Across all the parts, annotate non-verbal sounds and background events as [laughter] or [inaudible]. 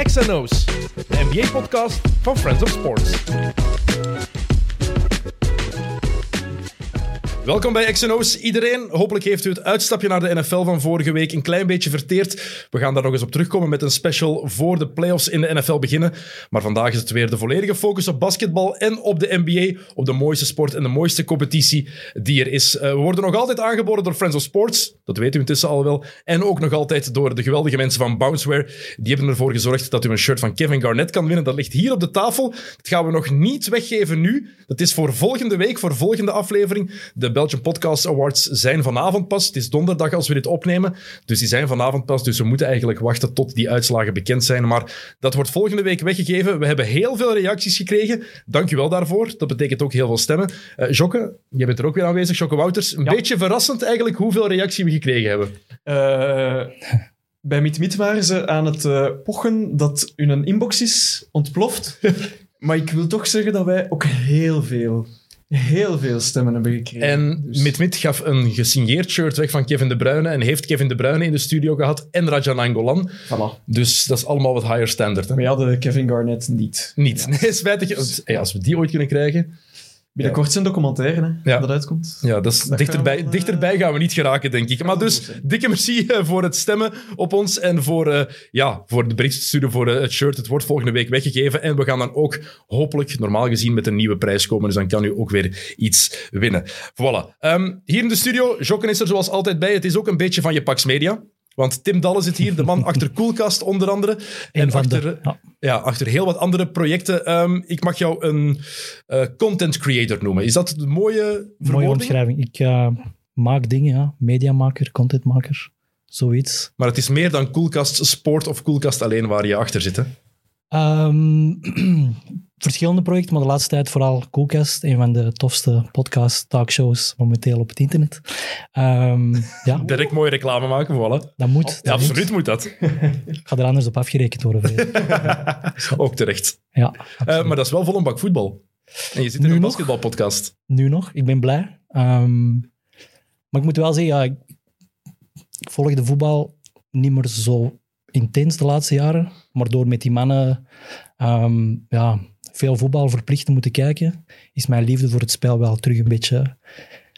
XNO's, de NBA-podcast van Friends of Sports. Welkom bij XNO's iedereen. Hopelijk heeft u het uitstapje naar de NFL van vorige week een klein beetje verteerd. We gaan daar nog eens op terugkomen met een special voor de playoffs in de NFL beginnen. Maar vandaag is het weer de volledige focus op basketbal en op de NBA. Op de mooiste sport en de mooiste competitie die er is. Uh, we worden nog altijd aangeboden door Friends of Sports. Dat weet u intussen al wel. En ook nog altijd door de geweldige mensen van Bounceware. Die hebben ervoor gezorgd dat u een shirt van Kevin Garnett kan winnen. Dat ligt hier op de tafel. Dat gaan we nog niet weggeven nu. Dat is voor volgende week, voor volgende aflevering. De Belgian Podcast Awards zijn vanavond pas. Het is donderdag als we dit opnemen. Dus die zijn vanavond pas. Dus we moeten eigenlijk wachten tot die uitslagen bekend zijn. Maar dat wordt volgende week weggegeven. We hebben heel veel reacties gekregen. Dank je wel daarvoor. Dat betekent ook heel veel stemmen. Uh, Jokke, jij bent er ook weer aanwezig. Jokke Wouters. Een Ja. beetje verrassend eigenlijk hoeveel reactie we gekregen hebben. Eh, bij Meet waren ze aan het eh, pochen dat hun inbox is ontploft. [laughs] maar ik wil toch zeggen dat wij ook heel veel, heel veel stemmen hebben gekregen. En Dus- Mit-Mit gaf een gesigneerd shirt weg van Kevin De Bruyne en heeft Kevin De Bruyne in de studio gehad en Rajan Angolan. Voilà. Dus dat is allemaal wat higher standard. Hè? We hadden Kevin Garnett niet. Niet. Nee, spijtig. Als we die ooit kunnen krijgen. Binnenkort zijn documentaire, hè, Ja. dat uitkomt. Ja, dat is Dat dichterbij, gaan we, dichterbij gaan we niet geraken, denk ik. Maar dus, dikke merci eh, voor het stemmen op ons en voor, eh, ja, voor de berichten sturen voor eh, het shirt. Het wordt volgende week weggegeven. En we gaan dan ook hopelijk, normaal gezien, met een nieuwe prijs komen. Dus dan kan u ook weer iets winnen. Voilà. Ehm, hier in de studio, Jokken is er zoals altijd bij. Het is ook een beetje van je Pax Media. Want Tim Dalle zit hier, de man [laughs] achter Koelkast onder andere. En van de- achter, ja. ja, achter heel wat andere projecten. Ehm, ik mag jou een eh, content creator noemen. Is dat een mooie Mooie omschrijving. Ik eh, maak dingen, ja. mediamaker, contentmaker, zoiets. Maar het is meer dan Koelkast Sport of Koelkast alleen waar je achter zit. Hè? Ehm, [clears throat] verschillende projecten, maar de laatste tijd vooral Coolcast, een van de tofste podcast talkshows momenteel op het internet. Ehm, [laughs] ja, Direct mooie reclame maken, voilà. dat moet. Ja, dat absoluut moet dat. Ik ga er anders op afgerekend worden. [laughs] Ook terecht. Ja, Eh, maar dat is wel vol een bak voetbal. En je zit in Nu een basketbalpodcast. nu nog. Ik ben blij. Ehm, maar ik moet wel zeggen, ja, ik, ik volg de voetbal niet meer zo intens de laatste jaren. Maar door met die mannen ehm, ja, veel voetbal verplicht te moeten kijken, is mijn liefde voor het spel wel terug een beetje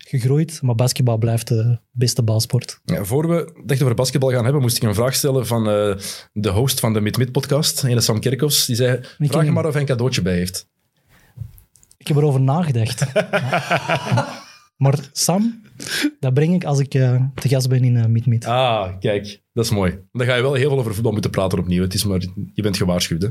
gegroeid. Maar basketbal blijft de beste balsport. Ja, voor we echt over basketbal gaan hebben, moest ik een vraag stellen van eh, de host van de Mid-Mid-podcast, ene Sam Kerkhoffs. Die zei, vraag hem maar of hij een cadeautje bij heeft. Ik heb erover nagedacht. [laughs] maar Sam, dat breng ik als ik eh, te gast ben in uh, Meet Ah, kijk. Dat is mooi. Dan ga je wel heel veel over voetbal moeten praten opnieuw. Het is maar, je bent gewaarschuwd, hè?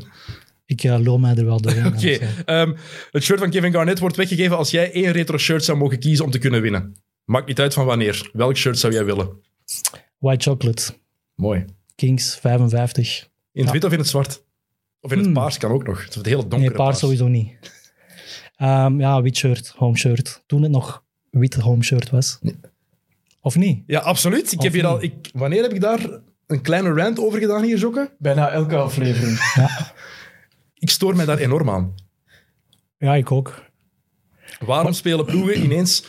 Ik uh, mij er wel doorheen. [laughs] Oké, ja. ehm, het shirt van Kevin Garnett wordt weggegeven als jij één retro shirt zou mogen kiezen om te kunnen winnen. Maakt niet uit van wanneer. Welk shirt zou jij willen? White chocolate. Mooi. Kings 55. In het Ja. wit of in het zwart? Of in het Hmm. paars kan ook nog. Het hele donkere Nee, paars sowieso niet. Ehm, ja, wit shirt, home shirt. Toen het nog wit home shirt was. Of niet? Ja, absoluut. Ik Of heb hier al, ik, wanneer heb ik daar een kleine rant over gedaan hier, Jokke? Bijna elke aflevering. [laughs] Ik stoor mij daar enorm aan. Ja, ik ook. Waarom spelen ploegen ineens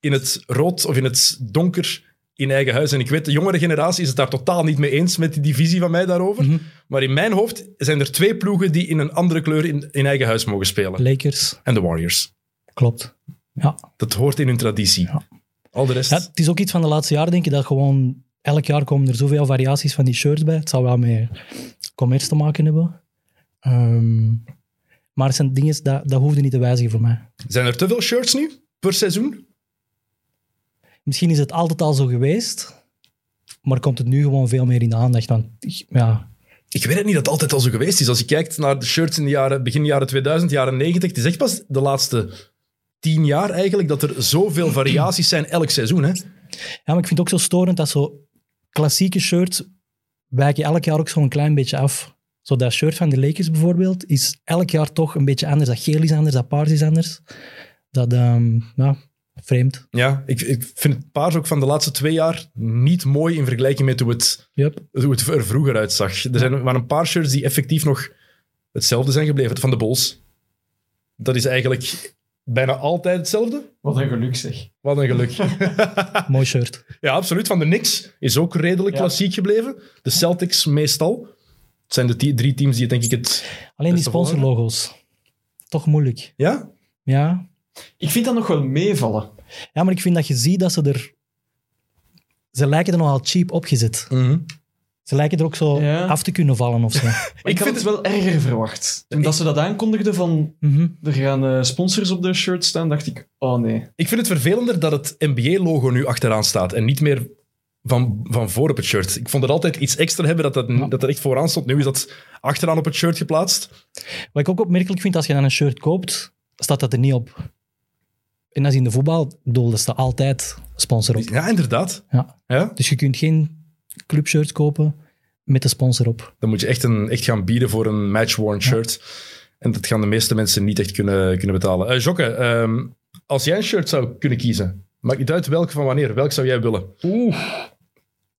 in het rood of in het donker in eigen huis? En ik weet, de jongere generatie is het daar totaal niet mee eens met die divisie van mij daarover. Mhm. Maar in mijn hoofd zijn er twee ploegen die in een andere kleur in, in eigen huis mogen spelen. Lakers, En de Warriors. klopt. Ja. Dat hoort in hun traditie. Ja. Al de rest... ja. Het is ook iets van de laatste jaren, denk ik, dat gewoon... Elk jaar komen er zoveel variaties van die shirts bij. Het zal wel met commerce te maken hebben. Ehm, maar het zijn dingen, dat, dat hoefde niet te wijzigen voor mij. Zijn er te veel shirts nu per seizoen? Misschien is het altijd al zo geweest, maar komt het nu gewoon veel meer in de aandacht. Want ja, Ik weet het niet dat het altijd al zo geweest is. Als je kijkt naar de shirts in de jaren, begin jaren 2000, jaren 90, het is echt pas de laatste tien jaar eigenlijk dat er zoveel variaties zijn elk seizoen. Hè? Ja, maar ik vind het ook zo storend dat zo klassieke shirts wijken elk jaar ook zo'n klein beetje af. Zo dat shirt van de Lakers bijvoorbeeld is elk jaar toch een beetje anders. Dat geel is anders, dat paars is anders. Dat, ehm, ja, vreemd. Ja, ik, ik vind het paars ook van de laatste twee jaar niet mooi in vergelijking met hoe het, Yep. hoe het er vroeger uitzag. Er zijn maar een paar shirts die effectief nog hetzelfde zijn gebleven. Van de Bulls. Dat is eigenlijk bijna altijd hetzelfde. Wat een geluk zeg. Wat een geluk. [laughs] Mooi shirt. ja, absoluut. Van de Knicks is ook redelijk Ja. klassiek gebleven. De Celtics meestal. Het zijn de drie teams die het denk ik het... Alleen die sponsorlogo's. Toch moeilijk. Ja? Ja. Ik vind dat nog wel meevallen. ja, maar ik vind dat je ziet dat ze er... Ze lijken er nogal cheap opgezet. Ze lijken er ook zo Ja. af te kunnen vallen of zo. [laughs] Ik, had vind het wel erger verwacht. Toen dat ze dat aankondigden van Mhm. er gaan eh, sponsors op de shirt staan, dacht ik, oh nee. Ik vind het vervelender dat het NBA-logo nu achteraan staat en niet meer van, van voor op het shirt. Ik vond het altijd iets extra hebben dat dat, Ja. dat er echt vooraan stond. Nu is dat achteraan op het shirt geplaatst. Wat ik ook opmerkelijk vind, als je dan een shirt koopt, staat dat er niet op. En als in de voetbal, bedoel, er staat altijd sponsor op. Ja, inderdaad. Ja. Ja? Dus je kunt geen clubshirt kopen met de sponsor op. Dan moet je echt, een, echt gaan bieden voor een match-worn shirt. En dat gaan de meeste mensen niet echt kunnen, kunnen betalen. Eh Jokke, ehm, als jij een shirt zou kunnen kiezen, maakt niet uit welke van wanneer, welk zou jij willen? Oeh.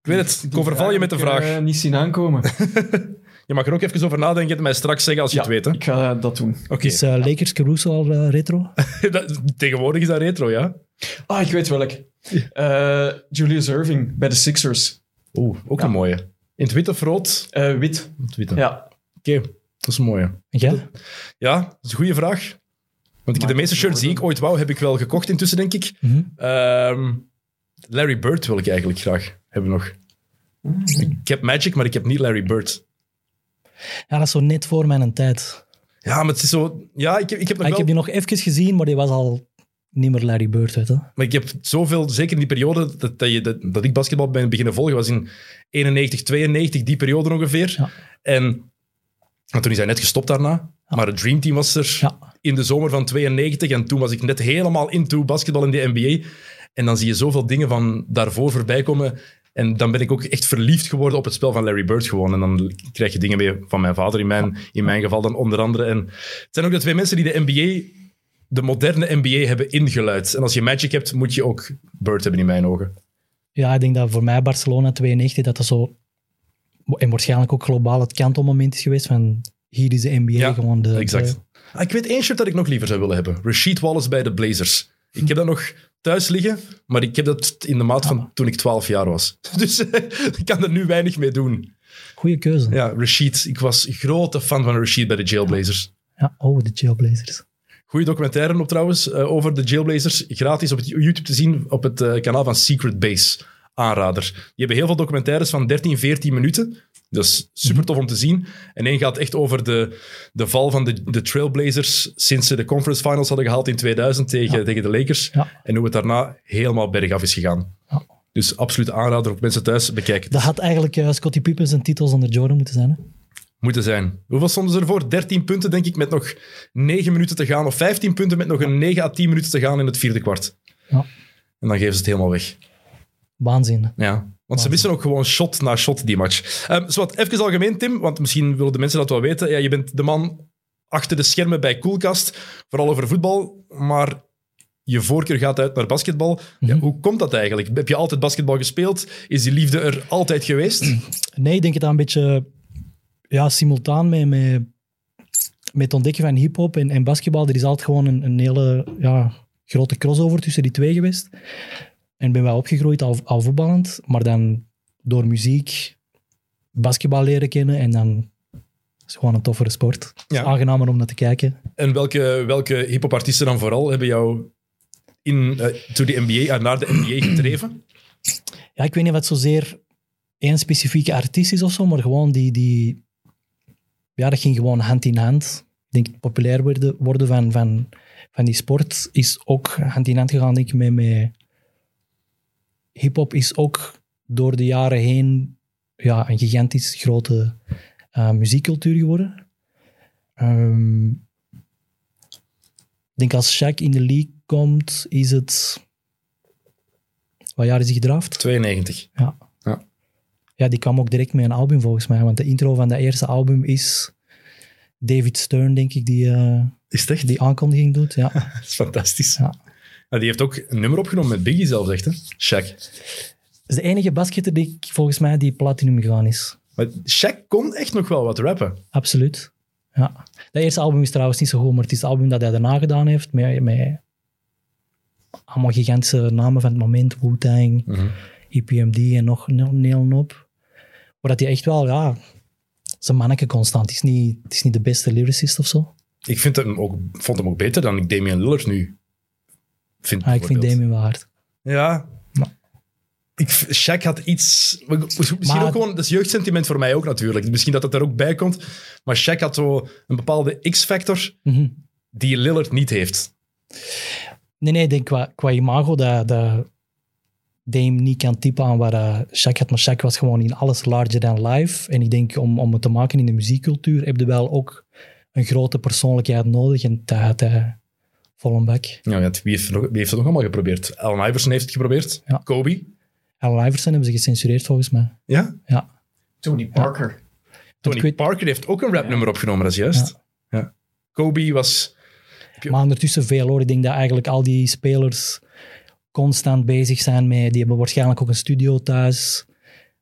Ik weet het, ik overval je met de heb ik, vraag. eh, niet zien aankomen. [laughs] Je mag er ook even over nadenken en mij straks zeggen als je ja, het weet. hè. ik ga eh, dat doen. Oké, Is eh, Lakers Caruso al eh, retro? [laughs] Dat- tegenwoordig is dat retro, ja? Ah, ik weet welk. Eh, Julius Irving bij de Sixers. Oeh, ook Ja. een mooie. In het wit of rood? Eh, wit. Het witte. Ja. Oké, dat is een mooie. Jij? Ja, dat is een goede vraag. Want ik, de meeste shirts die ik ooit wou, heb ik wel gekocht intussen, denk ik. Mhm. Ehm, Larry Bird wil ik eigenlijk graag hebben nog. Ik heb Magic, maar ik heb niet Larry Bird. Ja, dat is zo net voor mijn tijd. Ja, maar het is zo... Ja, ik heb, ik heb nog Ah, ik heb die nog even gezien, maar die was al niet meer Larry Bird. Je. Maar ik heb zoveel, zeker in die periode dat, dat, je, dat, dat ik basketbal ben beginnen volgen, was in 91, 92, die periode ongeveer. Ja. En, en toen is hij net gestopt daarna. Maar het Dream Team was er Ja. in de zomer van 92. En toen was ik net helemaal into basketbal in de NBA. En dan zie je zoveel dingen van daarvoor voorbij komen. En dan ben ik ook echt verliefd geworden op het spel van Larry Bird gewoon. En dan krijg je dingen mee van mijn vader, in mijn, in mijn geval dan onder andere. En het zijn ook de twee mensen die de NBA, de moderne NBA, hebben ingeluid. En als je Magic hebt, moet je ook Bird hebben in mijn ogen. Ja, ik denk dat voor mij Barcelona 92, dat dat zo... En waarschijnlijk ook globaal het kantelmoment is geweest van... Hier is de NBA Ja, gewoon de... Exact. de- Ah, ik weet één shirt dat ik nog liever zou willen hebben. Rasheed Wallace bij de Blazers. Ik heb dat nog thuis liggen, maar ik heb dat in de maat van toen ik 12 jaar was. [laughs] Dus eh, ik kan er nu weinig mee doen. Goeie keuze. Ja. Ja, Rasheed. Ik was grote fan van Rasheed bij de Jailblazers. oh, de Jailblazers. Goeie documentaire op trouwens, eh, over de Jailblazers. Gratis op YouTube te zien op het eh, kanaal van Secret Base. Aanrader. Die hebben heel veel documentaires van 13, 14 minuten. Dat is super tof om te zien. En één gaat echt over de, de val van de, de Trailblazers sinds ze de conference finals hadden gehaald in 2000 tegen, tegen de Lakers. Ja. En hoe het daarna helemaal bergaf is gegaan. Ja. Dus absoluut aanrader op mensen thuis. Bekijk het. Dat had eigenlijk eh, Scottie Pippen zijn titels onder Jordan moeten zijn. Hè? Moeten zijn. Hoeveel stonden ze ervoor? 13 punten, denk ik, met nog 9 minuten te gaan. Of 15 punten met nog een 9 à 10 minuten te gaan in het vierde kwart. Ja. En dan geven ze het helemaal weg. Waanzin. Ja. Want ze missen ook gewoon shot na shot die match. Um, zowat, even algemeen, Tim, want misschien willen de mensen dat wel weten. Ja, je bent de man achter de schermen bij Coolcast, vooral over voetbal, maar je voorkeur gaat uit naar basketbal. Ja, Mhm. hoe komt dat eigenlijk? Heb je altijd basketbal gespeeld? Is die liefde er altijd geweest? [clears throat] Nee, ik denk het een beetje ja, simultaan met, met, met het ontdekken van hip-hop en, en basketbal. Er is altijd gewoon een, een hele ja, grote crossover tussen die twee geweest. En ben wel opgegroeid al, al voetballend, maar dan door muziek basketbal leren kennen en dan is het gewoon een toffere sport. Ja. aangenamer om naar te kijken. En welke, welke hip-hop artiesten dan vooral hebben jou in, eh, to de NBA, eh, naar de NBA [clears throat] gedreven? Ja, ik weet niet het zozeer één specifieke artiest is of zo, maar gewoon die, die... Ja, dat ging gewoon hand in hand. Ik denk het populair worden, worden van, van, van die sport is ook hand in hand gegaan, denk ik, met... met Hip-hop is ook door de jaren heen ja, een gigantisch grote eh, muziekcultuur geworden. Ehm, ik denk als Shaq in de league komt, is het... Wat jaar is hij gedraft? 92. Ja, die kwam ook direct met een album volgens mij. Want de intro van dat eerste album is David Stern, denk ik, die, eh, Is het echt? die aankondiging doet. Ja. [laughs] Dat is fantastisch. Ja. Die heeft ook een nummer opgenomen met Biggie zelf, zegt hè? Shaq. Dat is de enige basketter die volgens mij die platinum gegaan is. Maar Shaq kon echt nog wel wat rappen. Absoluut. Ja. Dat eerste album is trouwens niet zo goed, maar het is het album dat hij daarna gedaan heeft. Met, met allemaal gigantische namen van het moment. Wu-Tang, EPMD en nog een hoop. Maar dat hij echt wel, ja, zijn manneke constant. Het is niet, het is niet de beste lyricist of zo. Ik vind hem ook, vond hem ook beter dan ik Damian Lillard nu vind. Ah, ik vind. Damien wel hard. Ja. Maar- Ik, Shaq had iets... Misschien Maar- ook gewoon... Dat is jeugdsentiment voor mij ook natuurlijk. Misschien dat het er ook bij komt. Maar Shaq had zo een bepaalde X-factor Mhm. die Lillard niet heeft. Nee, nee, ik denk qua, qua imago dat, dat Dame niet kan typen aan wat uh, Shaq had. Maar Shaq was gewoon in alles larger than life. En ik denk om, om het te maken in de muziekcultuur heb je wel ook een grote persoonlijkheid nodig. En dat had hij vol een bak. Ja, wie, heeft, nog- wie heeft het nog allemaal geprobeerd? Allen Iverson heeft het geprobeerd. Ja. Kobe. Al Iverson hebben ze gecensureerd volgens mij. Ja. Ja. Tony Parker. Tony weet- Parker heeft ook een rapnummer opgenomen, dat is juist. Ja. Kobe was... Maar ondertussen veel hoor. Ik denk dat eigenlijk al die spelers constant bezig zijn met... Die hebben waarschijnlijk ook een studio thuis.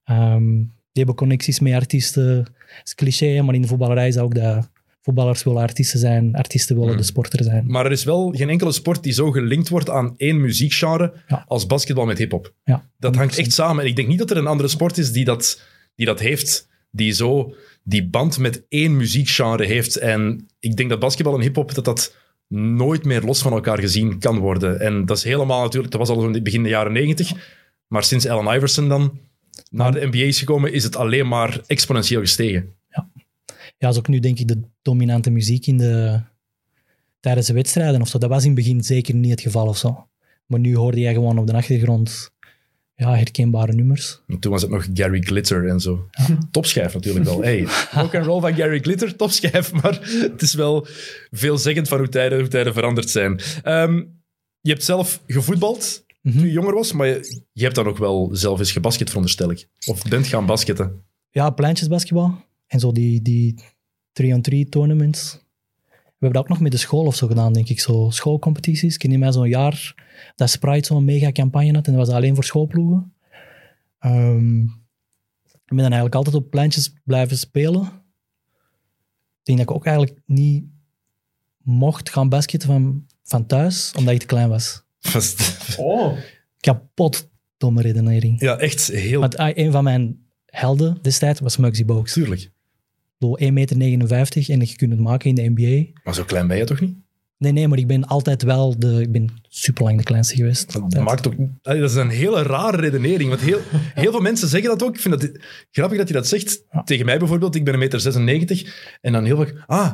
Ehm, die hebben connecties met artiesten. Dat is cliché, maar in de voetballerij is dat ook dat voetballers willen artiesten zijn. Artiesten willen Hmm. de sporter zijn. Maar er is wel geen enkele sport die zo gelinkt wordt aan één muziekgenre Ja. als basketbal met hip-hop. Ja, Dat hangt 100%. echt samen. En ik denk niet dat er een andere sport is die dat, die dat heeft, die zo die band met één muziekgenre heeft. En ik denk dat basketbal en hip-hop dat dat nooit meer los van elkaar gezien kan worden. En dat is helemaal natuurlijk, dat was al in het begin de jaren negentig. Maar sinds Allen Iverson dan naar de NBA is gekomen, is het alleen maar exponentieel gestegen. Ja, is ook nu denk ik de dominante muziek in de, tijdens de wedstrijden of zo. Dat was in het begin zeker niet het geval of zo. Maar nu hoorde jij gewoon op de achtergrond ja, herkenbare nummers. En toen was het nog Gary Glitter en zo. Topschijf natuurlijk wel. Hey, rock and roll van Gary Glitter, topschijf. Maar het is wel veelzeggend van hoe tijden, hoe tijden veranderd zijn. Ehm, je hebt zelf gevoetbald Mhm. toen je jonger was, maar je, je hebt dan ook wel zelf eens gebasket, veronderstel ik. Of bent gaan basketten. Ja, pleintjesbasketbal. En zo die, die 3-on-3 tournaments. We hebben dat ook nog met de school of zo gedaan, denk ik. Zo schoolcompetities. Ik herinner mij zo'n jaar dat Sprite zo'n mega campagne had. En dat was alleen voor schoolploegen. Ehm, ik ben dan eigenlijk altijd op pleintjes blijven spelen. Ik denk dat ik ook eigenlijk niet mocht gaan basketten van, van thuis, omdat ik te klein was. [laughs] Vast- Oh. Kapot domme redenering. Ja, echt heel... Want ah, een van mijn helden destijds was Muggsy Bogues. Tuurlijk. Bedoel, 1,59 meter en je kunt het maken in de NBA. Maar zo klein ben je toch niet? Nee, nee, maar ik ben altijd wel de... Ik ben super lang de kleinste geweest. Dat, Altijd. maakt ook, dat is een hele rare redenering. Want heel, [laughs] heel veel mensen zeggen dat ook. Ik vind dat grappig dat je dat zegt. Ja. Tegen mij bijvoorbeeld, ik ben een meter 96. En dan heel vaak, ah,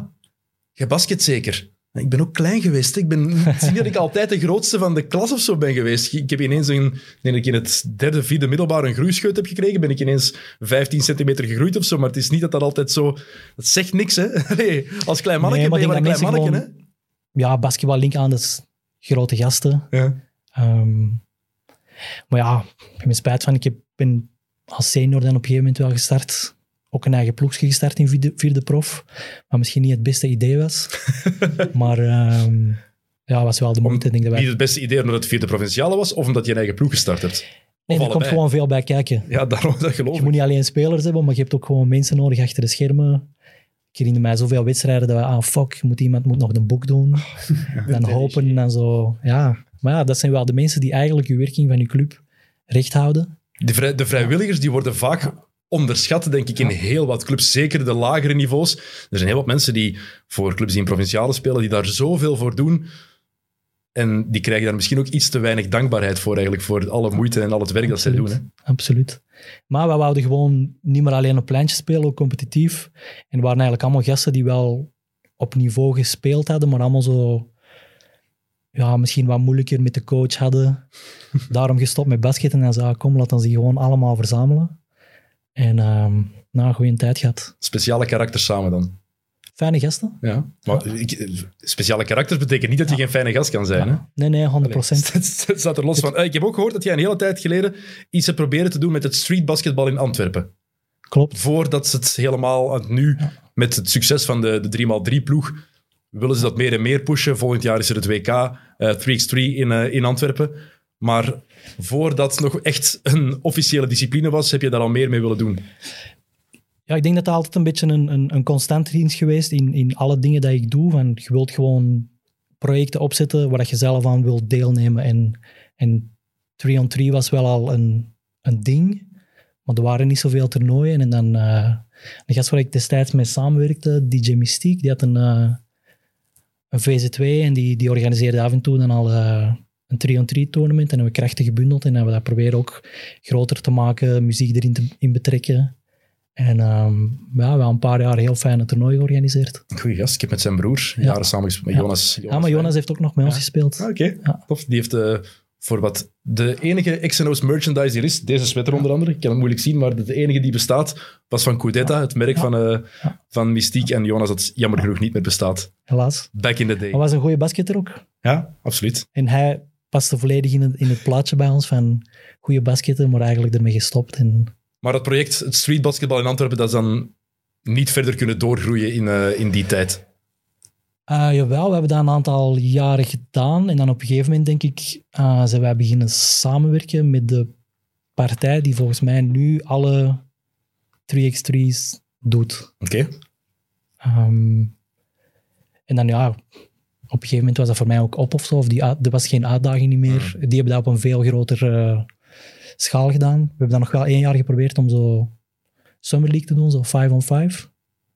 jij basket zeker. Ik ben ook klein geweest. Ik ben niet dat ik altijd de grootste van de klas of zo ben geweest. Ik heb ineens een, nee, ik in het derde, vierde middelbaar een groeischeut heb gekregen, ben ik ineens 15 centimeter gegroeid of zo. Maar het is niet dat dat altijd zo... Dat zegt niks, hè. [laughs] Nee, als klein mannetje Nee, maar ben je maar een denk klein mannetje, Ja, basketbal link aan, dat is grote gasten. Ja. Ehm, maar ja, ik heb spijt van. Ik ben als senior dan op een gegeven moment wel gestart. Ook een eigen ploegje gestart in vierde, vierde prof. Wat misschien niet het beste idee was. [laughs] maar ehm, ja, was wel de moeite. Ik denk dat wij... Niet het beste idee omdat het vierde provinciale was, of omdat je een eigen ploeg gestart hebt. Nee, er komt gewoon veel bij kijken. Ja, daarom dat geloof Je ik. moet niet alleen spelers hebben, maar je hebt ook gewoon mensen nodig achter de schermen. Ik herinner mij zoveel wedstrijden dat we, ah fuck, moet iemand moet nog een boek doen. [laughs] dan hopen en zo. Ja, maar ja, dat zijn wel de mensen die eigenlijk je werking van je club recht houden. De, vrij- de vrijwilligers die worden vaak onderschat, denk ik, in heel wat clubs. Zeker de lagere niveaus. Er zijn heel wat mensen die voor clubs die in provinciale spelen, die daar zoveel voor doen. En die krijgen daar misschien ook iets te weinig dankbaarheid voor, eigenlijk, voor alle moeite en al het werk dat zij doen. Absoluut. Hè. Absoluut. Maar we wouden gewoon niet meer alleen op pleintje spelen, ook competitief. En er waren eigenlijk allemaal gasten die wel op niveau gespeeld hadden, maar allemaal zo... Ja, misschien wat moeilijker met de coach hadden. [laughs] Daarom gestopt met basketten en zei, ah, kom, laat dan ze gewoon allemaal verzamelen. En ehm nou, een goede tijd gehad. Speciale karakters samen dan. Fijne gasten. Ja. Maar ik, speciale karakters betekent niet dat je geen fijne gast kan zijn. Hè? Nee, nee, 100%. Allee, [laughs] Het staat er los van. Eh, Ik heb ook gehoord dat jij een hele tijd geleden iets hebt proberen te doen met het streetbasketbal in Antwerpen. Klopt. voordat ze het helemaal nu, met het succes van de, de 3x3-ploeg, willen ze dat meer en meer pushen. Volgend jaar is er het WK, eh 3x3 in, eh, in Antwerpen. Maar voordat het nog echt een officiële discipline was, heb je daar al meer mee willen doen. Ja, ik denk dat dat altijd een beetje een, een, een constante dienst geweest in, in alle dingen dat ik doe. Van, je wilt gewoon projecten opzetten waar je zelf aan wilt deelnemen. En, en 3-on-3 was wel al een, een ding. Maar er waren niet zoveel toernooien. En dan eh een gast waar ik destijds mee samenwerkte, DJ Mystiek, die had een, eh, een VZ2 en die, die organiseerde af en toe dan al eh, een 3-on-3 tournament. En hebben we krachten gebundeld en hebben we dat proberen ook groter te maken, muziek erin te, in betrekken. En ehm, ja, we hebben een paar jaar heel fijne toernooi georganiseerd. Goeie gast. Ik heb met zijn broer jaren samengespeeld met Ja. Jonas. Ja, maar Jonas heeft ook nog met ons gespeeld. Ah, Oké, Ja. tof. Die heeft eh, voor wat de enige X&O's merchandise hier is, deze sweater onder andere, ik kan het moeilijk zien, maar de, enige die bestaat, was van Cudetta, het merk van, eh, van Mystiek. En Jonas dat jammer genoeg niet meer bestaat. Helaas. Back in the day. Hij was een goede basketter ook. Ja, absoluut. En hij paste volledig in het, in het plaatje bij ons van goede basketter, maar eigenlijk ermee gestopt. En Maar het project, het streetbasketbal in Antwerpen, dat is dan niet verder kunnen doorgroeien in, eh, in die tijd. Uh, jawel, we hebben dat een aantal jaren gedaan. En dan op een gegeven moment, denk ik, uh, zijn wij beginnen samenwerken met de partij die volgens mij nu alle 3x3's doet. Oké. Ehm, en dan ja, op een gegeven moment was dat voor mij ook op of zo. Of die, er was geen uitdaging niet meer. Die hebben dat op een veel grotere schaal gedaan. We hebben dat nog wel één jaar geprobeerd om zo Summer League te doen, zo 5 on 5.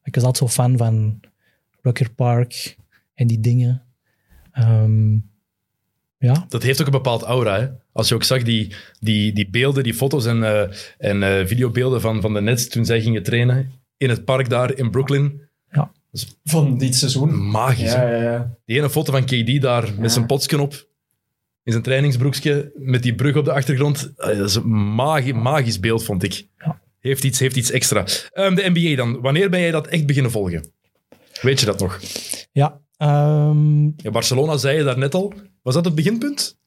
Ik was altijd zo fan van Rucker Park en die dingen. Ehm, ja, Dat heeft ook een bepaald aura. Hè? Als je ook zag die, die, die beelden, die foto's en, eh, en eh, videobeelden van, van de Nets toen zij gingen trainen in het park daar in Brooklyn. Van dit seizoen. Magisch. Ja, ja, ja. Die ene foto van KD daar met zijn potsken op, in zijn trainingsbroekje, met die brug op de achtergrond. Eh, Dat is een magi magisch beeld, vond ik. Ja. Heeft, iets, heeft iets extra. Ehm, de NBA dan. Wanneer ben jij dat echt beginnen volgen? Weet je dat nog? ja. ehm, Ja, Barcelona zei je daar net al. Was dat het beginpunt?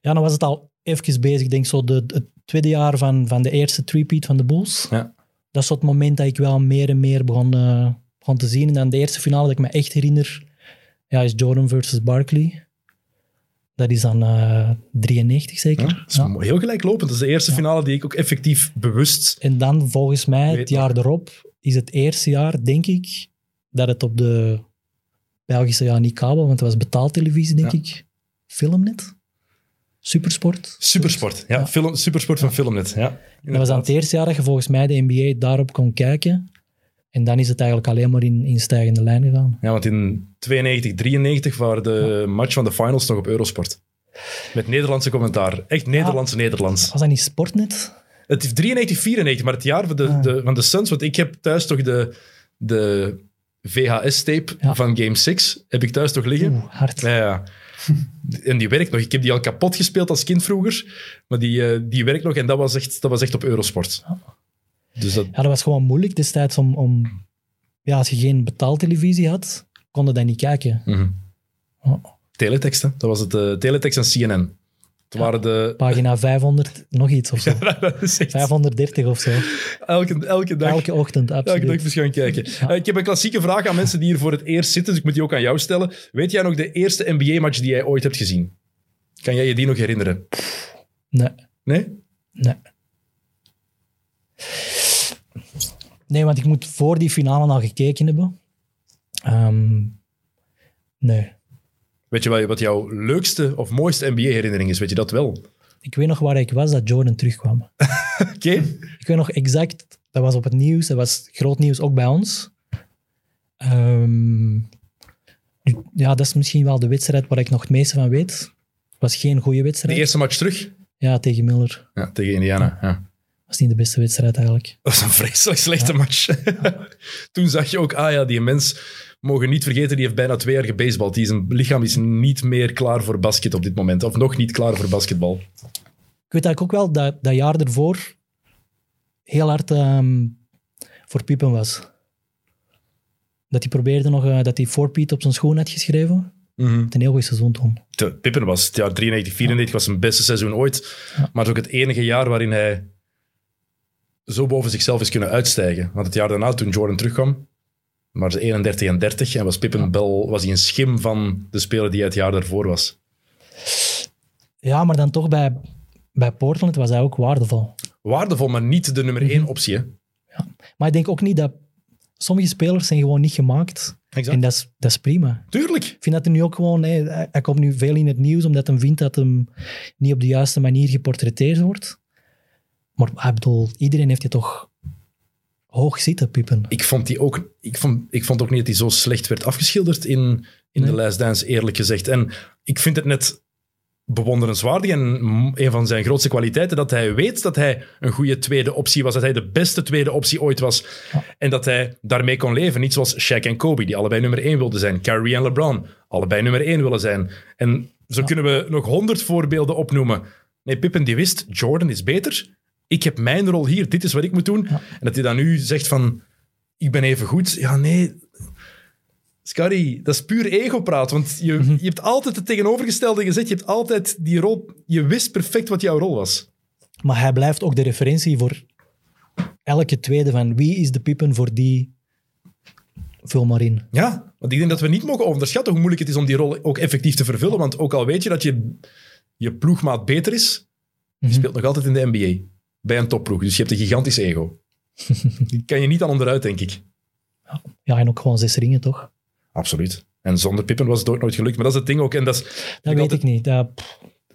ja, dan was het al even bezig. Ik denk zo de, het tweede jaar van, van de eerste three-peat van de Bulls. Ja. dat is zo het moment dat ik wel meer en meer begon, eh, begon te zien. En dan de eerste finale dat ik me echt herinner, ja, is Jordan versus Barkley. Dat is dan eh 93 zeker. Ja, dat is Ja. heel gelijklopend. Dat is de eerste finale die ik ook effectief bewust... En dan volgens mij, het jaar erop, is het eerste jaar, denk ik, dat het op de Belgische, ja niet kabel, want het was betaaltelevisie, denk ik. Filmnet? Supersport? Supersport. Ja, Ja. Film, supersport van Filmnet. Ja, Dat was dan inderdaad. het eerste jaar dat je volgens mij de NBA daarop kon kijken. En dan is het eigenlijk alleen maar in, in stijgende lijn gegaan. Ja, want in 92, 93 waren de match van de finals nog op Eurosport. Met Nederlandse commentaar. Echt Nederlandse Nederlands. Was dat niet Sportnet? Het is 93, 94, maar het jaar van de, Ah. de, van de Suns, want ik heb thuis toch de, de VHS-tape Ja. van Game 6, heb ik thuis toch liggen. Oeh, hard. Ja, ja. En die werkt nog. Ik heb die al kapot gespeeld als kind vroeger, maar die, eh, die werkt nog en dat was echt, dat was echt op Eurosport. Dus dat, Ja, dat was gewoon moeilijk destijds om... om ja, als je geen betaaltelevisie had, kon je dat niet kijken. Oh, Teletext, hè. dat was het. eh, Teletext en CNN. Het waren de... pagina [laughs] 500, nog iets of zo. dat is echt 530 of zo. elke, elke dag. Elke ochtend, Elke dag absoluut. eens gaan kijken. Eh, ik heb een klassieke vraag aan mensen die hier voor het eerst zitten, dus ik moet die ook aan jou stellen. Weet jij nog de eerste NBA-match die jij ooit hebt gezien? Kan jij je die nog herinneren? Nee, Nee? nee. Nee, want ik moet voor die finale al gekeken hebben. Ehm, nee. Weet je wat, jouw leukste of mooiste NBA-herinnering is? Weet je dat wel? Ik weet nog waar ik was dat Jordan terugkwam. [laughs] Oké. Ik weet nog exact, dat was op het nieuws, dat was groot nieuws ook bij ons. Ehm, ja, dat is misschien wel de wedstrijd waar ik nog het meeste van weet. Het was geen goede De wedstrijd. eerste match terug? Ja, tegen Miller. Ja, tegen Indiana. Ja. Was niet de beste wedstrijd eigenlijk. [laughs] Dat was een vreselijk slechte match. [laughs] Toen zag je ook, ah ja, die mens, mogen niet vergeten, die heeft bijna twee jaar gebasebald. Die zijn lichaam is niet meer klaar voor basket op dit moment. Of nog niet klaar voor basketbal. Ik weet eigenlijk ook wel dat dat jaar ervoor heel hard ehm, voor Pippen was. Dat hij probeerde nog, eh, dat hij voor Piet op zijn schoen had geschreven. Mhm. Het een heel goed seizoen toen. Pippen was het jaar 93, 94 was zijn beste seizoen ooit. Ja. Maar het is ook het enige jaar waarin hij zo boven zichzelf is kunnen uitstijgen. Want het jaar daarna, toen Jordan terugkwam, waren ze 31 en 30 en was Pippen Bel was hij een schim van de speler die het jaar daarvoor was. Ja, maar dan toch bij, bij Portland was hij ook waardevol. Waardevol, maar niet de nummer één optie. Hè? Maar ik denk ook niet dat... Sommige spelers zijn gewoon niet gemaakt. En dat is, dat is prima. Tuurlijk. Ik vind dat hij nu ook gewoon... hij, hij komt nu veel in het nieuws omdat hij vindt dat hem niet op de juiste manier geportretteerd wordt. Maar Maar ik bedoel, iedereen heeft je toch hoog zitten, Pippen. Ik vond, die ook, ik, vond, ik vond ook niet dat hij zo slecht werd afgeschilderd in, in Nee. The Last Dance, eerlijk gezegd. En ik vind het net bewonderenswaardig en een van zijn grootste kwaliteiten dat hij weet dat hij een goede tweede optie was, dat hij de beste tweede optie ooit was en dat hij daarmee kon leven. Niet zoals Shaq en Kobe, die allebei nummer één wilden zijn. Kyrie en LeBron, allebei nummer één willen zijn. En zo kunnen we nog honderd voorbeelden opnoemen. Nee, Pippen die wist, Jordan is beter. Ik heb mijn rol hier, dit is wat ik moet doen. En dat hij dan nu zegt van, ik ben even goed. Ja, nee, Scotty, dat is puur ego-praat. Want je, Mhm. je hebt altijd het tegenovergestelde gezegd. Je hebt altijd die rol... Je wist perfect wat jouw rol was. Maar hij blijft ook de referentie voor elke tweede van wie is de Pippen voor die... Vul maar in. Ja, want ik denk dat we niet mogen onderschatten hoe moeilijk het is om die rol ook effectief te vervullen. Want ook al weet je dat je, je ploegmaat beter is, je Mhm. speelt nog altijd in de NBA. Bij een topploeg. Dus je hebt een gigantisch ego. Die kan je niet aan onderuit, denk ik. Ja, en ook gewoon zes ringen, toch? Absoluut. En zonder Pippen was het ook nooit gelukt. Maar dat is het ding ook. En dat is, Dat weet altijd- ik niet. Dat,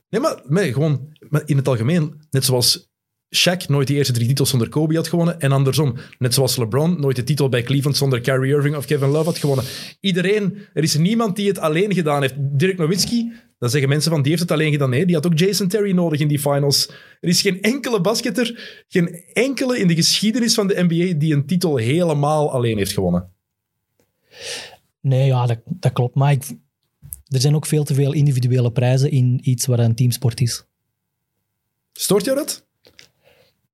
Nee, maar, nee, gewoon maar in het algemeen. Net zoals Shaq nooit die eerste drie titels zonder Kobe had gewonnen. En andersom. Net zoals LeBron nooit de titel bij Cleveland zonder Kyrie Irving of Kevin Love had gewonnen. Iedereen, er is niemand die het alleen gedaan heeft. Dirk Nowitzki, dan zeggen mensen van die heeft het alleen gedaan. Nee, die had ook Jason Terry nodig in die finals. Er is geen enkele basketter, geen enkele in de geschiedenis van de NBA die een titel helemaal alleen heeft gewonnen. nee, ja, dat, dat klopt. Maar ik, er zijn ook veel te veel individuele prijzen in iets wat een teamsport is. Stoort jou dat?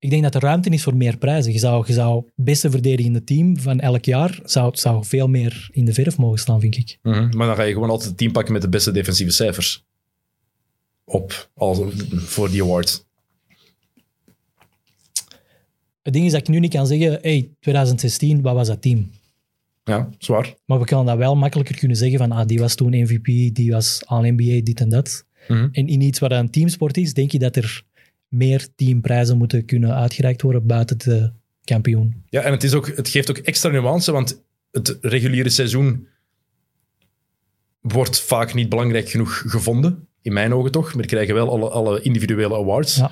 Ik denk dat er ruimte is voor meer prijzen. Je zou, je zou beste verdedigende team van elk jaar zou, zou veel meer in de verf mogen staan, vind ik. Maar dan ga je gewoon altijd het team pakken met de beste defensieve cijfers. Op, als, voor die award. Het ding is dat ik nu niet kan zeggen, hey, 2016, wat was dat team? Ja, zwaar. Maar we kunnen dat wel makkelijker kunnen zeggen van, ah, die was toen MVP, die was al NBA, dit en dat. Mhm. En in iets wat een teamsport is, denk je dat er meer teamprijzen moeten kunnen uitgereikt worden buiten de kampioen. Ja, en het, is ook, het geeft ook extra nuance, want het reguliere seizoen wordt vaak niet belangrijk genoeg gevonden. In mijn ogen toch. Maar krijgen wel alle, alle individuele awards. Ja.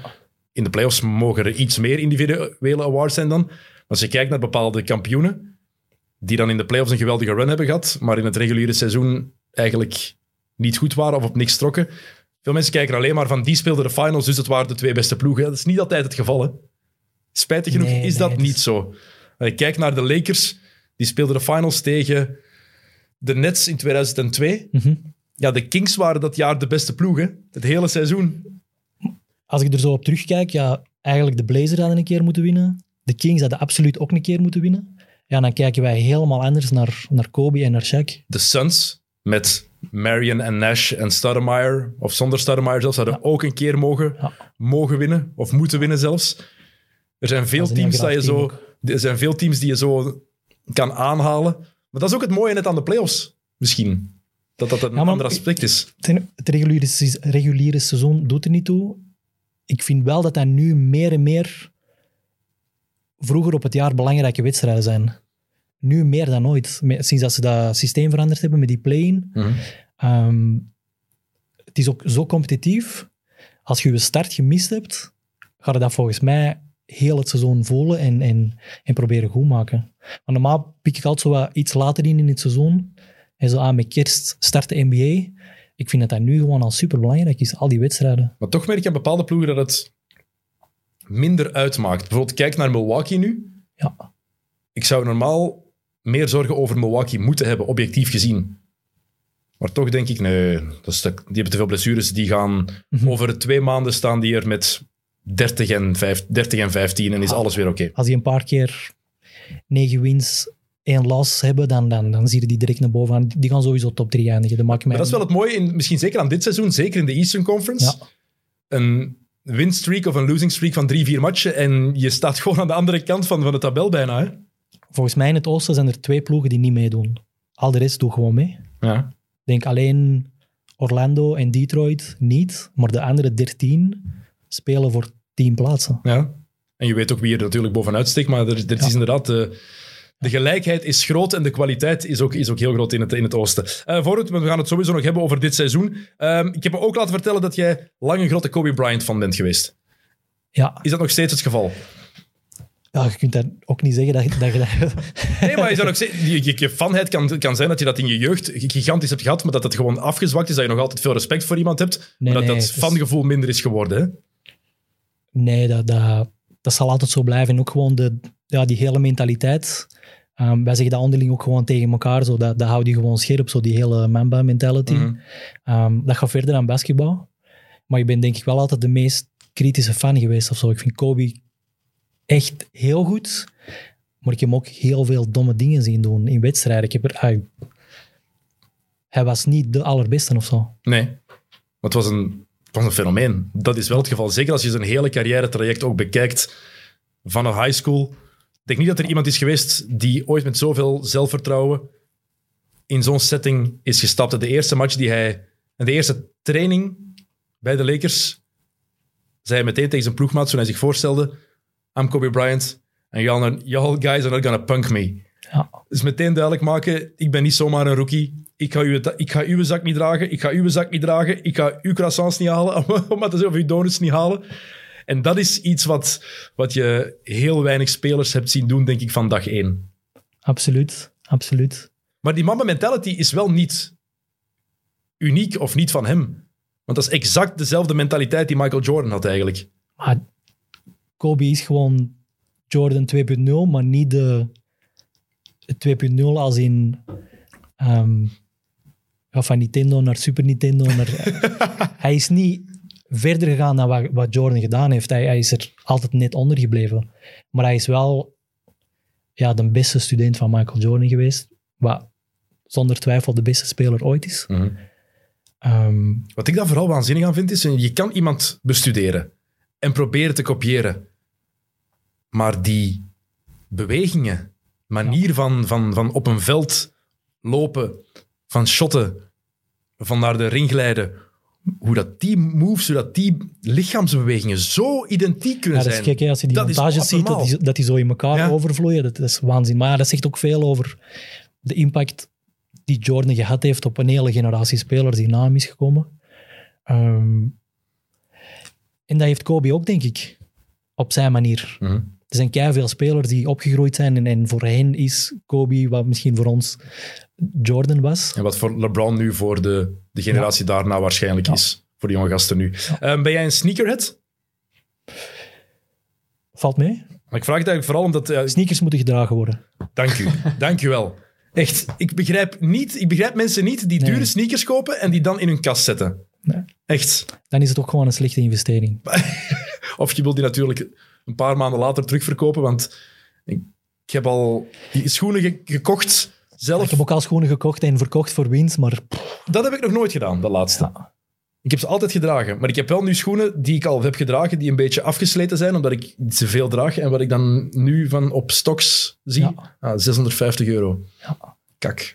In de playoffs mogen er iets meer individuele awards zijn dan. Maar als je kijkt naar bepaalde kampioenen, die dan in de playoffs een geweldige run hebben gehad, maar in het reguliere seizoen eigenlijk niet goed waren of op niks trokken. Veel mensen kijken alleen maar van die speelden de finals, dus dat waren de twee beste ploegen. Dat is niet altijd het geval. Hè. Spijtig genoeg Nee, is nee, dat is- niet zo. Je kijkt naar de Lakers, die speelden de finals tegen de Nets in 2002. Mhm. Ja, de Kings waren dat jaar de beste ploeg, hè. Het hele seizoen. Als ik er zo op terugkijk, ja, eigenlijk de Blazers hadden een keer moeten winnen. De Kings hadden absoluut ook een keer moeten winnen. Ja, dan kijken wij helemaal anders naar, naar Kobe en naar Shaq. De Suns met Marion en Nash en Stoudemire, of zonder Stoudemire zelfs, hadden ook een keer mogen, Ja. mogen winnen, of moeten winnen zelfs. Er zijn veel Dat teams dat je zo, er zijn veel teams die je zo kan aanhalen. Maar dat is ook het mooie net aan de playoffs, misschien. Dat dat een Ja, ander aspect is. Het reguliere, reguliere seizoen doet er niet toe. Ik vind wel dat dat nu meer en meer vroeger op het jaar belangrijke wedstrijden zijn. Nu meer dan ooit. Sinds dat ze dat systeem veranderd hebben met die play-in. Mhm. Ehm, het is ook zo competitief. Als je je start gemist hebt, ga je dat volgens mij heel het seizoen voelen en, en, en proberen goed maken. Maar normaal pik ik altijd zo wat iets later in in het seizoen. En zo aan met kerst start de NBA. Ik vind dat dat nu gewoon al super belangrijk is, al die wedstrijden. Maar toch merk je aan bepaalde ploegen dat het minder uitmaakt. Bijvoorbeeld, kijk naar Milwaukee nu. Ja, Ik zou normaal meer zorgen over Milwaukee moeten hebben, objectief gezien. Maar toch denk ik, nee, dat is te- die hebben te veel blessures. Die gaan Mhm. over twee maanden staan die er met 30 en, 5, 30 en 15 en is Ah. alles weer oké. als die een paar keer negen wins, één loss hebben, dan, dan, dan zie je die direct naar boven. aan. Die gaan sowieso top 3 eindigen. Dat maakt mij Maar dat is wel het mooie, in, misschien zeker aan dit seizoen, zeker in de Eastern Conference. Ja. Een winstreak of een losing streak van drie, vier matchen en je staat gewoon aan de andere kant van, van de tabel bijna. Hè? Volgens mij in het oosten zijn er twee ploegen die niet meedoen. Al de rest doet gewoon mee. Ja. Ik denk alleen Orlando en Detroit niet, maar de andere 13 spelen voor 10 plaatsen. Ja. En je weet ook wie er natuurlijk bovenuit steekt, maar er, er is inderdaad... De, de gelijkheid is groot en de kwaliteit is ook, is ook heel groot in het, in het oosten. Eh voor het, want we gaan het sowieso nog hebben over dit seizoen. Ehm, ik heb me ook laten vertellen dat jij lang een grote Kobe Bryant fan bent geweest. Ja, Is dat nog steeds het geval? Ja, je kunt daar ook niet zeggen dat, je- dat je dat... Nee, maar is dat nog steeds, je, je, je fanheid kan, kan zijn dat je dat in je jeugd gigantisch hebt gehad, maar dat het gewoon afgezwakt is, dat je nog altijd veel respect voor iemand hebt, Nee, maar dat nee, dat is- fangevoel minder is geworden. Hè? Nee, dat, dat, dat zal altijd zo blijven. En ook gewoon de, ja, die hele mentaliteit. Ehm, wij zeggen dat onderling ook gewoon tegen elkaar. Zo, dat, dat houdt je gewoon scherp, zo die hele Mamba-mentality. Mhm. Ehm, dat gaat verder dan basketbal. Maar ik ben denk ik wel altijd de meest kritische fan geweest of zo. Ik vind Kobe echt heel goed. Maar ik heb hem ook heel veel domme dingen zien doen in wedstrijden. Ik heb er, hij, hij was niet de allerbeste of zo. Nee. Maar het was, een, het fenomeen. Dat is wel het geval. Zeker als je zijn hele carrière-traject ook bekijkt vanaf high school. Ik denk niet dat er iemand is geweest die ooit met zoveel zelfvertrouwen in zo'n setting is gestapt. De eerste match die hij... En de eerste training bij de Lakers zei hij meteen tegen zijn ploegmaat toen hij zich voorstelde I'm Kobe Bryant and y'all, y'all guys are not gonna punk me. Ja. Dus meteen duidelijk maken, ik ben niet zomaar een rookie. Ik ga, uw, ik ga uw zak niet dragen. Ik ga uw zak niet dragen. Ik ga uw croissants niet halen. [laughs] Om maar te zeggen, of uw donuts niet halen. En dat is iets wat, wat je heel weinig spelers hebt zien doen, denk ik, van dag één. Absoluut, absoluut. Maar die Mamba mentality is wel niet uniek of niet van hem. Want dat is exact dezelfde mentaliteit die Michael Jordan had eigenlijk. Maar Kobe is gewoon Jordan 2.0, maar niet de 2.0 als in ehm, ja, van Nintendo naar Super Nintendo. Naar, [laughs] hij is niet verder gegaan dan wat, wat Jordan gedaan heeft. Hij, hij is er altijd net onder gebleven. Maar hij is wel ja, de beste student van Michael Jordan geweest. Wat zonder twijfel de beste speler ooit is. Ehm, Wat ik daar vooral waanzinnig aan vind, is je kan iemand bestuderen en proberen te kopiëren. Maar die bewegingen, manier van, van, van op een veld lopen, van shotten, van naar de ring glijden, hoe dat die moves, hoe dat die lichaamsbewegingen zo identiek kunnen Ja, dat is zijn. gek als je die Dat is montages ziet, dat die, dat die zo in elkaar Ja. overvloeien. Dat, dat is waanzin. Maar ja, dat zegt ook veel over de impact die Jordan gehad heeft op een hele generatie spelers die na hem is gekomen. Ehm, en dat heeft Kobe ook, denk ik, op zijn manier. Mhm. Er zijn keihard veel spelers die opgegroeid zijn en, en voor hen is Kobe wat misschien voor ons Jordan was. En wat voor LeBron nu voor de, de generatie daarna waarschijnlijk is. Voor de jonge gasten nu. Ehm, ben jij een sneakerhead? Valt mee. Maar ik vraag het eigenlijk vooral omdat... eh, Sneakers moeten gedragen worden. Dank u. [laughs] Dank u wel. Echt, ik begrijp, niet, ik begrijp mensen niet die Nee. dure sneakers kopen en die dan in hun kast zetten. Nee. Echt. Dan is het ook gewoon een slechte investering. [laughs] Of je wilt die natuurlijk een paar maanden later terugverkopen, want ik, ik heb al die schoenen ge- gekocht zelf. Ik heb ook al schoenen gekocht en verkocht voor winst, maar Dat heb ik nog nooit gedaan, dat laatste. Ik heb ze altijd gedragen. Maar ik heb wel nu schoenen die ik al heb gedragen, die een beetje afgesleten zijn, omdat ik te veel draag. En wat ik dan nu van op stocks zie, Ja. ah, 650 euro. Ja. Kak.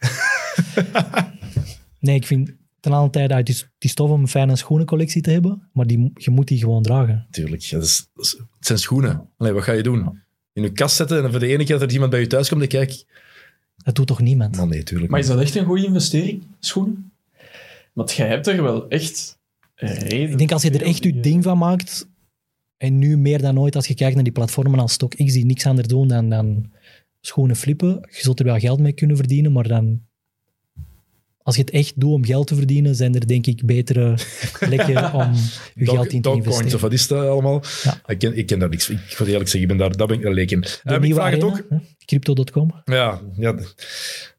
Nee, ik vind ten alle tijde uit. Het is, het is tof om een fijne schoenencollectie te hebben, maar die, je moet die gewoon dragen. Tuurlijk, ja, dat is, dat is- het zijn schoenen. Allee, wat ga je doen? In je kast zetten en voor de ene keer dat er iemand bij je thuis komt, dan kijk Dat doet toch niemand? Man, nee, tuurlijk. Maar is dat echt een goede investering, schoenen? Want jij hebt er wel echt reden. Ik denk als je er echt je ding van maakt, en nu meer dan ooit als je kijkt naar die platformen als StockX die niks anders doen dan, dan schoenen flippen, je zult er wel geld mee kunnen verdienen, maar dan... Als je het echt doet om geld te verdienen, zijn er denk ik betere [laughs] plekken om je Dog- geld in te investeren. of wat is dat allemaal? Ja. Ik, ken, ik ken daar niks. Ik moet eerlijk zeggen, ik ben daar, daar ben ik een leek in. Eh, ik vraag het ook. Crypto.com. Ja, ja,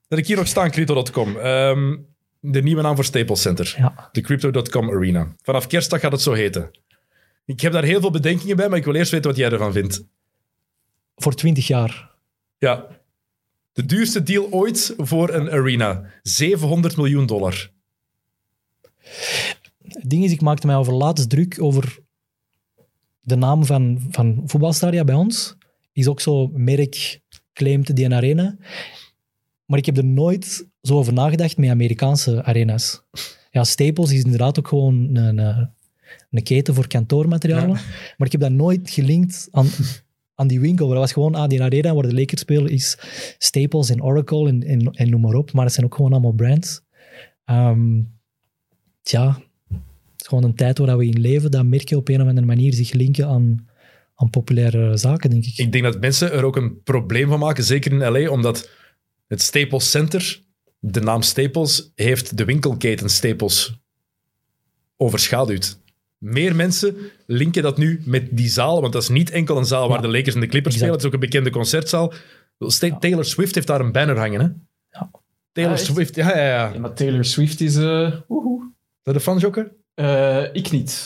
dat ik hier nog staan, Crypto.com. Ehm, de nieuwe naam voor Staples Center. Ja. De Crypto.com Arena. Vanaf kerstdag gaat het zo heten. Ik heb daar heel veel bedenkingen bij, maar ik wil eerst weten wat jij ervan vindt. Voor 20 jaar. Ja. De duurste deal ooit voor een arena. 700 miljoen dollar. Het ding is, ik maakte mij over laatst druk over de naam van, van voetbalstadia bij ons. Is ook zo merk claimt die een arena. Maar ik heb er nooit zo over nagedacht met Amerikaanse arena's. Ja, Staples is inderdaad ook gewoon een, een, een keten voor kantoormaterialen. Maar ik heb dat nooit gelinkt aan, aan die winkel. Dat was gewoon, ah, die arena waar de Lakers spelen is Staples en Oracle en, en, en noem maar op. Maar het zijn ook gewoon allemaal brands. Ehm, tja, het is gewoon een tijd waar we in leven, dat merken op een of andere manier zich linken aan, aan populaire zaken, denk ik. Ik denk dat mensen er ook een probleem van maken, zeker in LA, omdat het Staples Center, de naam Staples, heeft de winkelketen Staples overschaduwd. Meer mensen linken dat nu met die zaal, want dat is niet enkel een zaal waar Ja. de Lakers en de Clippers Exact. spelen, het is ook een bekende concertzaal. Taylor Swift heeft daar een banner hangen, hè? Ja. Taylor? Swift, ja, ja, ja. Ja, maar Taylor Swift is... eh woehoe. Dat de fan, Eh, ik niet.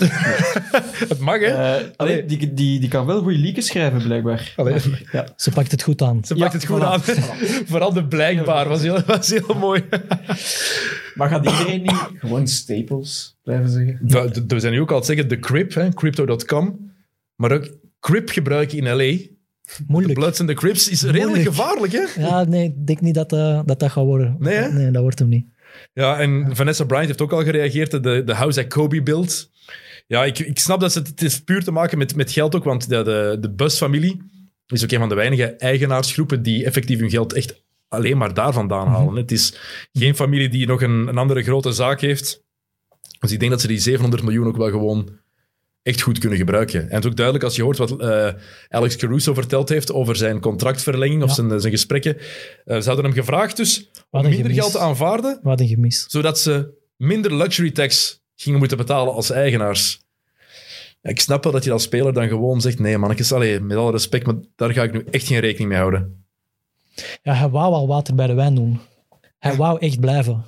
[laughs] Het mag, hè? Eh, allee, die, die, die kan wel goede liedjes schrijven, blijkbaar. Allee. Maar, ja. Ze pakt het goed aan. Ze pakt Ja, het goed voilà, aan. [laughs] Vooral de blijkbaar was heel, was heel mooi. [laughs] Maar gaat iedereen niet gewoon staples blijven zeggen? We we zijn nu ook al het zeggen, de Crip, hè, crypto.com. Maar ook Crip gebruiken in LA. De Moeilijk. Bloods en de Crips is redelijk Moeilijk. gevaarlijk, hè? Ja, nee, ik denk niet dat eh, dat, dat gaat worden. Nee, hè? Nee, dat wordt hem niet. Ja, en Vanessa Bryant heeft ook al gereageerd, de, de House at Kobe beeld. Ja, ik, ik snap dat ze, het is puur te maken met, met geld ook, want de, de, de Bus-familie is ook een van de weinige eigenaarsgroepen die effectief hun geld echt alleen maar daar vandaan halen. Het is geen familie die nog een, een andere grote zaak heeft. Dus ik denk dat ze die 700 miljoen ook wel gewoon echt goed kunnen gebruiken. En het is ook duidelijk als je hoort wat eh, Alex Caruso verteld heeft over zijn contractverlenging of Ja. zijn, zijn gesprekken. Eh, ze hadden hem gevraagd dus om minder gemis. geld te aanvaarden Wat een gemis. zodat ze minder luxury tax gingen moeten betalen als eigenaars. Ik snap wel dat je als speler dan gewoon zegt, nee mannetjes, allee, met alle respect, maar daar ga ik nu echt geen rekening mee houden. Ja, hij wou al water bij de wijn doen. Hij wou echt blijven.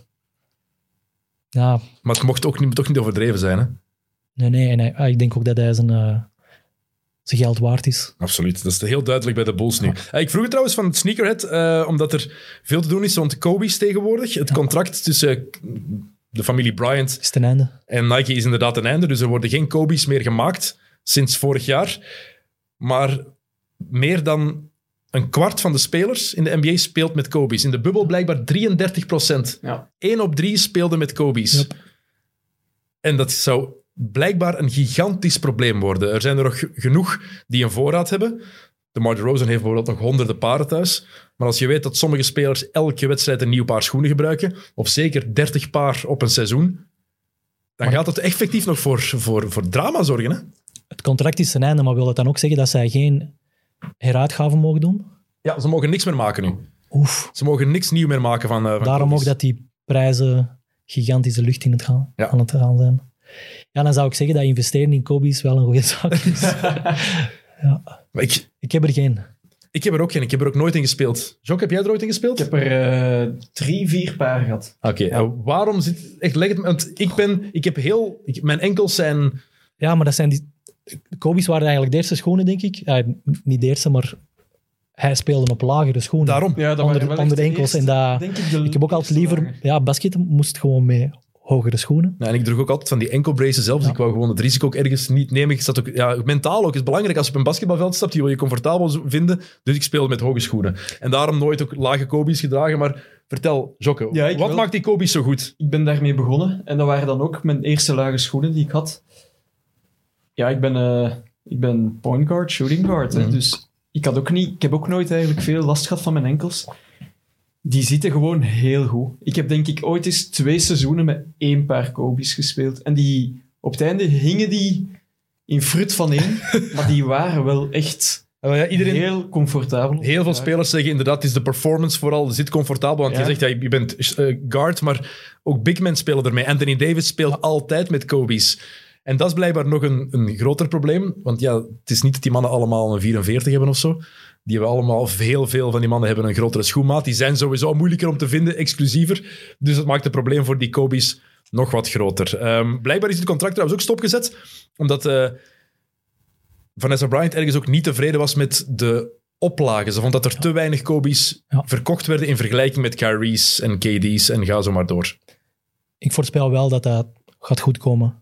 Ja, Maar het mocht ook niet, toch niet overdreven zijn, hè? Nee, nee. En hij- ah, ik denk ook dat hij zijn, eh, zijn geld waard is. Absoluut, dat is heel duidelijk bij de Bulls nu. Eh, Ik vroeg het trouwens van het sneakerhead, eh, omdat er veel te doen is rond de Kobe's tegenwoordig. Het contract tussen eh, de familie Bryant Is ten einde. En Nike is inderdaad een einde, dus er worden geen Kobe's meer gemaakt sinds vorig jaar. Maar meer dan een kwart van de spelers in de NBA speelt met Kobe's. In de bubbel blijkbaar 33 procent. Ja. 1 op 3 speelde met Kobe's. Yep. En dat zou blijkbaar een gigantisch probleem worden. Er zijn er nog genoeg die een voorraad hebben. De Mar Rosen heeft bijvoorbeeld nog honderden paren thuis. Maar als je weet dat sommige spelers elke wedstrijd een nieuw paar schoenen gebruiken, of zeker 30 paar op een seizoen, dan gaat het effectief nog voor, voor, voor drama zorgen. Hè? Het contract is ten einde, maar wil dat dan ook zeggen dat zij geen heruitgaven mogen doen? Ja, ze mogen niks meer maken nu. Oef. Ze mogen niks nieuw meer maken van, eh van Daarom ook dat die prijzen gigantisch de lucht in het gaan, Ja. aan het gaan zijn. Ja, dan zou ik zeggen dat investeren in Kobe's wel een goede zaak [laughs] is. Maar ik, ik heb er geen. ik heb er ook geen. Ik heb er ook nooit in gespeeld. Jock, heb jij er ooit in gespeeld? Ik heb er eh, drie, vier paar gehad. Oké, en waarom zit... Echt, leg het me... Want ik ben... Ik heb heel... ik- mijn enkels zijn... Ja, maar dat zijn die... Kobe's waren eigenlijk de eerste schoenen, denk ik. Ja, niet de eerste, maar hij speelde op lagere schoenen. Daarom. Ja, dat onder, waren wel onder de enkels. eerste, en dat, denk ik, de ik heb ook altijd liever... Ja, basket moest gewoon mee hogere schoenen. Nou, en ik droeg ook altijd van die enkelbraces zelf. Dus Ja. ik wou gewoon het risico ook ergens niet nemen. Ik zat ook, ja, mentaal ook is belangrijk. Als je op een basketbalveld stapt, die wil je comfortabel vinden. Dus ik speelde met hoge schoenen. En daarom nooit ook lage Kobe's gedragen. Maar vertel, Ja, ik wat maakt die Kobe's zo goed? Ik ben daarmee begonnen. En dat waren dan ook mijn eerste lage schoenen die ik had. Ja, ik ben, eh, ik ben point guard, shooting guard. hè. Mhm. Dus ik, had ook niet, ik heb ook nooit eigenlijk veel last gehad van mijn enkels. Die zitten gewoon heel goed. Ik heb denk ik ooit eens twee seizoenen met één paar Kobe's gespeeld. En die, op het einde hingen die in frut van één. [laughs] maar die waren wel echt Uh, ja, iedereen, heel comfortabel. heel veel spelers zeggen inderdaad, het is de performance vooral. Zit comfortabel, want Ja. je zegt, ja, je bent eh, guard, maar ook big men spelen ermee. Anthony Davis speelt altijd met Kobe's. En dat is blijkbaar nog een, een groter probleem. Want ja, het is niet dat die mannen allemaal een 44 hebben of zo. Die hebben allemaal, heel veel van die mannen hebben een grotere schoenmaat. Die zijn sowieso moeilijker om te vinden, exclusiever. Dus dat maakt het probleem voor die Kobe's nog wat groter. Ehm, blijkbaar is het contract trouwens ook stopgezet, omdat eh, Vanessa Bryant ergens ook niet tevreden was met de oplagen. Ze vond dat er te weinig Kobe's Ja. verkocht werden in vergelijking met Kyrie's en KD's en ga zo maar door. Ik voorspel wel dat dat gaat goed komen.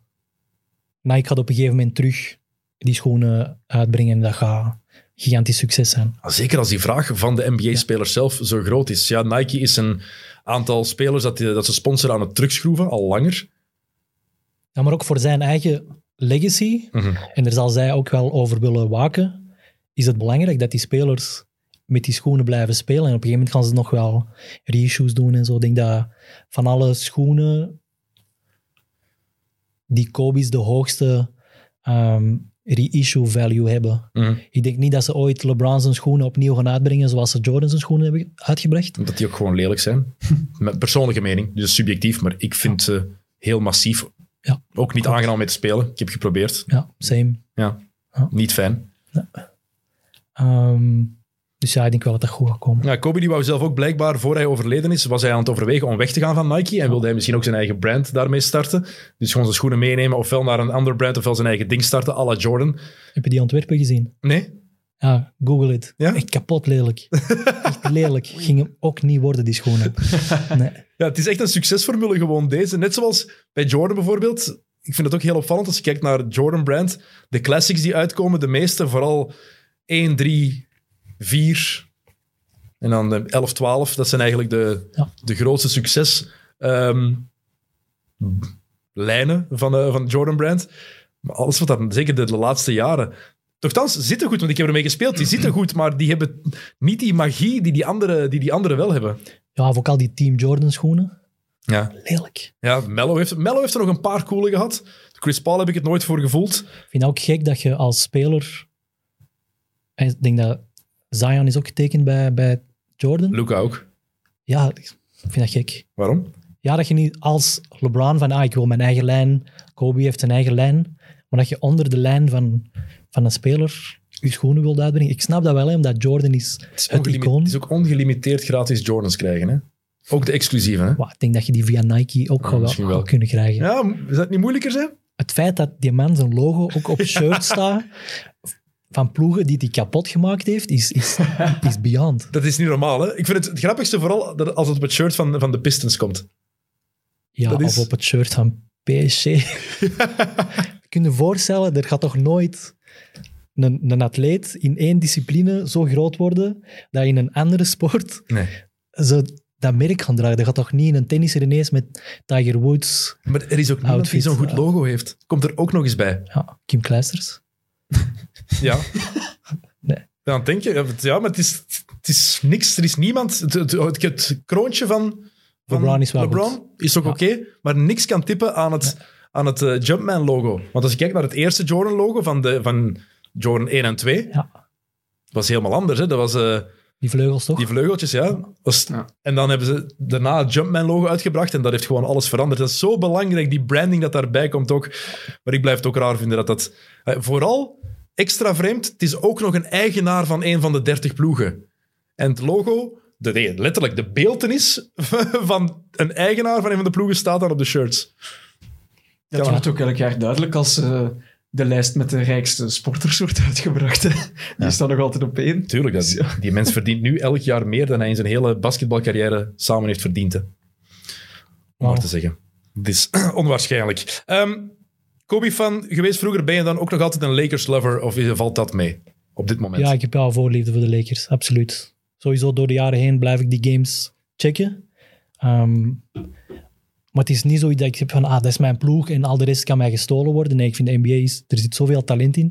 Nike gaat op een gegeven moment terug die schoenen uitbrengen en dat gaat gigantisch succes zijn. Zeker als die vraag van de NBA-spelers zelf zo groot is. Ja, Nike is een aantal spelers dat, die- dat ze sponsoren aan het terugschroeven, al langer. Ja, maar ook voor zijn eigen legacy, Mhm. en daar zal zij ook wel over willen waken, is het belangrijk dat die spelers met die schoenen blijven spelen. En op een gegeven moment gaan ze nog wel reissues doen en zo. Ik denk dat van alle schoenen die Kobe's de hoogste ehm, reissue value hebben. Mhm. Ik denk niet dat ze ooit LeBron zijn schoenen opnieuw gaan uitbrengen zoals ze Jordan zijn schoenen hebben uitgebracht. Omdat die ook gewoon lelijk zijn. [laughs] Met persoonlijke mening, dus subjectief, maar ik vind ze heel massief. Ja. Ook niet aangenaam mee te spelen. Ik heb geprobeerd. Ja, same. Ja. Ja. Niet fijn. Ehm, dus ja, ik denk wel dat dat goed gaat komen. Ja, Kobe die wou zelf ook blijkbaar, voor hij overleden is, was hij aan het overwegen om weg te gaan van Nike. En wilde hij misschien ook zijn eigen brand daarmee starten. Dus gewoon zijn schoenen meenemen, ofwel naar een ander brand, ofwel zijn eigen ding starten, à la Jordan. Heb je die ontwerpen gezien? Nee? Ja, google het. Ja? Echt kapot lelijk. Echt lelijk. [laughs] Ging hem ook niet worden, die schoenen. Nee. Ja, het is echt een succesformule gewoon deze. Net zoals bij Jordan bijvoorbeeld. Ik vind het ook heel opvallend als je kijkt naar Jordan brand. De classics die uitkomen, de meeste, vooral 1, 3, 4 en dan de 11, 12. Dat zijn eigenlijk de, Ja. de grootste succes ehm, lijnen van, de, van het Jordan brand. Maar alles wat dat, zeker de, de laatste jaren... Nochtans, zitten goed, want ik heb ermee gespeeld. Die zitten goed, maar die hebben niet die magie die die anderen die die andere wel hebben. Ja, of ook al die Team Jordan schoenen. Ja, Lelijk. ja Mello, heeft, Mello heeft er nog een paar coole gehad. Chris Paul heb ik het nooit voor gevoeld. Ik vind het ook gek dat je als speler... Ik denk dat Zion is ook getekend bij, bij Jordan. Luca ook. Ja, ik vind dat gek. Waarom? Ja, dat je niet als LeBron van ah, ik wil mijn eigen lijn, Kobe heeft zijn eigen lijn, maar dat je onder de lijn van, van een speler je schoenen wilt uitbrengen. Ik snap dat wel, hè, omdat Jordan is Het is, het icoon. het is ook ongelimiteerd gratis Jordans krijgen. Hè? Ook de exclusieve. Hè? Ik denk dat je die via Nike ook misschien wel wel. kunnen krijgen. Ja, zou het niet moeilijker zijn? Het feit dat die man zijn logo ook op [laughs] shirt staat van ploegen die hij kapot gemaakt heeft, is, is, [laughs] is beyond. Dat is niet normaal. Hè? Ik vind het het grappigste vooral dat als het op het shirt van, van de Pistons komt. Ja, Dat is- of op het shirt van PSG. [laughs] Kun je je voorstellen, er gaat toch nooit een, een atleet in één discipline zo groot worden dat in een andere sport Nee. ze dat merk gaan dragen. Dat gaat toch niet in een tennisser ineens met Tiger Woods, Maar er is ook niemand die zo'n goed ja. logo heeft. Komt er ook nog eens bij. ja, Kim Kleisters. Ja. [laughs] Nee. Dan denk je, ja, maar het is, het is niks. Er is niemand. Het, het, kroontje van, van LeBron is wel LeBron is ook Ja. oké, maar niks kan tippen aan het, aan het eh, Jumpman-logo. Want als je kijkt naar het eerste Jordan-logo van, de, van Jordan 1 en 2, Ja, was helemaal anders. Hè? Dat was eh, die vleugels toch? die vleugeltjes, ja. Was- Ja. En dan hebben ze daarna het Jumpman-logo uitgebracht en dat heeft gewoon alles veranderd. Dat is zo belangrijk, die branding dat daarbij komt ook. Maar ik blijf het ook raar vinden dat dat... eh, vooral, extra vreemd, het is ook nog een eigenaar van een van de 30 ploegen. En het logo, de, nee, letterlijk de beeltenis [laughs] van een eigenaar van een van de ploegen staat dan op de shirts. Dat wordt ook elk jaar duidelijk als eh, de lijst met de rijkste sporters wordt uitgebracht. hè. Die staat nog altijd op één. Tuurlijk, dat, Ja. die mens verdient nu elk jaar meer dan hij in zijn hele basketbalcarrière samen heeft verdiend. hè. Om maar te zeggen. Het is [clears throat] onwaarschijnlijk. Ehm Kobe-fan geweest vroeger, ben je dan ook nog altijd een Lakers-lover of valt dat mee op dit moment? Ja, ik heb wel voorliefde voor de Lakers, absoluut. Sowieso door de jaren heen blijf ik die games checken. Ehm, maar het is niet zoiets dat ik heb van, ah, dat is mijn ploeg en al de rest kan mij gestolen worden. Nee, ik vind de NBA, is, er zit zoveel talent in,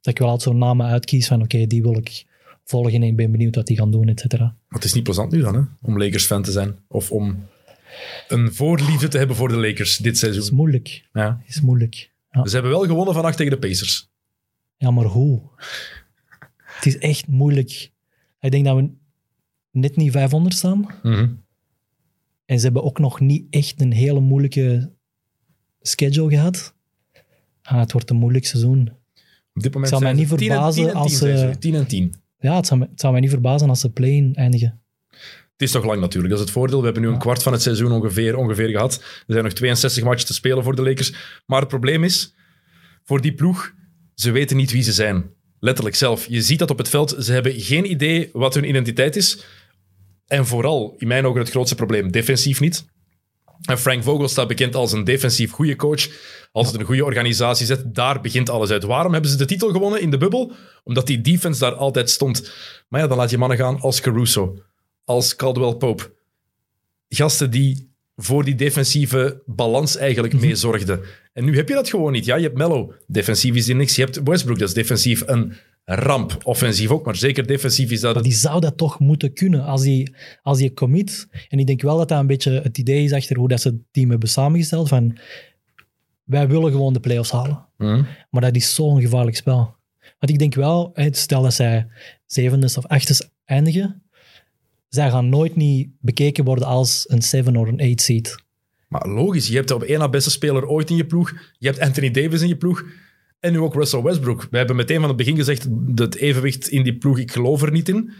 dat ik wel altijd zo'n namen uitkies van, oké, die wil ik volgen en ik ben benieuwd wat die gaan doen, et cetera. Maar het is niet plezant nu dan, hè? om Lakers-fan te zijn. Of om een voorliefde te hebben voor de Lakers dit Het is seizoen. moeilijk. Ja. Het is moeilijk. Ja, Ze hebben wel gewonnen vannacht tegen de Pacers. ja maar hoe? Het is echt moeilijk. Ik denk dat we net niet 500 staan. Mhm. En ze hebben ook nog niet echt een hele moeilijke schedule gehad. Ah, het wordt een moeilijk seizoen. Op dit moment Het zou mij niet ze 10 en- verbazen 10 en 10 als ze- ze. 10 en 10. Ja, het zou, me- het zou mij niet verbazen als ze play-in eindigen. Het is toch lang natuurlijk, dat is het voordeel. We hebben nu een kwart van het seizoen ongeveer, ongeveer gehad. Er zijn nog 62 matchen te spelen voor de Lakers. Maar het probleem is, voor die ploeg, ze weten niet wie ze zijn. Letterlijk zelf. Je ziet dat op het veld. Ze hebben geen idee wat hun identiteit is. En vooral, in mijn ogen, het grootste probleem, defensief niet. En Frank Vogel staat bekend als een defensief goede coach. Als het een goede organisatie zet, daar begint alles uit. Waarom hebben ze de titel gewonnen in de bubbel? Omdat die defense daar altijd stond. Maar ja, dan laat je mannen gaan als Caruso, als Caldwell Pope. Gasten die voor die defensieve balans eigenlijk mee zorgden. En nu heb je dat gewoon niet. Ja, je hebt Mello, defensief is die niks. Je hebt Westbrook, dat is defensief een ramp. Offensief ook, maar zeker defensief is dat Maar die zou dat toch moeten kunnen als die, als die commit. En ik denk wel dat dat een beetje het idee is achter hoe dat ze het team hebben samengesteld. Van, wij willen gewoon de play-offs halen. Hm. Maar dat is zo'n gevaarlijk spel. Want ik denk wel, stel dat zij zevende of achtste eindigen, zij gaan nooit niet bekeken worden als een 7 of een 8 seed. Maar logisch, je hebt op één na beste speler ooit in je ploeg. Je hebt Anthony Davis in je ploeg. En nu ook Russell Westbrook. We hebben meteen van het begin gezegd, dat evenwicht in die ploeg, ik geloof er niet in.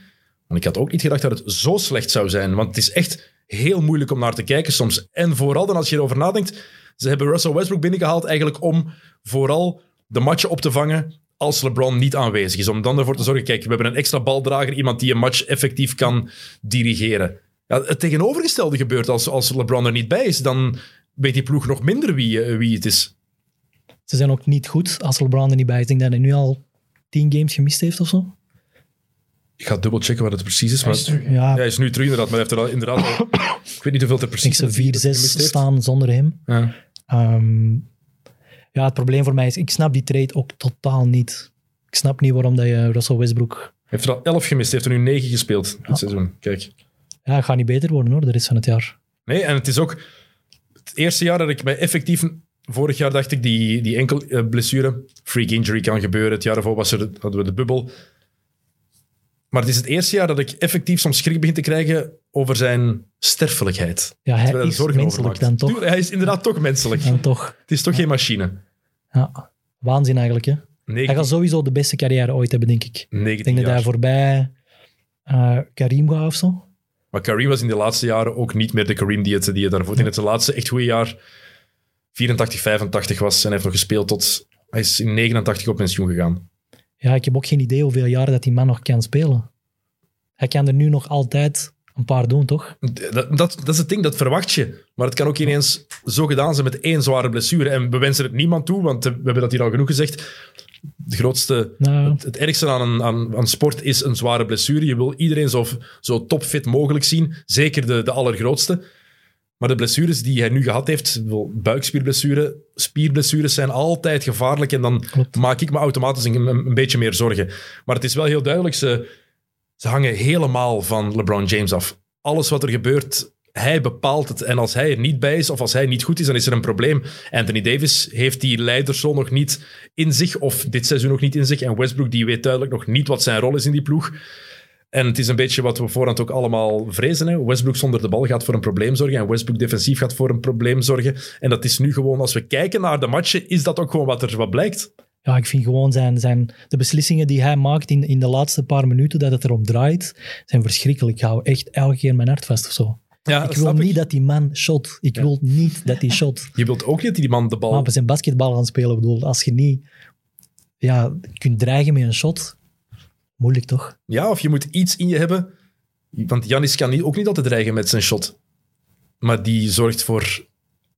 Want ik had ook niet gedacht dat het zo slecht zou zijn. Want het is echt heel moeilijk om naar te kijken soms. En vooral dan als je erover nadenkt, ze hebben Russell Westbrook binnengehaald eigenlijk om vooral de matchen op te vangen als LeBron niet aanwezig is. Om dan ervoor te zorgen, kijk, we hebben een extra baldrager, iemand die een match effectief kan dirigeren. Ja, het tegenovergestelde gebeurt als, als LeBron er niet bij is. Dan weet die ploeg nog minder wie, eh, wie het is. Ze zijn ook niet goed als LeBron er niet bij is. Ik denk dat hij nu al 10 games gemist heeft of zo. Ik ga dubbel checken wat het precies is. Hij Maar is terug, hè. Ja, hij is nu terug inderdaad, maar hij heeft er al inderdaad al... [coughs] Ik weet niet hoeveel er ik precies ze 4-6 gemist heeft. staan zonder hem. Ja. Ehm, ja, het probleem voor mij is, ik snap die trade ook totaal niet. Ik snap niet waarom dat je Russell Westbrook... Heeft er al 11 gemist, hij heeft er nu 9 gespeeld dit Ja. seizoen. Kijk. Ja, het gaat niet beter worden hoor, de rest van het jaar. Nee, en het is ook het eerste jaar dat ik mij effectief... Vorig jaar dacht ik, die, die enkel eh, blessure, freak injury kan gebeuren. Het jaar ervoor was er, hadden we de bubbel. Maar het is het eerste jaar dat ik effectief soms schrik begin te krijgen over zijn sterfelijkheid. Ja, hij is menselijk dan toch. Hij is inderdaad toch menselijk. Dan toch. Het is toch geen machine. Ja, waanzin eigenlijk. Hè. Hij 19, gaat sowieso de beste carrière ooit hebben, denk ik. 19 Ik denk dat hij voorbij eh, Karim gaat of zo. Maar Kareem was in de laatste jaren ook niet meer de Kareem die het, die het daarvoor in het laatste echt goede jaar 84, 85 was. En hij heeft nog gespeeld tot... Hij is in 89 op pensioen gegaan. Ja, ik heb ook geen idee hoeveel jaren dat die man nog kan spelen. Hij kan er nu nog altijd een paar doen, toch? Dat, dat, dat is het ding, dat verwacht je. Maar het kan ook ineens zo gedaan zijn met één zware blessure. En we wensen het niemand toe, want we hebben dat hier al genoeg gezegd. De grootste, Nou, het, het ergste aan, een, aan, aan sport is een zware blessure. Je wil iedereen zo, zo topfit mogelijk zien. Zeker de, de allergrootste. Maar de blessures die hij nu gehad heeft, buikspierblessure, spierblessures zijn altijd gevaarlijk. En dan Klopt. maak ik me automatisch een, een, een beetje meer zorgen. Maar het is wel heel duidelijk, ze, ze hangen helemaal van LeBron James af. Alles wat er gebeurt, hij bepaalt het. En als hij er niet bij is, of als hij niet goed is, dan is er een probleem. Anthony Davis heeft die leidersrol nog niet in zich, of dit seizoen nog niet in zich. En Westbrook, die weet duidelijk nog niet wat zijn rol is in die ploeg. En het is een beetje wat we voorhand ook allemaal vrezen. Hè? Westbrook zonder de bal gaat voor een probleem zorgen. En Westbrook defensief gaat voor een probleem zorgen. En dat is nu gewoon, als we kijken naar de matchen, is dat ook gewoon wat er wat blijkt. ja, ik vind gewoon zijn, zijn, de beslissingen die hij maakt in, in de laatste paar minuten dat het erom draait, zijn verschrikkelijk. Ik hou echt elke keer mijn hart vast of zo. Ja, ik wil niet dat die man shot. Ik wil niet dat hij shot. [laughs] Je wilt ook niet dat die man de bal... Maar we zijn basketbal aan het spelen. Ik bedoel, als je niet ja, kunt dreigen met een shot, moeilijk toch? Ja, of je moet iets in je hebben. Want Janis kan ook niet altijd dreigen met zijn shot. Maar die zorgt voor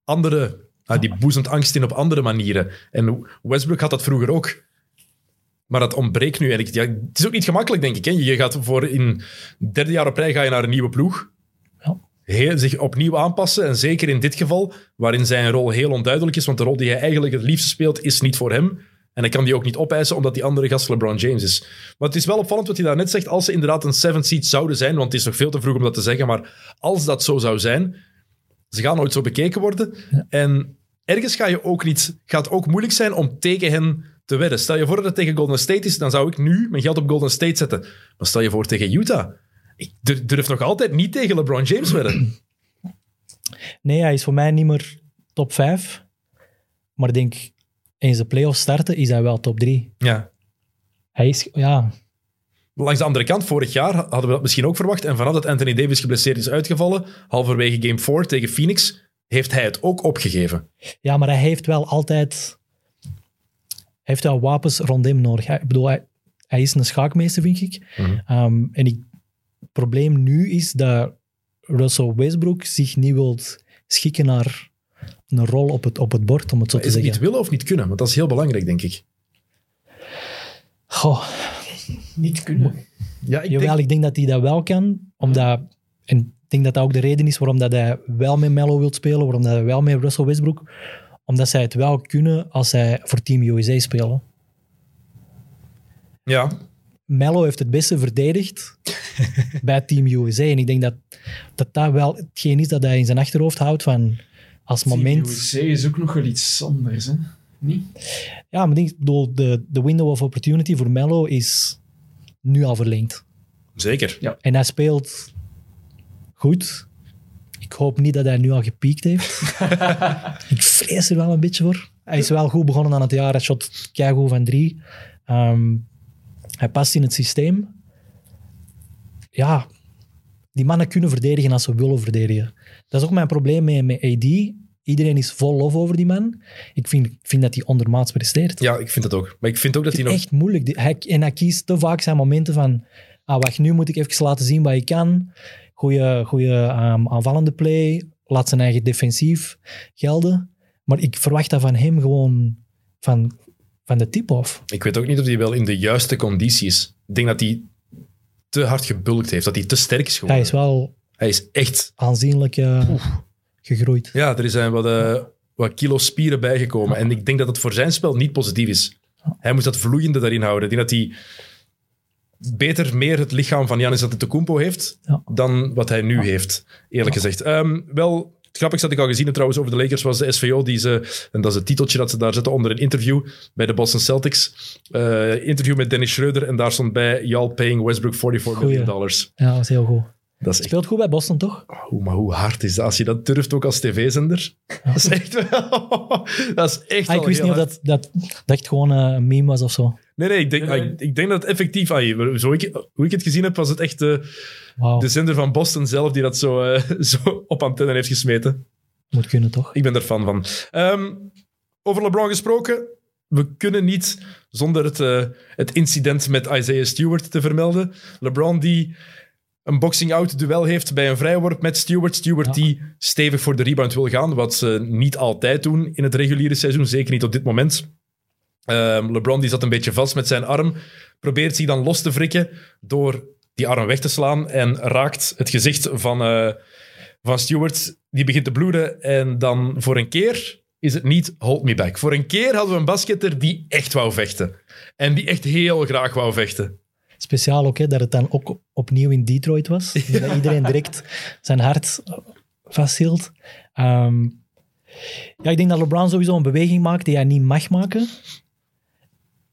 andere... ah, die boezemt angst in op andere manieren. En Westbrook had dat vroeger ook. Maar dat ontbreekt nu. En ik, ja, het is ook niet gemakkelijk, denk ik. Hè? Je gaat voor in derde jaar op rij ga je naar een nieuwe ploeg. Ja. Heel, zich opnieuw aanpassen. En zeker in dit geval, waarin zijn rol heel onduidelijk is. Want de rol die hij eigenlijk het liefste speelt, is niet voor hem. En hij kan die ook niet opeisen, omdat die andere gast LeBron James is. Maar het is wel opvallend wat hij daar net zegt. Als ze inderdaad een seventh seed zouden zijn, want het is nog veel te vroeg om dat te zeggen, maar als dat zo zou zijn, ze gaan nooit zo bekeken worden. En ergens ga je ook niet, gaat het ook moeilijk zijn om tegen hen te wedden. Stel je voor dat het tegen Golden State is, dan zou ik nu mijn geld op Golden State zetten. Maar stel je voor tegen Utah. Ik dur- durf nog altijd niet tegen LeBron James wedden. Nee, hij is voor mij niet meer top 5. Maar ik denk, eens de playoffs starten, is hij wel top 3. Ja. Hij is, ja, Langs de andere kant, vorig jaar hadden we dat misschien ook verwacht. En vanaf dat Anthony Davis geblesseerd is uitgevallen, halverwege Game 4 tegen Phoenix, heeft hij het ook opgegeven. ja, maar hij heeft wel altijd hij heeft wel wapens rond hem nodig. Hij, ik bedoel, hij, hij is een schaakmeester, vind ik. Mhm. Ehm, en ik, het probleem nu is dat Russell Westbrook zich niet wil schikken naar een rol op het, op het bord, om het zo te Is het zeggen. niet willen of niet kunnen? Want dat is heel belangrijk, denk ik. Goh, Niet kunnen. Ja, ik Jawel, ik denk dat hij dat wel kan. Omdat, en ik denk dat dat ook de reden is waarom dat hij wel met Mello wil spelen, waarom dat hij wel met Russell Westbrook. Omdat zij het wel kunnen als zij voor Team USA spelen. ja, Mello heeft het beste verdedigd [laughs] bij Team USA. En ik denk dat, dat dat wel hetgeen is dat hij in zijn achterhoofd houdt van als moment... USA is ook nog wel iets anders. Hè? Niet? Ja, maar ik denk, de, de window of opportunity voor Mello is nu al verlengd. Zeker. Ja. En hij speelt goed. Ik hoop niet dat hij nu al gepiekt heeft. [laughs] ik vrees er wel een beetje voor. Hij is wel goed begonnen aan het jaar. Hij shot keigoed van drie. Ehm, hij past in het systeem. Ja, die mannen kunnen verdedigen als ze willen verdedigen. Dat is ook mijn probleem met, met AD. Iedereen is vol lof over die man. Ik vind, ik vind dat hij ondermaats presteert. Ja, ik vind het ook. Maar ik vind ook dat hij nog... echt moeilijk. Hij, en hij kiest te vaak zijn momenten van... Ah, wacht, nu moet ik even laten zien wat ik kan. Goeie, goeie ehm, aanvallende play. Laat zijn eigen defensief gelden. Maar ik verwacht dat van hem gewoon van, van de tip-off. Ik weet ook niet of hij wel in de juiste conditie is. Ik denk dat hij te hard gebulkt heeft. Dat hij te sterk is Hij geworden. is wel Hij is echt... aanzienlijk gegroeid. Ja, er zijn wat, eh, wat kilo spieren bijgekomen. En ik denk dat het voor zijn spel niet positief is. Hij moet dat vloeiende daarin houden. Ik denk dat hij beter meer het lichaam van Giannis Antetokounmpo heeft Ja. dan wat hij nu heeft, eerlijk gezegd. Ehm, wel, het grappigste dat ik al gezien heb trouwens over de Lakers was de SVO die ze, en dat is het titeltje dat ze daar zetten onder een interview bij de Boston Celtics. Eh, interview met Dennis Schreuder en daar stond bij y'all paying Westbrook 44 Goeie. million dollars. Ja, dat is heel goed. Dat is echt Speelt goed bij Boston, toch? Oeh, maar hoe hard is dat? Als je dat durft ook als tv-zender. Dat is echt wel... [laughs] dat is echt Ah, ik wist niet of dat, dat, dat echt gewoon eh, een meme was of zo. Nee, nee, ik denk, Nee, nee. ik denk dat het effectief... ah, zo ik, hoe ik het gezien heb, was het echt de, Wauw, de zender van Boston zelf die dat zo, eh, [laughs] zo op antenne heeft gesmeten. moet kunnen, toch? Ik ben er fan van. Ehm, over LeBron gesproken. We kunnen niet zonder het, eh, het incident met Isaiah Stewart te vermelden. LeBron die een boxing-out duel heeft bij een vrijworp met Stewart. Stewart Ja. die stevig voor de rebound wil gaan, wat ze niet altijd doen in het reguliere seizoen, zeker niet op dit moment. Ehm, LeBron die zat een beetje vast met zijn arm, probeert zich dan los te wrikken door die arm weg te slaan en raakt het gezicht van, eh, van Stewart. Die begint te bloeden en dan voor een keer is het niet hold me back. Voor een keer hadden we een basketter die echt wou vechten. En die echt heel graag wou vechten. Speciaal ook hè, dat het dan ook opnieuw in Detroit was. [laughs] Dat iedereen direct zijn hart vasthield. Ehm, ja, ik denk dat LeBron sowieso een beweging maakt die hij niet mag maken.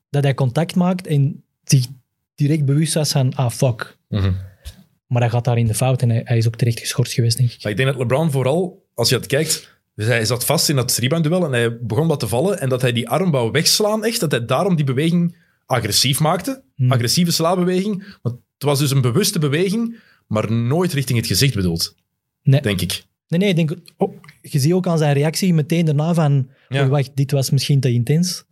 Dat hij contact maakt en zich direct bewust was van, ah fuck. Maar hij gaat daar in de fout en hij, hij is ook terecht geschorst geweest, denk ik. Maar ik denk dat LeBron vooral, als je het kijkt, dus hij zat vast in dat rebound-duel en hij begon wat te vallen. En dat hij die arm wou wegslaan, echt. Dat hij daarom die beweging agressief maakte. Hmm. Agressieve slaabeweging. Want het was dus een bewuste beweging, maar nooit richting het gezicht bedoeld. Nee. Denk ik. Nee, nee, ik denk, oh, je ziet ook aan zijn reactie meteen daarna van, Ja. oei, wacht, dit was misschien te intens.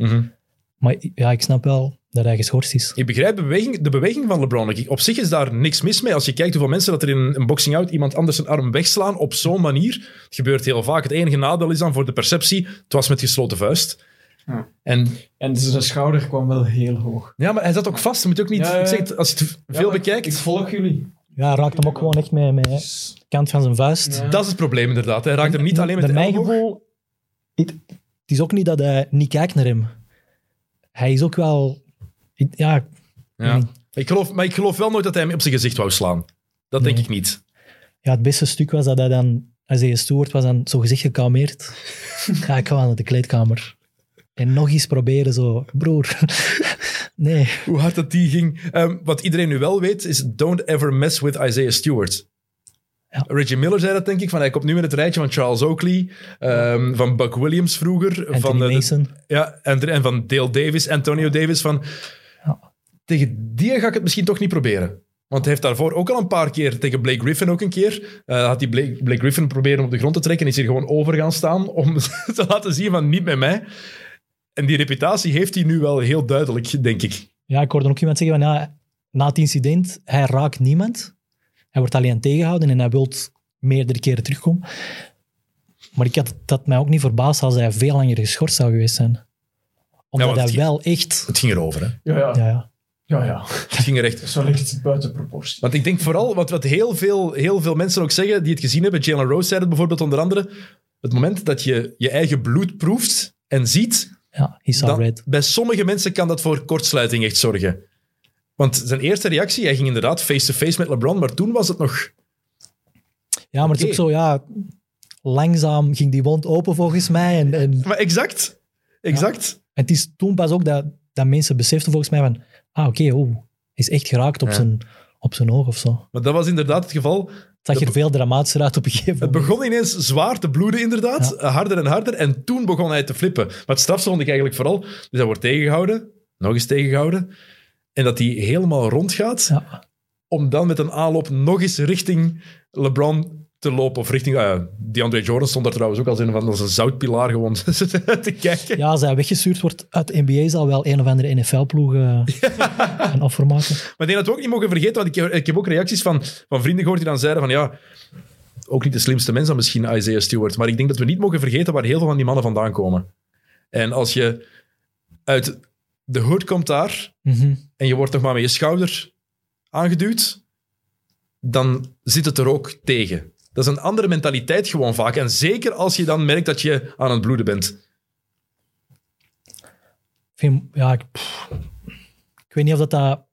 Maar ja, ik snap wel dat hij geschorst is. Ik begrijp de beweging, de beweging van LeBron. Op zich is daar niks mis mee. Als je kijkt hoeveel mensen dat er in een boxing-out iemand anders zijn arm wegslaan op zo'n manier. Het gebeurt heel vaak. Het enige nadeel is dan voor de perceptie, het was met gesloten vuist. Ja. En En zijn schouder kwam wel heel hoog. Ja, maar hij zat ook vast. Je moet ook niet... Ja, ja. Ik zeg het, als je het veel bekijkt... Ik volg jullie. Ja, hij raakt hem ook gewoon echt met, met de kant van zijn vuist. Ja. Dat is het probleem inderdaad. Hij raakt er niet alleen met de mijn gevoel, het, het is ook niet dat hij niet kijkt naar hem. Hij is ook wel... ik- Ja, Ja. Ik geloof, maar ik geloof wel nooit dat hij hem op zijn gezicht wou slaan. Dat denk Nee. ik niet. ja, het beste stuk was dat hij dan, als hij Stewart was, dan zo gezicht gekalmeerd. [laughs] ja, ik ga wel naar de kleedkamer. En nog eens proberen zo, broer. [laughs] nee. Hoe hard dat die ging. Ehm, wat iedereen nu wel weet, is don't ever mess with Isaiah Stewart. Ja. Reggie Miller zei dat, denk ik. Van, hij komt nu in het rijtje van Charles Oakley, ehm, van Buck Williams vroeger. Anthony van, eh, de- Mason. Ja, en, en van Dale Davis, Antonio Davis. Van, Ja. Tegen die ga ik het misschien toch niet proberen. Want hij heeft daarvoor ook al een paar keer tegen Blake Griffin ook een keer. eh, had hij Blake, Blake Griffin proberen om op de grond te trekken en is hier gewoon over gaan staan om [laughs] te laten zien van niet met mij. En die reputatie heeft hij nu wel heel duidelijk, denk ik. Ja, ik hoorde ook iemand zeggen van ja, na het incident, hij raakt niemand. Hij wordt alleen tegengehouden en hij wil meerdere keren terugkomen. Maar ik had dat mij ook niet verbaasd als hij veel langer geschorst zou geweest zijn. Omdat want hij het- wel echt... Het ging erover, hè. Ja, ja. Ja, ja. ja, ja. Het ging er echt... Is wel echt buiten proportie. Want ik denk vooral, wat, wat heel, veel, heel veel mensen ook zeggen die het gezien hebben, Jalen Rose zei het bijvoorbeeld onder andere, het moment dat je je eigen bloed proeft en ziet, ja he saw dan, red. bij sommige mensen kan dat voor kortsluiting echt zorgen. Want zijn eerste reactie, hij ging inderdaad face-to-face met LeBron, maar toen was het nog... Ja, maar het is ook zo, ja... Langzaam ging die wond open volgens mij. En, en Maar exact. exact. En het is toen pas ook dat, dat mensen beseften volgens mij van, ah oké, oh, hij is echt geraakt op, Ja. zijn, op zijn oog of zo. Maar dat was inderdaad het geval. Het zag er veel dramatischer uit op een gegeven Het moment. begon ineens zwaar te bloeden, inderdaad. Eh, Harder en harder. En toen begon hij te flippen. Maar het strafste vond ik eigenlijk vooral... Dus hij wordt tegengehouden. Nog eens tegengehouden. En dat hij helemaal rondgaat. Ja. Om dan met een aanloop nog eens richting LeBron te lopen. Of richting... Uh, DeAndre Jordan stond daar trouwens ook als een van een zoutpilaar gewoon [laughs] te kijken. Ja, als hij weggestuurd wordt uit de NBA, zal wel een of andere NFL-ploeg eh, een offer maken. [laughs] Maar ik denk dat we ook niet mogen vergeten, want ik, ik heb ook reacties van, van vrienden gehoord die dan zeiden van ja, ook niet de slimste mens dan misschien Isaiah Stewart, maar ik denk dat we niet mogen vergeten waar heel veel van die mannen vandaan komen. En als je uit de hood komt daar Mhm. en je wordt nog maar met je schouder aangeduwd, dan zit het er ook tegen. Dat is een andere mentaliteit gewoon vaak. En zeker als je dan merkt dat je aan het bloeden bent. Ik vind, ja, ik, pff, ik weet niet of dat, dat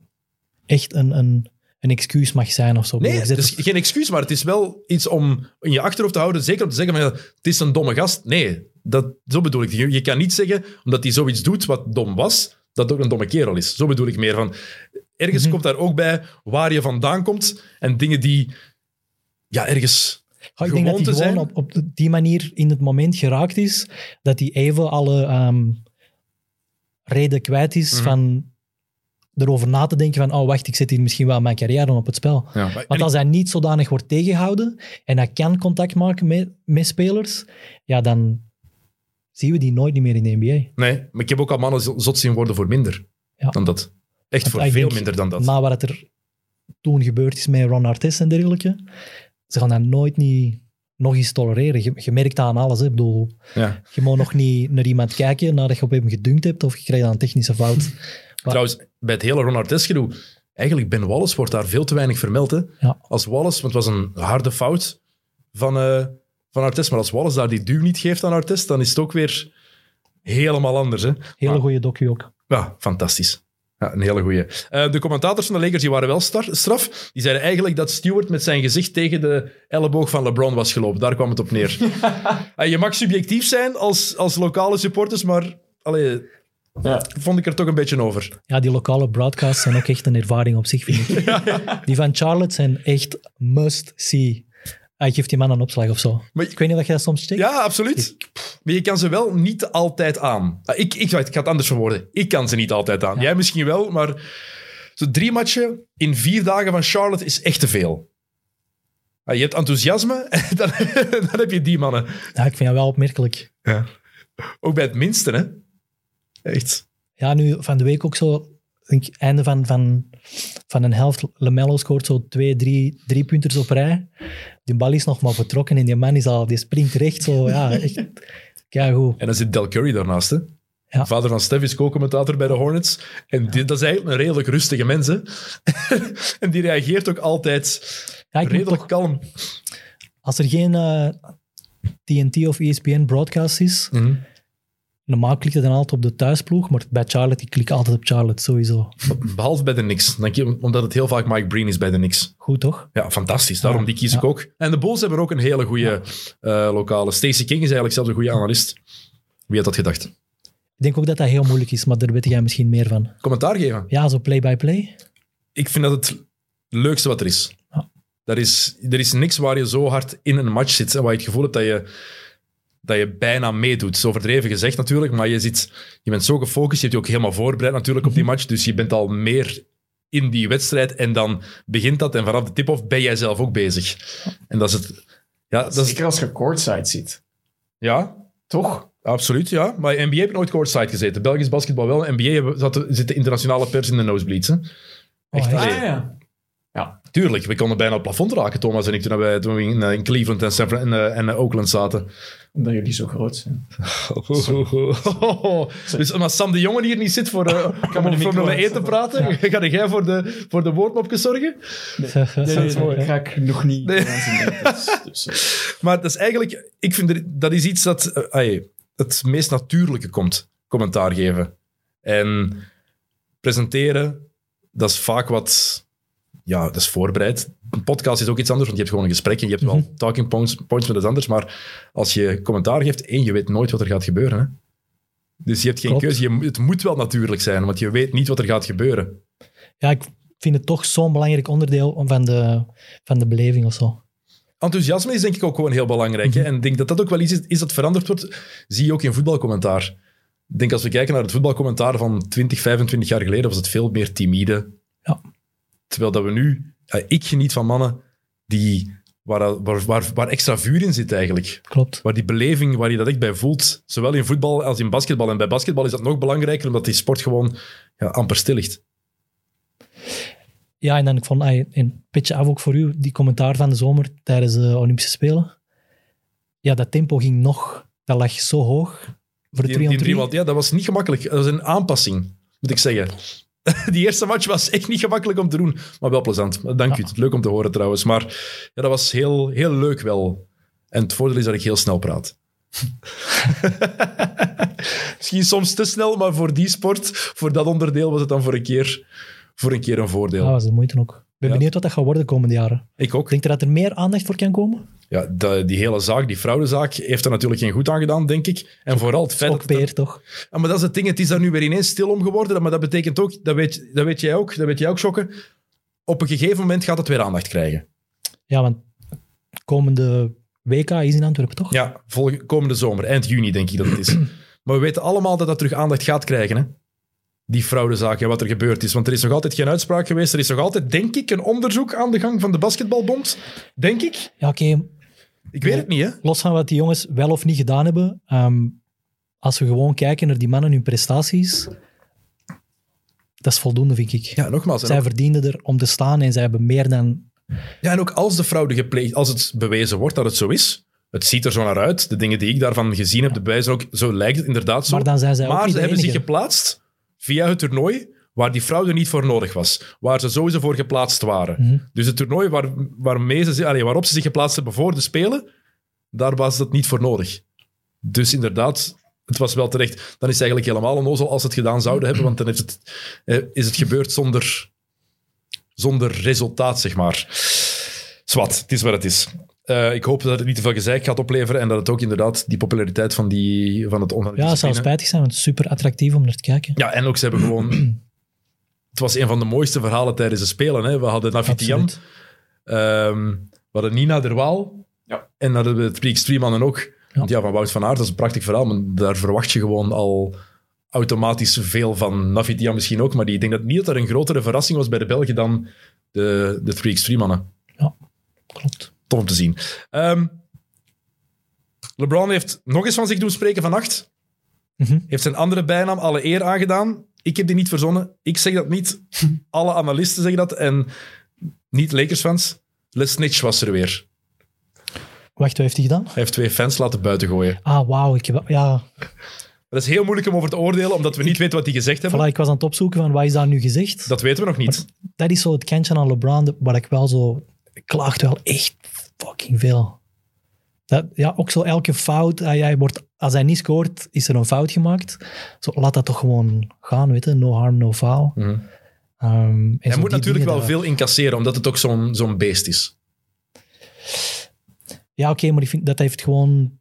echt een, een, een excuus mag zijn of zo. Nee, Je het is geen excuus, maar het is wel iets om in je achterhoofd te houden. Zeker om te zeggen van ja, het is een domme gast. Nee, dat, zo bedoel ik. Je, je kan niet zeggen, omdat hij zoiets doet wat dom was, dat het ook een domme kerel is. Zo bedoel ik meer van. Ergens Mhm. komt daar ook bij waar je vandaan komt en dingen die ja, ergens Ja, ik denk dat hij gewoon op, op die manier in het moment geraakt is, dat hij even alle ehm, reden kwijt is Mhm. van erover na te denken van, oh wacht, ik zet hier misschien wel mijn carrière op het spel. Ja, maar- Want als hij niet zodanig wordt tegengehouden en hij kan contact maken met, met spelers, ja, dan zien we die nooit meer in de NBA. Nee, maar ik heb ook al mannen zo- zot zien worden voor minder Ja. dan dat. Echt Want voor veel denk, minder dan dat. Na wat er toen gebeurd is met Ron Artest en dergelijke, ze gaan dat nooit niet nog eens tolereren. Je, je merkt dat aan alles. Hè. Ik bedoel, Ja. je mag nog niet naar iemand kijken nadat je op hem gedunkt hebt of je krijgt dan een technische fout. [laughs] Trouwens, bij het hele Ron Artest gedoe, eigenlijk Ben Wallace wordt daar veel te weinig vermeld. Hè? Ja. Als Wallace, want het was een harde fout van, eh van Artest, maar als Wallace daar die duw niet geeft aan Artest, dan is het ook weer helemaal anders. Hè? Hele Maar- goede docu ook. Ja, fantastisch. Ja, een hele goeie. Eh, de commentators van de Lakers die waren wel star- straf. Die zeiden eigenlijk dat Stewart met zijn gezicht tegen de elleboog van LeBron was gelopen. Daar kwam het op neer. [laughs] Eh, je mag subjectief zijn als, als lokale supporters, maar allee, Ja. vond ik er toch een beetje over. Ja, die lokale broadcasts zijn ook echt een ervaring op zich, vind ik. [laughs] Die van Charlotte zijn echt must-see. Hij geeft die man een opslag of zo. Maar- ik weet niet of jij dat soms checkt. Ja, absoluut. Maar je kan ze wel niet altijd aan. Ah, Ik, ik, ik ga het anders verwoorden. Ik kan ze niet altijd aan. Jij misschien wel, maar zo drie matchen in vier dagen van Charlotte is echt te veel. Ah, Je hebt enthousiasme, [laughs] en dan, dan heb je die mannen. Ja, ik vind dat wel opmerkelijk. Ook bij het minste, hè? Echt. Ja, nu van de week ook zo, denk ik, einde van, van, van een helft. Lamello scoort zo twee, drie, drie punters op rij. Die bal is nog maar vertrokken en die man is al, die springt recht zo. Ja, [laughs] echt. Goed. En dan zit Del Curry daarnaast, hè? Ja. Vader van Steph is co-commentator bij de Hornets. En die- dat is eigenlijk een redelijk rustige mens, hè? [laughs] en die reageert ook altijd Ja, ik moet redelijk toch, kalm. als er geen eh, TNT of E ESPN broadcast is, Mhm. Normaal klikt het dan altijd op de thuisploeg, maar bij Charlotte, ik klik altijd op Charlotte, sowieso. Behalve bij de Knicks. Omdat het heel vaak Mike Breen is bij de Knicks. Goed, toch? Ja, fantastisch. Daarom Ja, die kies ja. ik ook. En de Bulls hebben ook een hele goede eh, lokale. Stacey King is eigenlijk zelfs een goede analist. Wie had dat gedacht? Ik denk ook dat dat heel moeilijk is, maar daar weet jij misschien meer van. Commentaar geven. Ja, zo play-by-play. Ik vind dat het leukste wat er is. Ja. Er is. Er is niks waar je zo hard in een match zit en waar je het gevoel hebt dat je, dat je bijna meedoet. Zo overdreven gezegd natuurlijk, maar je, zit, je bent zo gefocust. Je hebt je ook helemaal voorbereid natuurlijk op die match. Dus je bent al meer in die wedstrijd en dan begint dat en vanaf de tip-off ben jij zelf ook bezig. En dat is het... Ja, dat is, Zeker als je courtside zit. ja, Toch? Absoluut, ja. Maar NBA heb ik nooit courtside gezeten. Belgisch basketbal wel. NBA hebben- zat, zit de internationale pers in de nosebleeds. Hè? Oh, Echt. Ah, ja. Tuurlijk, we konden bijna op het plafond raken, Thomas en ik, toen we, toen we in, eh, in Cleveland en, San Fran- en, eh, en eh, Oakland zaten. Omdat jullie zo groot zijn. [laughs] dus maar Sam de Jongen hier niet zit voor, eh, [laughs] om de over micro Formule 1 te uitzetten. praten, [laughs] ga jij voor de, voor de woordmopjes zorgen? Nee, nee, mooi, dat ga ik nog niet Nee. Dus, dus, Maar dat is eigenlijk, ik vind er, dat is iets dat eh, het meest natuurlijke komt, commentaar geven. En presenteren, dat is vaak wat, ja, dat is voorbereid. Een podcast is ook iets anders, want je hebt gewoon een gesprek en je hebt wel talking points, points met iets anders. Maar als je commentaar geeft, één, je weet nooit wat er gaat gebeuren. Hè? Dus je hebt geen Klopt. keuze. Je, het moet wel natuurlijk zijn, want je weet niet wat er gaat gebeuren. Ja, ik vind het toch zo'n belangrijk onderdeel van de, van de beleving of zo. Enthousiasme is denk ik ook gewoon heel belangrijk. Mhm. hè. En ik denk dat dat ook wel iets is, is dat veranderd wordt. Zie je ook in voetbalcommentaar. Ik denk als we kijken naar het voetbalcommentaar van 20, 25 jaar geleden, was het veel meer timide. Ja. Terwijl dat we nu... ik geniet van mannen die, waar, waar, waar, waar extra vuur in zit eigenlijk. Klopt. Waar die beleving, waar je dat echt bij voelt. Zowel in voetbal als in basketbal. En bij basketbal is dat nog belangrijker, omdat die sport gewoon ja, amper stil ligt. Ja, en dan ik vond een pitje af ook voor u, die commentaar van de zomer tijdens de Olympische Spelen. Ja, dat tempo ging nog, dat lag zo hoog voor de Die, 3 die on 3. driemaal- ja, dat was niet gemakkelijk. Dat was een aanpassing, moet ik zeggen. [laughs] Die eerste match was echt niet gemakkelijk om te doen, maar wel plezant. Dank u, leuk om te horen trouwens. Maar ja, dat was heel, heel leuk wel. En het voordeel is dat ik heel snel praat. [laughs] Misschien soms te snel, maar voor die sport, voor dat onderdeel, was het dan voor een keer, voor een, keer een voordeel. Ja, dat was de moeite ook. Ik ben benieuwd wat dat gaat worden de komende jaren. Ik ook. Denk je dat er meer aandacht voor kan komen? Ja, de- die hele zaak, die fraudezaak, heeft er natuurlijk geen goed aan gedaan, denk ik. En vooral het feit. PR, toch? Ja, maar dat is het ding, het is daar nu weer ineens stil om geworden. Maar dat betekent ook, dat weet, dat weet jij ook, dat weet jij ook, Schokke. Op een gegeven moment gaat het weer aandacht krijgen. Ja, want komende WK is in Antwerpen, toch? Ja, volgende, komende zomer, eind juni denk ik dat het is. [clears throat] maar we weten allemaal dat dat terug aandacht gaat krijgen, hè? Die fraudezaak en wat er gebeurd is. Want er is nog altijd geen uitspraak geweest. Er is nog altijd, denk ik, een onderzoek aan de gang van de basketbalbond. Denk ik. Ja, oké. Ik weet het niet, hè? Los van wat die jongens wel of niet gedaan hebben, ehm, als we gewoon kijken naar die mannen hun prestaties, dat is voldoende, vind ik. Ja, nogmaals. Zij ook, verdienden er om te staan en zij hebben meer dan... ja, en ook als de fraude gepleegd, als het bewezen wordt dat het zo is, het ziet er zo naar uit. De dingen die ik daarvan gezien heb, de bewijzen ook, zo lijkt het inderdaad zo. Maar dan zijn zij ook Maar niet ze hebben zich geplaatst via het toernooi waar die fraude niet voor nodig was. Waar ze sowieso voor geplaatst waren. Mhm. Dus het toernooi waar, waarmee ze, allee, waarop ze zich geplaatst hebben voor de Spelen, daar was dat niet voor nodig. Dus inderdaad, het was wel terecht. Dan is het eigenlijk helemaal onnozel als ze het gedaan zouden hebben, want dan heeft het, eh, is het gebeurd zonder, zonder resultaat, zeg maar. Zwat, het is wat het is. Eh, ik hoop dat het niet te veel gezeik gaat opleveren en dat het ook inderdaad die populariteit van, die, van het Ja, het zou spijtig zijn, want het is super attractief om naar te kijken. ja, en ook ze hebben gewoon... [clears throat] Het was een van de mooiste verhalen tijdens de Spelen. Hè. We hadden Navitiam, Absoluut. ehm, we hadden Nina Derwaal Ja. en hadden we het Pre-Extreme mannen ook. Want ja, van Wout van Aert, dat is een prachtig verhaal, maar daar verwacht je gewoon al automatisch veel van. Navitiam misschien ook, maar die, ik denk dat niet dat er een grotere verrassing was bij de Belgen dan de, de Three Extreme mannen. Klopt. Tof om te zien. Ehm, LeBron heeft nog eens van zich doen spreken vannacht. Mhm. Heeft zijn andere bijnaam alle eer aangedaan. Ik heb die niet verzonnen. Ik zeg dat niet. [laughs] Alle analisten zeggen dat. En niet Lakers-fans. Les Snitch was er weer. Wacht, wat heeft hij gedaan? Hij heeft twee fans laten buiten gooien. Ah, wauw. Ik, heb- ja, Dat is heel moeilijk om over te oordelen, omdat we niet weten wat die gezegd hebben. voilà, ik was aan het opzoeken van wat is daar nu gezegd. Dat weten we nog niet. dat is zo het kantje aan LeBron, waar ik wel zo... Klaagt wel echt fucking veel. Dat, ja, ook zo elke fout, hij, hij wordt, als hij niet scoort, is er een fout gemaakt. Zo, laat dat toch gewoon gaan, weet je. No harm, no foul. En Hij moet natuurlijk wel daar- veel incasseren, omdat het ook zo'n zo'n beest is. Ja, oké, maar ik vind dat heeft gewoon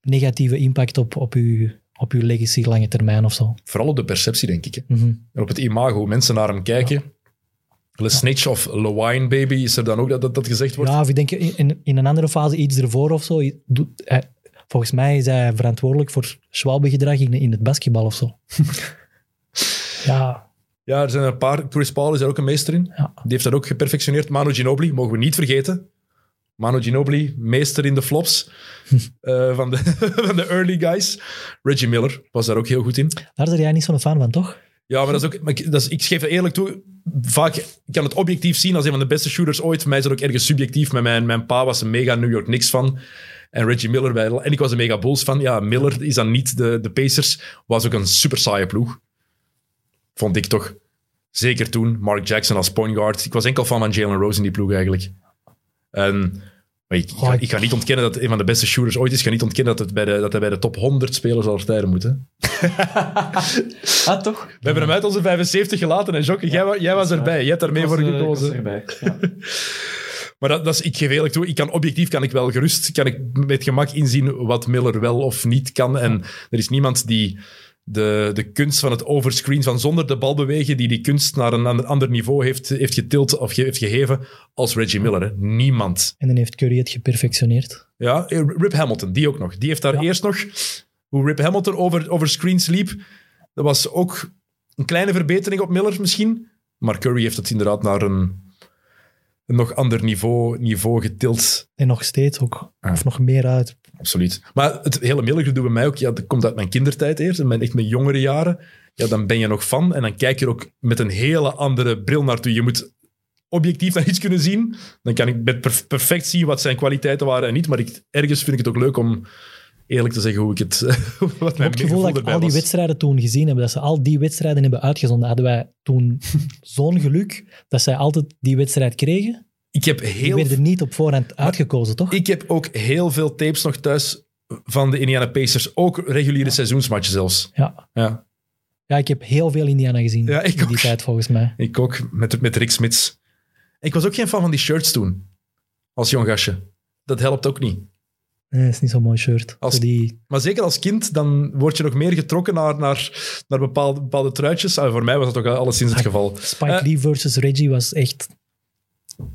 negatieve impact op, op, uw, op uw legacy lange termijn of zo. Vooral op de perceptie, denk ik. Hè. Mhm. En op het imago, hoe mensen naar hem kijken. Les Snitch of Lewine Baby, is er dan ook dat dat, dat gezegd wordt? Ja, of ik denk in, in, een andere fase, iets ervoor of zo. doet- hij- volgens mij is hij verantwoordelijk voor Schwalbe-gedrag in, in het basketbal of zo. [laughs] ja, Ja, er zijn een paar. Chris Paul is daar ook een meester in. Ja. Die heeft dat ook geperfectioneerd. Manu Ginobili, mogen we niet vergeten. Manu Ginobili, meester in de flops [laughs] eh, van, de, [laughs] van de early guys. Reggie Miller was daar ook heel goed in. daar ben jij niet zo'n fan van, toch? Ja, maar, dat is ook, maar ik, dat is, ik geef het eerlijk toe. Vaak ik kan het objectief zien als een van de beste shooters ooit. Voor mij is dat ook ergens subjectief. Met mijn, mijn pa was een mega New York Knicks fan. En Reggie Miller wel. En ik was een mega Bulls fan. Ja, Miller is dan niet de, de Pacers. Was ook een super saaie ploeg. Vond ik toch. Zeker toen. Mark Jackson als point guard. Ik was enkel fan van Jalen Rose in die ploeg eigenlijk. En maar ik, ik, ga, Oh, ik- ik ga niet ontkennen dat het een van de beste shooters ooit is. Ik ga niet ontkennen dat, het bij de, dat hij bij de top 100 spelers aller tijden moet. Hè. [laughs] Ah, toch? We hebben hem uit onze 75 gelaten. En Jocke, jij, jij was erbij. Jij hebt daar mee Ik voor eh, ik was gekozen. erbij. Ja. [laughs] Maar dat, dat is, ik geef eerlijk toe, ik kan objectief kan ik wel gerust, kan ik met gemak inzien wat Miller wel of niet kan. En er is niemand die de, de kunst van het overscreen, van zonder de bal bewegen, die die kunst naar een ander, ander niveau heeft, heeft getild of ge- heeft gegeven als Reggie Miller. Hè. Niemand. En dan heeft Curry het geperfectioneerd. Ja, eh, Rip Hamilton, die ook nog. Die heeft daar Ja. eerst nog... Hoe Rip Hamilton over, over screens liep, dat was ook een kleine verbetering op Miller misschien. Maar Curry heeft het inderdaad naar een, een nog ander niveau, niveau getild. En nog steeds ook. Ah. Of nog meer uit. Absoluut. Maar het hele gedoe bij mij ook, ja, dat komt uit mijn kindertijd eerst. En mijn, echt mijn jongere jaren. Ja, dan ben je nog van. En dan kijk je er ook met een hele andere bril naartoe. Je moet objectief naar iets kunnen zien. Dan kan ik perfect zien wat zijn kwaliteiten waren en niet. Maar ik, ergens vind ik het ook leuk om eerlijk te zeggen hoe ik het... [laughs] wat Ik mijn heb het gevoel dat ik al die was. wedstrijden toen gezien heb. Dat ze al die wedstrijden hebben uitgezonden. Hadden wij toen [laughs] zo'n geluk dat zij altijd die wedstrijd kregen. Ik heb heel werden niet op voorhand uitgekozen, toch? Ik heb ook heel veel tapes nog thuis van de Indiana Pacers. Ook reguliere seizoensmatchen zelfs. Ja. Ja, ja, ik heb heel veel Indiana gezien Ja, ik in die tijd, volgens mij. ik ook. Met, met Rick Smits. Ik was ook geen fan van die shirts toen. Als jong gastje. Dat helpt ook niet. Nee, dat is niet zo'n mooi shirt. Als- die, Maar zeker als kind, dan word je nog meer getrokken naar, naar, naar bepaalde, bepaalde truitjes. Ah, voor mij was dat ook alleszins het geval. Spike Eh. Lee versus Reggie was echt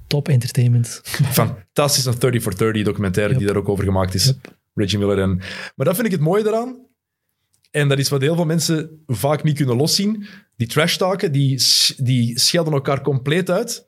top entertainment. [laughs] Fantastisch, een 30 for 30 documentaire die daar ook over gemaakt is. Reggie Miller. En, maar dat vind ik het mooie eraan. En dat is wat heel veel mensen vaak niet kunnen loszien. Die trash-talken, die, sch- die schelden elkaar compleet uit.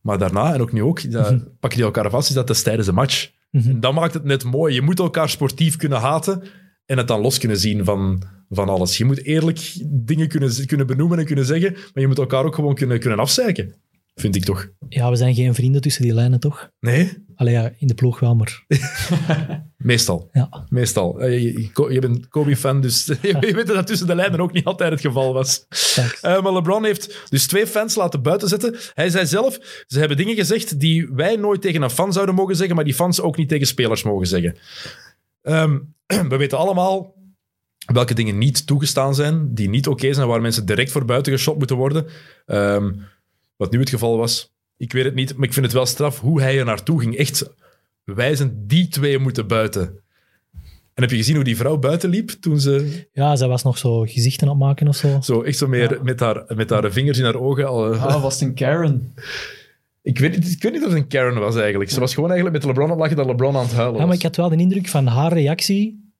Maar daarna, en ook nu ook, dat, pakken die elkaar vast, is dat dus tijdens een match. En dat maakt het net mooi. Je moet elkaar sportief kunnen haten en het dan los kunnen zien van, van alles. Je moet eerlijk dingen kunnen, kunnen benoemen en kunnen zeggen, maar je moet elkaar ook gewoon kunnen, kunnen afzeiken. Vind ik toch? Ja, we zijn geen vrienden tussen die lijnen, toch? Nee? Allee, ja, in de ploeg wel, maar... [laughs] Meestal. Ja. Meestal. Eh, Je, je- je bent Kobe-fan, dus [laughs] je weet dat dat tussen de lijnen ook niet altijd het geval was. Eh, maar LeBron heeft dus twee fans laten buiten zetten. Hij zei zelf, ze hebben dingen gezegd die wij nooit tegen een fan zouden mogen zeggen, maar die fans ook niet tegen spelers mogen zeggen. Ehm, [clears throat] we weten allemaal welke dingen niet toegestaan zijn, die niet oké zijn, waar mensen direct voor buiten geschot moeten worden. Ehm, wat nu het geval was, ik weet het niet, maar ik vind het wel straf hoe hij er naartoe ging. Echt wijzen, die twee moeten buiten. En heb je gezien hoe die vrouw buiten liep toen ze Ja, zij was nog zo gezichten aan het maken of zo. zo echt zo meer met, haar, met haar vingers in haar ogen al, eh, Ah, was het een Karen? Ik weet, niet, ik weet niet of het een Karen was eigenlijk. Ze was gewoon eigenlijk met LeBron aan het lachen dat LeBron aan het huilen was. Ja, maar ik had wel de indruk van haar reactie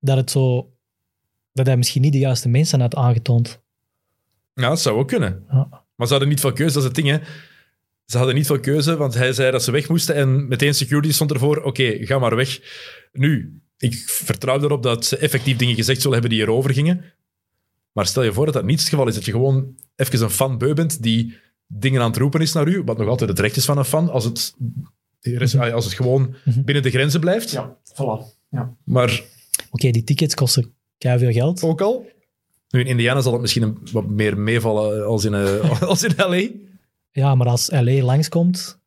dat het zo... Dat hij misschien niet de juiste mensen had aangetoond. Ja, dat zou ook kunnen. Ja. Maar ze hadden niet veel keuze, dat is het ding. Hè. Ze hadden niet veel keuze, want hij zei dat ze weg moesten en meteen security stond ervoor. Oké, ga maar weg. Nu, ik vertrouw erop dat ze effectief dingen gezegd zullen hebben die erover gingen. Maar stel je voor dat dat niet het geval is. Dat je gewoon even een fan beu bent die dingen aan het roepen is naar u, wat nog altijd het recht is van een fan, als het, als het gewoon binnen de grenzen blijft. Ja, voilà. Ja. Maar Oké, die tickets kosten veel geld. ook al. Nu, in Indiana zal het misschien een, wat meer meevallen als in, eh, [laughs] als in LA. Ja, maar als LA langskomt...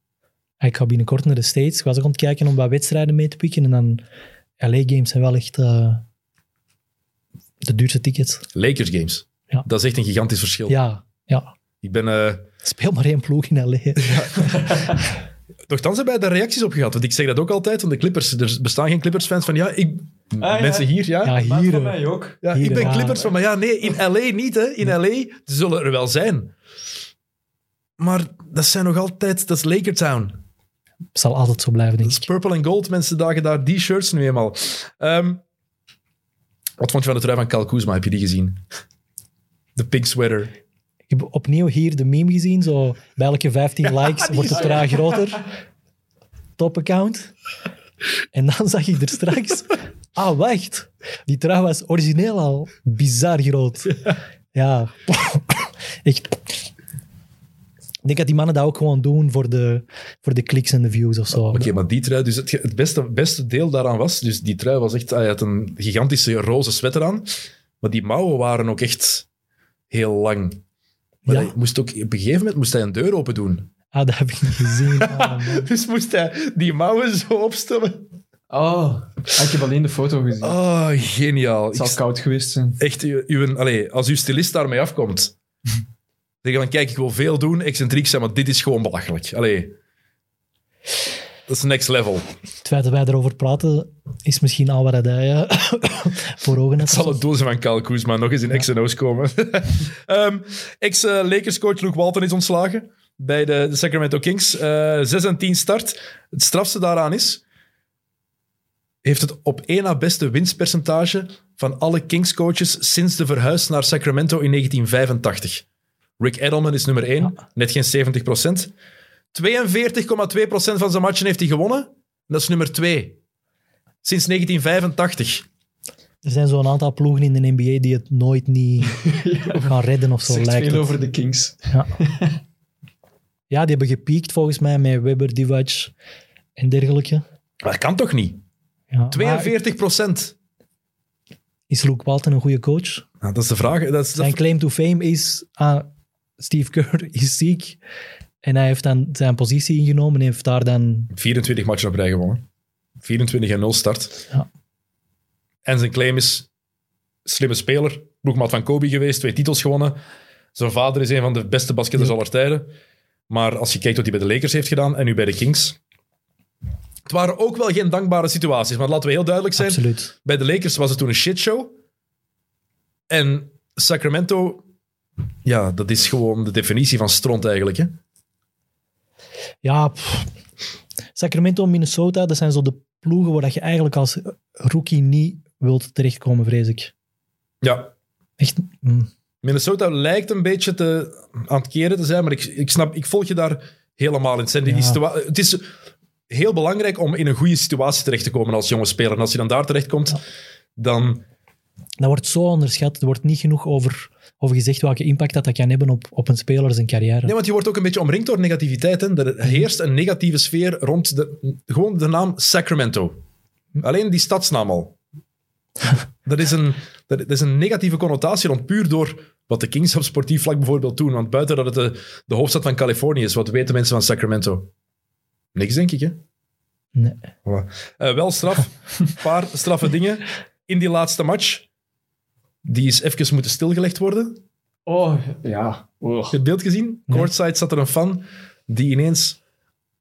Ik ga binnenkort naar de States. Ik was ook aan het kijken om wat wedstrijden mee te pikken. En dan... LA-games zijn wel echt... eh, de duurste tickets. Lakers games. Ja. Dat is echt een gigantisch verschil. Ja, ja. Ik ben... eh Speel maar één ploeg in LA. [laughs] Nochtans hebben wij daar reacties op gehad. Want ik zeg dat ook altijd van de Clippers. Er bestaan geen Clippers-fans van... Ja, ik... ja. Mensen hier, ja. Ja, Maar hier... voor mij ook. Ja, Hier, ik ben ja. Clippers van, maar ja, nee, in LA niet, hè. In LA zullen er wel zijn. Maar dat zijn nog altijd... Dat is Lakertown. zal altijd zo blijven, denk Dat is ik. purple en gold. Mensen dagen daar die shirts nu eenmaal. Ehm, wat vond je van de trui van Kyle Kuzma? Heb je die gezien? De pink sweater. Ik heb opnieuw hier de meme gezien. Zo, bij elke 15 [laughs] likes wordt het trui groter. [laughs] Top account. En dan zag ik er straks... [laughs] Ah, wacht. Die trui was origineel al bizar groot. Ja. [laughs] Echt. Ik denk dat die mannen dat ook gewoon doen voor de, voor de kliks en de views of zo. Oké, maar die trui... Dus het, het beste, beste deel daaraan was... Dus die trui was echt... Hij had een gigantische roze sweater aan. Maar die mouwen waren ook echt heel lang. Maar Ja. hij moest ook... Op een gegeven moment moest hij een deur open doen. Ah, dat heb ik niet gezien. Ah. [laughs] Dus moest hij die mouwen zo opstellen. Oh, ik heb alleen de foto gezien. Oh, geniaal. Het zal Ik- koud geweest zijn. echt, uw, uw- allee, als uw stylist daarmee afkomt, [laughs] zeggen van kijk, ik wil veel doen, excentriek zijn, maar dit is gewoon belachelijk. Allee, dat is next level. Het feit dat wij erover praten, is misschien al wat hij eh, [coughs] voor ogen heeft. Het zal het doel zijn van Kyle Kuzma nog eens in O's komen. [laughs] Ehm, Ex-Lakers-coach Luke Walton is ontslagen bij de, de Sacramento Kings. Eh 6 en 10 start. Het strafste daaraan is... heeft het op één na beste winstpercentage van alle Kings-coaches sinds de verhuis naar Sacramento in 1985. Rick Edelman is nummer 1, net geen 70% 42,2% van zijn matchen heeft hij gewonnen. Dat is nummer 2. Sinds 1985. Er zijn zo'n aantal ploegen in de NBA die het nooit niet [laughs] gaan redden of zo, Zegt lijkt veel het. over de Kings. Ja. [laughs] ja, die hebben gepiekt volgens mij met Webber, Divac en dergelijke. Maar dat kan toch niet? Ja, maar 42% Is Luke Walton een goede coach? Nou, dat is de vraag. Dat is, dat- Zijn claim to fame is, ah, Steve Kerr [laughs] is ziek. En hij heeft dan zijn positie ingenomen en heeft daar dan... 24 matchen op rij gewonnen. 24 en 0 start. Ja. En zijn claim is slimme speler. Ploegmaat van Kobe geweest, twee titels gewonnen. Zijn vader is een van de beste basketters aller tijden. Maar als je kijkt wat hij bij de Lakers heeft gedaan en nu bij de Kings... Het waren ook wel geen dankbare situaties. Maar laten we heel duidelijk zijn. Absoluut. Bij de Lakers was het toen een shitshow. En Sacramento... Ja, dat is gewoon de definitie van stront eigenlijk. Hè? Ja, pff. Sacramento, Minnesota, dat zijn zo de ploegen waar dat je eigenlijk als rookie niet wilt terechtkomen, vrees ik. Ja, Echt, mm. Minnesota lijkt een beetje te, aan het keren te zijn, maar ik, ik snap, ik volg je daar helemaal in. Het, zijn die Ja. het is heel belangrijk om in een goede situatie terecht te komen als jonge speler. En als je dan daar terechtkomt, dan... dat wordt zo onderschat. Er wordt niet genoeg over, over gezegd welke impact dat, dat kan hebben op, op een speler zijn carrière. Nee, want je wordt ook een beetje omringd door negativiteit. Hè. Er heerst een negatieve sfeer rond de, gewoon de naam Sacramento. Alleen die stadsnaam al. [laughs] dat, is een, dat is een negatieve connotatie rond puur door wat de Kings op sportief vlak bijvoorbeeld doen. Want buiten dat het de, de hoofdstad van Californië is, wat weten mensen van Sacramento? Niks, denk ik, hè? Nee. Voilà. Eh, wel straf. Een [laughs] paar straffe dingen. In die laatste match, die is even moeten stilgelegd worden. Oh, ja. Oh. Heb je het beeld gezien? Nee. Courtside zat er een fan die ineens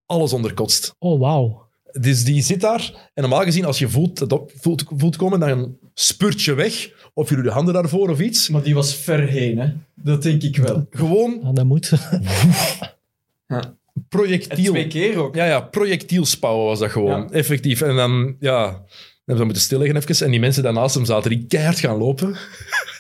alles onderkotst. Oh, wauw. Dus die zit daar. En normaal gezien, als je voelt, dat op- voelt, voelt komen, dan spurt je weg. Of je doet je handen daarvoor of iets. Maar die was ver heen, hè. Dat denk ik wel. Gewoon Ja, dat moet. [laughs] Ja. En projectiel. twee keer ook. Ja, ja, projectielspouwen was dat gewoon. Ja. Effectief. En dan, ja, dan hebben we moeten stilleggen even. En die mensen daarnaast hem zaten, die keihard gaan lopen.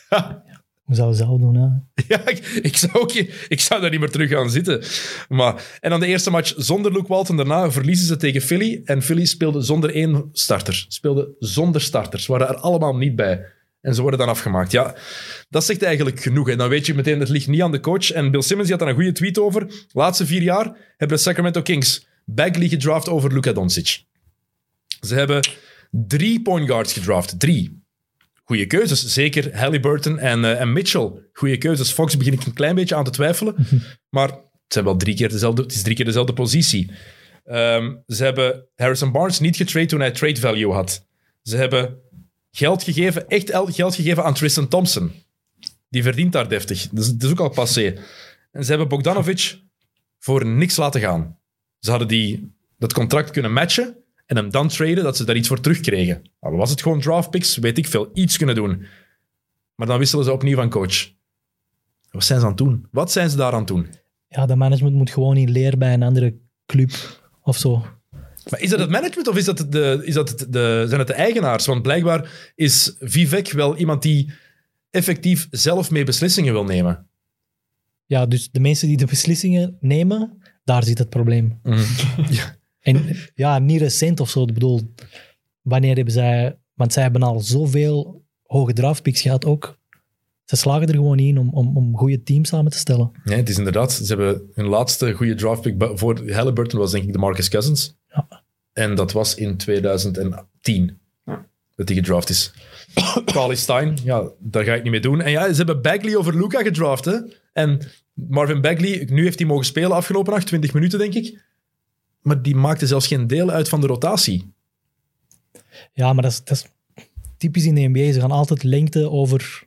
[laughs] Hoe zou je zelf doen, hè? [laughs] Ja, ik, ik, zou ook, ik zou daar niet meer terug gaan zitten. Maar, en dan de eerste match zonder Luke Walton. Daarna verliezen ze tegen Philly. En Philly speelde zonder één starter. Speelde zonder starters. Waren er allemaal niet bij. En ze worden dan afgemaakt. Ja, dat zegt eigenlijk genoeg. En dan weet je meteen, het ligt niet aan de coach. En Bill Simmons die had daar een goede tweet over. Laatste vier jaar hebben de Sacramento Kings Bagley gedraft over Luka Doncic. Ze hebben drie point guards gedraft. Drie. Goede keuzes. Zeker Halliburton en, eh, en Mitchell. Goede keuzes. Fox begin ik een klein beetje aan te twijfelen. Maar het, zijn wel drie keer dezelfde, het is drie keer dezelfde positie. Ehm, ze hebben Harrison Barnes niet getrade toen hij trade value had. Ze hebben geld gegeven, echt el- geld gegeven aan Tristan Thompson. Die verdient daar deftig. Dat is, dat is ook al passé. En ze hebben Bogdanovic voor niks laten gaan. Ze hadden die, dat contract kunnen matchen en hem dan traden, dat ze daar iets voor terugkregen. Nou, was het gewoon draft picks, weet ik veel, iets kunnen doen. Maar dan wisselen ze opnieuw van coach. Wat zijn ze aan het doen? Wat zijn ze daar aan het doen? Ja, dat management moet gewoon in leer bij een andere club of zo. Maar is dat het management of is dat de, is dat de, zijn het de eigenaars? Want blijkbaar is Vivek wel iemand die effectief zelf mee beslissingen wil nemen. Ja, dus de mensen die de beslissingen nemen, daar zit het probleem. [laughs] En [laughs] ja, niet recent of zo. Ik bedoel, wanneer hebben zij... Want zij hebben al zoveel hoge draftpicks gehad ook. Ze slagen er gewoon in om, om, om goede teams samen te stellen. Nee, het is inderdaad. Ze hebben hun laatste goede draftpick voor Halliburton was denk ik de Marcus Cousins. Ja. En dat was in 2010 Ja. dat hij gedraft is. [coughs] Carly Stein, ja, daar ga ik niet mee doen. En ja, ze hebben Bagley over Luca gedraft. Hè? En Marvin Bagley, nu heeft hij mogen spelen afgelopen nacht, 20 minuten denk ik. Maar die maakte zelfs geen deel uit van de rotatie. Ja, maar dat is, dat is typisch in de NBA. Ze gaan altijd lengte over...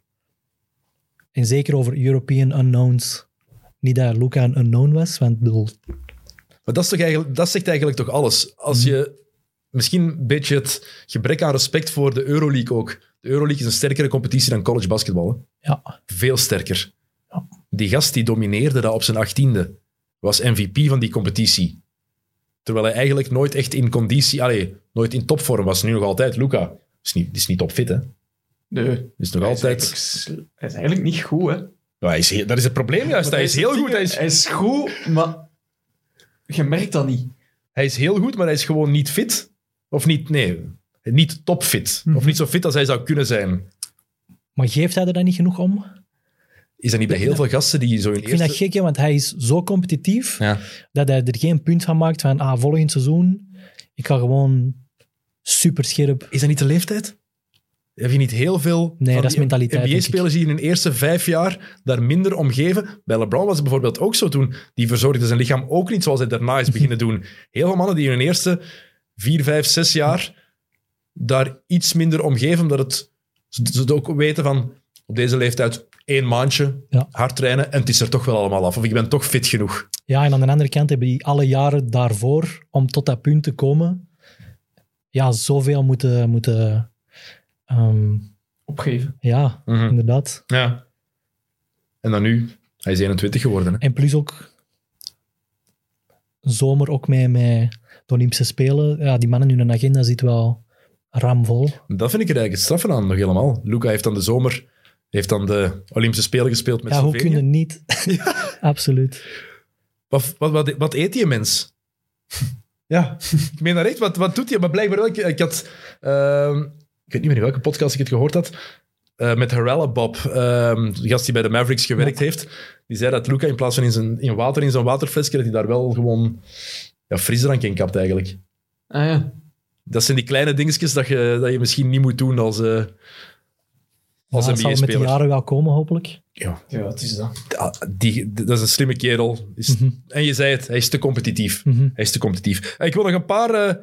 En zeker over European unknowns. Niet dat Luca een unknown was, want bedoel... Maar dat, is toch eigenlijk, dat zegt eigenlijk toch alles. Als je misschien een beetje het gebrek aan respect voor de Euroleague ook. De Euroleague is een sterkere competitie dan college basketbal. Hè? Ja, Veel sterker. Ja. Die gast die domineerde dat op zijn achttiende. Was MVP van die competitie. Terwijl hij eigenlijk nooit echt in conditie... Allee, nooit in topvorm was. Nu nog altijd. Luca is niet, is niet topfit, hè. Nee. Is nog Hij is, altijd... eigenlijk, sl- hij is eigenlijk niet goed, hè. Ja, hij is, heel- dat is het probleem juist. Hij is heel goed. Hij is, Hij is goed, maar je merkt dat niet. hij is heel goed, maar hij is gewoon niet fit. Of niet... Nee, niet topfit. Of niet zo fit als hij zou kunnen zijn. maar geeft hij er dan niet genoeg om? Is dat niet bij heel veel gasten die zo in Ik vind dat gek, hè, want hij is zo competitief Ja. dat hij er geen punt van maakt van ah, volgend seizoen, ik ga gewoon super scherp. Is dat niet de leeftijd? Heb je niet heel veel Nee, van dat is die mentaliteit, denk ik. NBA-spelers die in hun eerste vijf jaar daar minder om geven? Bij LeBron was het bijvoorbeeld ook zo toen. Die verzorgde zijn lichaam ook niet zoals hij daarna is beginnen doen. Heel veel mannen die in hun eerste vier, vijf, zes jaar daar iets minder om geven, omdat het, ze ze het ook weten van op deze leeftijd één maandje Ja. hard trainen en het is er toch wel allemaal af. Of ik ben toch fit genoeg. Ja, en aan de andere kant hebben die alle jaren daarvoor, om tot dat punt te komen, ja, zoveel moeten, moeten ehm, Opgeven. ja, Mhm. inderdaad. Ja. En dan nu, hij is 21 geworden. Hè? En plus ook zomer ook met, met de Olympische Spelen. Ja, die mannen in hun agenda zit wel ramvol. Dat vind ik er eigenlijk het straffen aan nog helemaal. Luca heeft dan de zomer heeft dan de Olympische Spelen gespeeld met Ja, hoe Slovenië. kunnen niet? [laughs] Absoluut. Wat, wat, wat, wat eet die mens? ja, ik meen dat echt. Wat, wat doet hij? Maar blijkbaar wel. Ik, ik had... ehm, ik weet niet meer in welke podcast ik het gehoord had. eh, met Harella Bob, ehm, de gast die bij de Mavericks gewerkt heeft. Die zei dat Luca in plaats van in, zijn, in water in zo'n waterflesje, dat hij daar wel gewoon ja, frisdrank in kapt eigenlijk. Ah ja. Dat zijn die kleine dingetjes dat je, dat je misschien niet moet doen als, eh als Ja, dat zal met de NBA-speler. jaren wel komen, hopelijk. Ja, Ja, het is dat. Die, dat is een slimme kerel. Is, En je zei het, hij is te competitief. Mhm. Hij is te competitief. Ik wil nog een paar eh,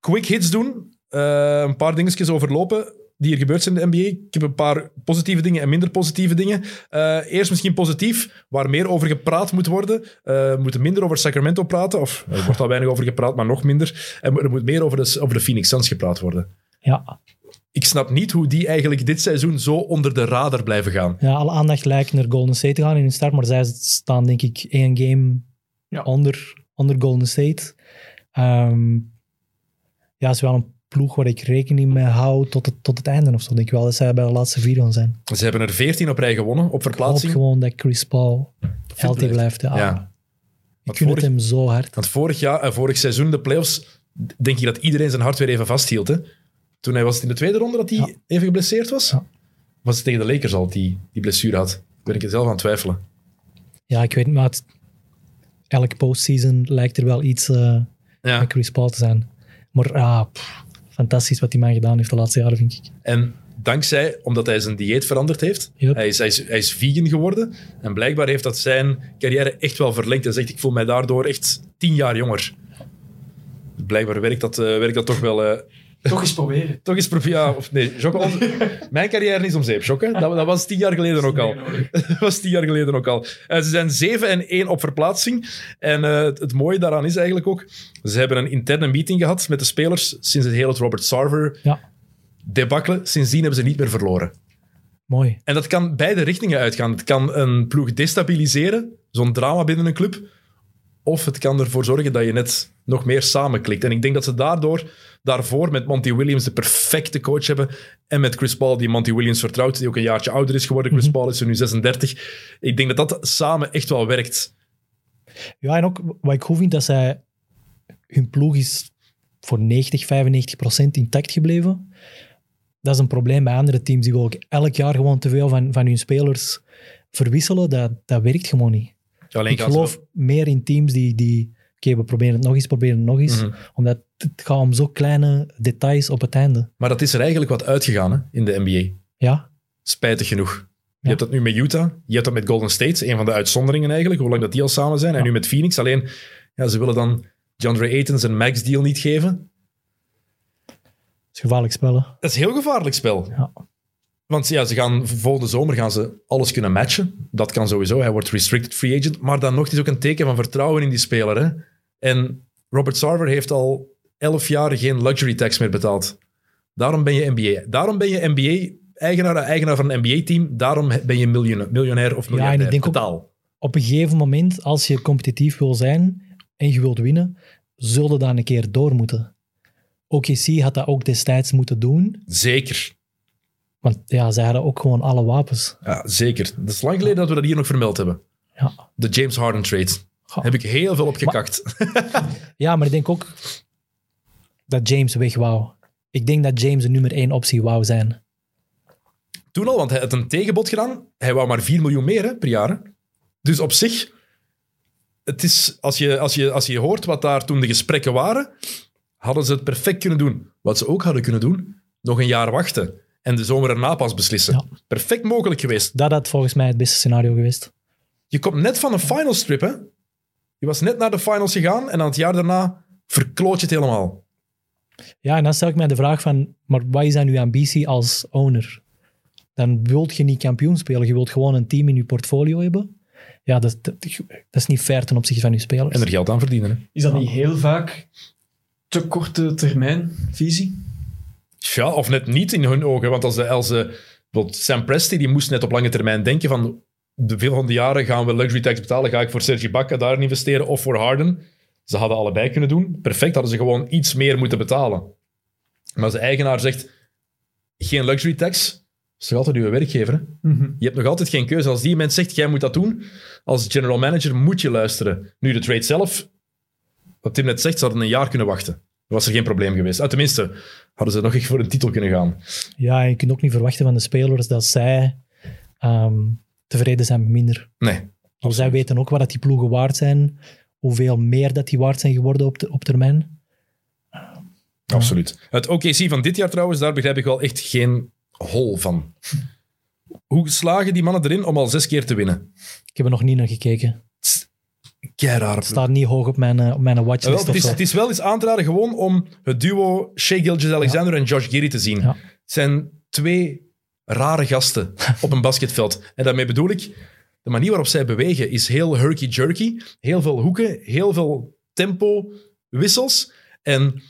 quick hits doen. Eh, een paar dingetjes overlopen die er gebeurd zijn in de NBA. Ik heb een paar positieve dingen en minder positieve dingen. Eh, eerst misschien positief, waar meer over gepraat moet worden. Eh, we moeten minder over Sacramento praten. Of er wordt al weinig over gepraat, maar nog minder. En er moet meer over de, over de Phoenix Suns gepraat worden. Ja, Ik snap niet hoe die eigenlijk dit seizoen zo onder de radar blijven gaan. ja, alle aandacht lijkt naar Golden State te gaan in hun start, maar zij staan denk ik één game Ja. onder, onder Golden State. Ehm, ja, is wel een ploeg waar ik rekening mee hou tot het, tot het einde of zo. Denk ik wel dat zij bij de laatste vier gaan zijn. Ze hebben er 14 op rij gewonnen op Ik hoop verplaatsing. gewoon dat Chris Paul healthy blijft. Ja. Ja. Ik gun het hem zo hard. Want vorig, jaar, eh, vorig seizoen, de playoffs, denk ik dat iedereen zijn hart weer even vasthield. Hè? Toen hij was het in de tweede ronde dat hij Ja. even geblesseerd was. Ja. Was het tegen de Lakers al die die blessure had? Daar ben ik er zelf aan het twijfelen. Ja, ik weet niet, maar het, elke postseason lijkt er wel iets Ja. met Chris Paul te zijn. Maar ah, pff, fantastisch wat die man gedaan heeft de laatste jaren, vind ik. En dankzij, omdat hij zijn dieet veranderd heeft, Yep. hij, is, hij, is, hij is vegan geworden. En blijkbaar heeft dat zijn carrière echt wel verlengd. Hij zegt, ik voel mij daardoor echt tien jaar jonger. Blijkbaar werkt dat, eh, werkt dat toch wel... eh, Toch eens proberen. toch eens proberen. Ja, of nee, onze- mijn carrière is om zeep, Jocke. Dat, dat was tien jaar geleden ook al. [laughs] Dat was tien jaar geleden ook al. Eh, ze zijn 7 en 1 op verplaatsing. En eh, het, het mooie daaraan is eigenlijk ook... Ze hebben een interne meeting gehad met de spelers sinds het hele Robert Sarver Ja, debakkelen. Sindsdien hebben ze niet meer verloren. mooi. En dat kan beide richtingen uitgaan. Het kan een ploeg destabiliseren, zo'n drama binnen een club. Of het kan ervoor zorgen dat je net nog meer samenklikt. En ik denk dat ze daardoor, daarvoor met Monty Williams de perfecte coach hebben. En met Chris Paul, die Monty Williams vertrouwt, die ook een jaartje ouder is geworden. Chris Paul is er nu 36. Ik denk dat dat samen echt wel werkt. Ja, en ook wat ik goed vind, dat zij... Hun ploeg is voor 90, 95 procent intact gebleven. Dat is een probleem bij andere teams. Die ook elk jaar gewoon te veel van, van hun spelers verwisselen. Dat, dat werkt gewoon niet. Ja, ik geloof meer in teams die... die Oké, we proberen het nog eens, proberen het nog eens. Mhm. Omdat het gaat om zo kleine details op het einde. Maar dat is er eigenlijk wat uitgegaan hè, in de NBA. Ja, Spijtig genoeg. Je hebt dat nu met Utah. Je hebt dat met Golden State. Een van de uitzonderingen eigenlijk. Hoe lang dat die al samen zijn. En Ja. nu met Phoenix. Alleen, ja, ze willen dan DeAndre Ayton zijn max deal niet geven. het is gevaarlijk spellen. Dat is een heel gevaarlijk spel. Ja. Want ja, ze gaan, volgende zomer gaan ze alles kunnen matchen. Dat kan sowieso. Hij wordt restricted free agent. Maar dan nog, het is ook een teken van vertrouwen in die speler. Hè? En Robert Sarver heeft al elf jaar geen luxury tax meer betaald. Daarom ben je NBA. Daarom ben je NBA-eigenaar, eigenaar van een NBA-team. Daarom ben je miljoen- miljonair of en ik miljardair. denk totaal. Op een gegeven moment, als je competitief wil zijn en je wilt winnen, zul je daar een keer door moeten. OKC had dat ook destijds moeten doen, Zeker. Want ja, zij hadden ook gewoon alle wapens. Ja, zeker. Het is lang geleden dat we dat hier nog vermeld hebben. Ja. De James Harden trade. Goh. Heb ik heel veel op gekakt. [laughs] Ja, maar ik denk ook dat James weg wou. Ik denk dat James de nummer één optie wou zijn. Toen al, want hij had een tegenbod gedaan. Hij wou maar 4 miljoen meer hè, per jaar. hè. Dus op zich, het is, als, je, als, je, als je hoort wat daar toen de gesprekken waren, hadden ze het perfect kunnen doen. Wat ze ook hadden kunnen doen, nog een jaar wachten. En de zomer erna pas beslissen. Ja. Perfect mogelijk geweest. Dat had volgens mij het beste scenario geweest. Je komt net van een finals trip, hè? Je was net naar de finals gegaan en dan het jaar daarna verkloot je het helemaal. Ja, en dan stel ik mij de vraag van, maar wat is dan uw ambitie als owner? Dan wilt je niet kampioen spelen, je wilt gewoon een team in je portfolio hebben. Ja, dat, dat, dat is niet fair ten opzichte van je spelers. En er geld aan verdienen. Hè? Is dat niet heel vaak te korte termijn visie? Ja, of net niet in hun ogen. Want als, de, als de, Sam Presti, die moest net op lange termijn denken van de volgende jaren gaan we luxury tax betalen. Ga ik voor Sergi Bakka daar investeren of voor Harden? Ze hadden allebei kunnen doen. Perfect, hadden ze gewoon iets meer moeten betalen. Maar als de eigenaar zegt, geen luxury tax, is toch altijd uw werkgever. Hè? Je hebt nog altijd geen keuze. Als die mens zegt, jij moet dat doen, als general manager moet je luisteren. Nu, de trade zelf, wat Tim net zegt, ze hadden een jaar kunnen wachten. Was er geen probleem geweest. Ah, tenminste, hadden ze nog echt voor een titel kunnen gaan. Ja, en je kunt ook niet verwachten van de spelers dat zij ehm, tevreden zijn met minder. Nee. Want zij weten ook wat dat die ploegen waard zijn, hoeveel meer dat die waard zijn geworden op, de, op termijn. Absoluut. Het OKC van dit jaar trouwens, daar begrijp ik wel echt geen hol van. Hoe slagen die mannen erin om al zes keer te winnen? Ik heb er nog niet naar gekeken. Het staat niet hoog op mijn, eh, op mijn wel, watchlist het, of is, het is wel eens aan te raden gewoon om het duo Shea Gilgeous-Alexander en Josh Giri te zien. Ja. Het zijn twee rare gasten [laughs] op een basketveld. En daarmee bedoel ik, de manier waarop zij bewegen is heel herky-jerky. Heel veel hoeken, heel veel tempo, wissels. En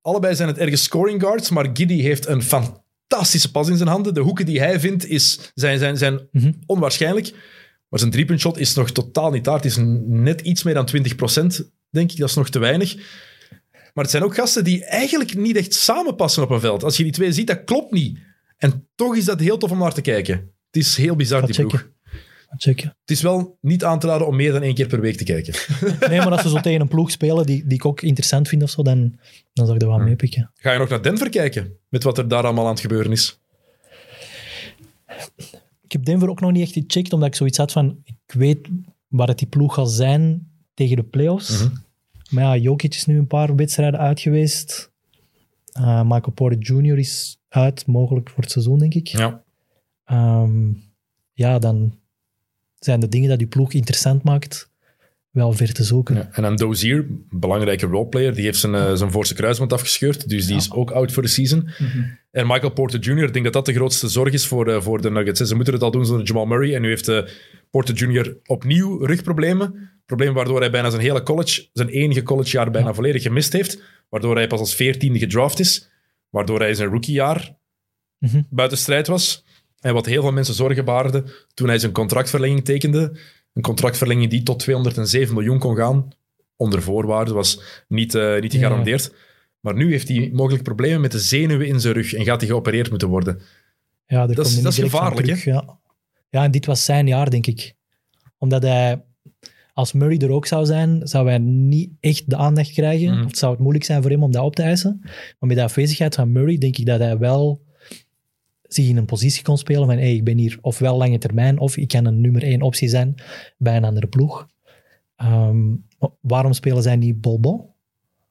allebei zijn het ergens scoring guards, maar Giddy heeft een fantastische pas in zijn handen. De hoeken die hij vindt is, zijn, zijn, zijn Mhm. onwaarschijnlijk. Maar zijn driepuntshot is nog totaal niet daar. Het is net iets meer dan 20%, denk ik. Dat is nog te weinig. Maar het zijn ook gasten die eigenlijk niet echt samenpassen op een veld. Als je die twee ziet, dat klopt niet. En toch is dat heel tof om naar te kijken. Het is heel bizar, die ploeg. checken. Checken. Het is wel niet aan te raden om meer dan één keer per week te kijken. [laughs] Nee, maar als ze zo tegen een ploeg spelen die, die ik ook interessant vind of zo, dan, dan zou ik er wel mee pikken. Ga je nog naar Denver kijken? Met wat er daar allemaal aan het gebeuren is. Ik heb Denver ook nog niet echt gecheckt, omdat ik zoiets had van, ik weet waar het die ploeg zal zijn tegen de playoffs. Mhm. Maar ja, Jokic is nu een paar wedstrijden uit geweest. Eh, Michael Porter Jr. is uit, mogelijk voor het seizoen, denk ik. Ja. Ehm, ja, dan zijn de dingen dat die ploeg interessant maakt wel ver te zoeken. Ja, En dan Dozier, belangrijke roleplayer, die heeft zijn, eh, zijn voorste kruisband afgescheurd. Dus die is ook out voor de season. En Michael Porter Jr., ik denk dat dat de grootste zorg is voor, eh, voor de Nuggets. Ze moeten het al doen zonder Jamal Murray. En nu heeft eh, Porter Jr. opnieuw rugproblemen. Probleem waardoor hij bijna zijn hele college, zijn enige collegejaar bijna volledig gemist heeft. Waardoor hij pas als veertiende gedraft is. Waardoor hij zijn rookiejaar Mhm. buiten strijd was. En wat heel veel mensen zorgen baarde toen hij zijn contractverlenging tekende. Een contractverlenging die tot 207 miljoen kon gaan. Onder voorwaarden, was niet, eh, niet gegarandeerd. Maar nu heeft hij mogelijk problemen met de zenuwen in zijn rug en gaat hij geopereerd moeten worden. Ja, Dat is- dat gevaarlijk, terug, Ja. ja, en dit was zijn jaar, denk ik. Omdat hij, als Murray er ook zou zijn, zou hij niet echt de aandacht krijgen. Mhm. Of zou het moeilijk zijn voor hem om dat op te eisen. Maar met de afwezigheid van Murray denk ik dat hij wel zich in een positie kon spelen van hey, ik ben hier ofwel lange termijn of ik kan een nummer één optie zijn bij een andere ploeg. Ehm, waarom spelen zij niet bol-bol?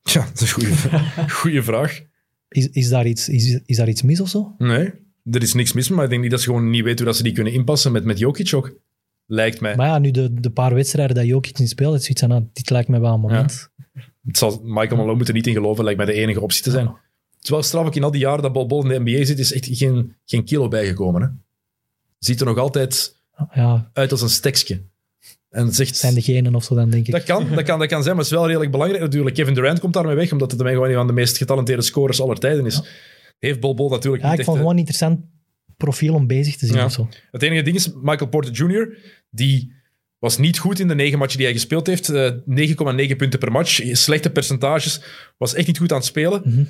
Ja, dat is een goede, [laughs] goede vraag. Is, is, daar iets, is, is daar iets mis of zo? Nee, er is niks mis maar ik denk niet dat ze gewoon niet weten hoe dat ze die kunnen inpassen met, met Jokic ook. Lijkt mij. Maar ja, nu de, de paar wedstrijden dat Jokic niet speelt, is zoiets aan, dit lijkt me wel een moment. Het zal Michael Malone moeten niet in geloven, lijkt mij de enige optie te zijn. Terwijl straf ook in al die jaren dat Bol Bol in de NBA zit, is echt geen, geen kilo bijgekomen. Hè? Ziet er nog altijd Ja, uit als een stekje. En zegt... zijn degenen of zo dan, denk ik. Dat kan, dat, kan, dat kan zijn, maar het is wel redelijk belangrijk natuurlijk. Kevin Durant komt daarmee weg, omdat het mij gewoon een van de meest getalenteerde scorers aller tijden is. Heeft Bol Bol natuurlijk ja, niet ik vond echt... gewoon een interessant profiel om bezig te zien Ja. of zo. Het enige ding is, Michael Porter Jr., die was niet goed in de negen matchen die hij gespeeld heeft. Eh, 9,9 punten per match, slechte percentages, was echt niet goed aan het spelen. Mhm.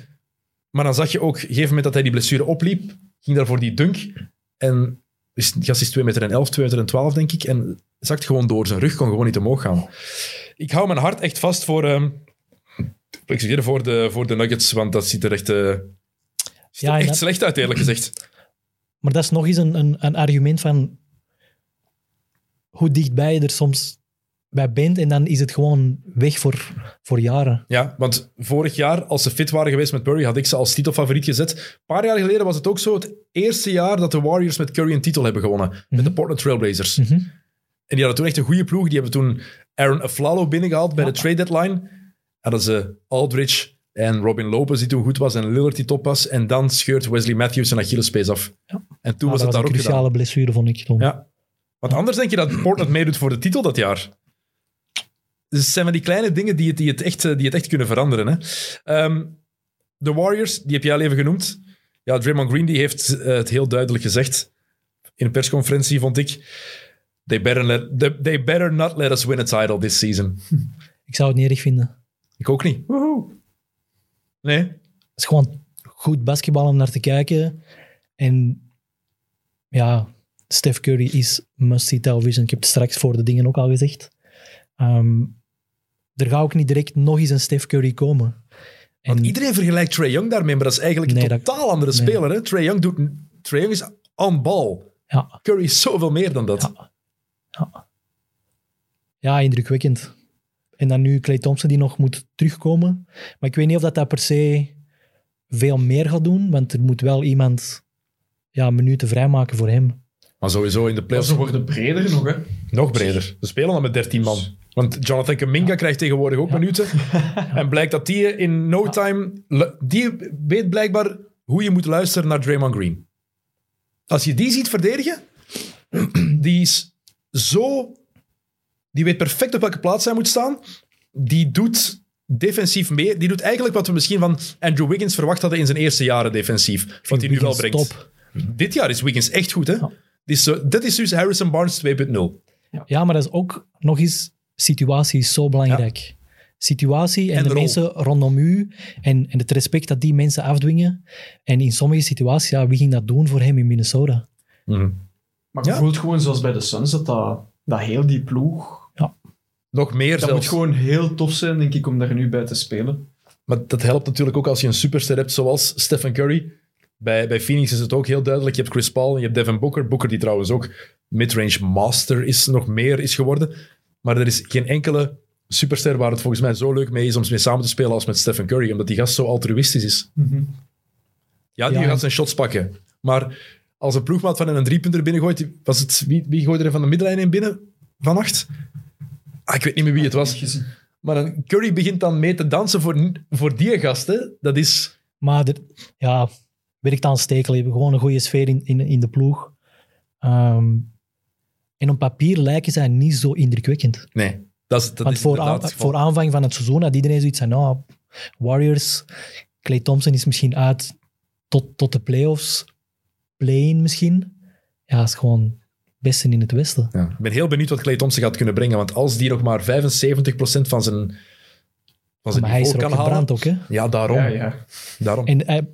Maar dan zag je ook, op een gegeven moment dat hij die blessure opliep, ging daar voor die dunk. En dus, die gast is 2 meter en 11, 2 meter en 12, denk ik. En zakt gewoon door. Zijn rug kon gewoon niet omhoog gaan. Ik hou mijn hart echt vast voor, ehm excuseer, voor, de, voor de Nuggets, want dat ziet er echt, ziet er Ja, echt dat- slecht uit, eerlijk gezegd. Maar dat is nog eens een, een, een argument van hoe dichtbij je er soms bij bent en dan is het gewoon weg voor, voor jaren. Ja, want vorig jaar, als ze fit waren geweest met Curry, had ik ze als titelfavoriet gezet. Een paar jaar geleden was het ook zo, het eerste jaar dat de Warriors met Curry een titel hebben gewonnen. Met de Portland Trailblazers. Mhm. En die hadden toen echt een goede ploeg. Die hebben toen Aaron Aflalo binnengehaald bij Ja. de trade deadline. Hadden ze Aldridge en Robin Lopez, die toen goed was, en Lillard die top was. En dan scheurt Wesley Matthews zijn Achillespees af. Ja. En toen Ah, was het daar een ook gedaan. cruciale blessure, vond ik. toen. Ja. Want anders denk je dat Portland meedoet voor de titel dat jaar. Dus het zijn van die kleine dingen die het, die het, echt, eh, die het echt kunnen veranderen. Hè. Ehm, de Warriors, die heb jij al even genoemd. Ja, Draymond Green die heeft eh, het heel duidelijk gezegd. In een persconferentie vond ik... They better, let, they, they better not let us win a title this season. Ik zou het niet erg vinden. Ik ook niet. Nee? Het is gewoon goed basketbal om naar te kijken. En ja, Steph Curry is must-see television. Ik heb het straks voor de dingen ook al gezegd. Ehm, er gaat ook niet direct nog eens een Steph Curry komen. Want En iedereen vergelijkt Trae Young daarmee, maar dat is eigenlijk een Nee, dat- totaal andere nee. speler. Hè? Trae Young, doet, Trae Young is on ball. ja, Curry is zoveel meer dan dat. ja, indrukwekkend. En dan nu Clay Thompson die nog moet terugkomen. Maar ik weet niet of dat, dat per se veel meer gaat doen, want er moet wel iemand ja, minuten vrijmaken voor hem. Maar sowieso in de Ja, playoffs ze worden breder nog, hè. nog breder. Ze spelen al met 13 man. Want Jonathan Kuminga krijgt tegenwoordig ook minuten. [laughs] En blijkt dat die in no time... Die weet blijkbaar hoe je moet luisteren naar Draymond Green. Als je die ziet verdedigen, [clears throat] die is zo... Die weet perfect op welke plaats hij moet staan. Die doet defensief meer. Die doet eigenlijk wat we misschien van Andrew Wiggins verwacht hadden in zijn eerste jaren defensief. Wat hij nu wel brengt. top. Dit jaar is Wiggins echt goed, hè? Is zo, dit is dus Harrison Barnes 2.0. Ja, maar dat is ook nog eens, situatie is zo belangrijk. Situatie en, En de rol. mensen rondom u en, en het respect dat die mensen afdwingen. En in sommige situaties, ja, wie ging dat doen voor hem in Minnesota? Maar je Ja. voelt gewoon, zoals bij de Suns, dat, dat, dat heel die ploeg... Nog meer Dat zelfs. moet gewoon heel tof zijn, denk ik, om daar nu bij te spelen. Maar dat helpt natuurlijk ook als je een superster hebt zoals Stephen Curry. Bij, bij Phoenix is het ook heel duidelijk. Je hebt Chris Paul en je hebt Devin Booker. Booker die trouwens ook midrange master is, nog meer is geworden. Maar er is geen enkele superster waar het volgens mij zo leuk mee is om mee samen te spelen als met Stephen Curry. Omdat die gast zo altruïstisch is. Ja, die Ja. gaat zijn shots pakken. Maar als een ploegmaat van hen een driepunter binnengooit, was het, wie, wie gooide er van de middenlijn in binnen vannacht? Ah, ik weet niet meer wie het was. Maar dan, Curry begint dan mee te dansen voor, voor die gasten. Dat is... Maar ja, werkt aanstekelijk. We hebben gewoon een goede sfeer in, in, in de ploeg. Ehm, en op papier lijken zij niet zo indrukwekkend. Nee, dat is, dat Want is voor, aan- aanvang van het seizoen had iedereen zoiets van, nou, Warriors, Clay Thompson is misschien uit tot, tot de playoffs, play-in misschien. Ja, is gewoon beste in het westen. Ja. Ik ben heel benieuwd wat Clay Thompson gaat kunnen brengen. Want als die nog maar 75% van zijn, van zijn Maar hij is er ook kan halen... gebrand ook, hè. Ja, daarom. Ja, ja. daarom. En hij-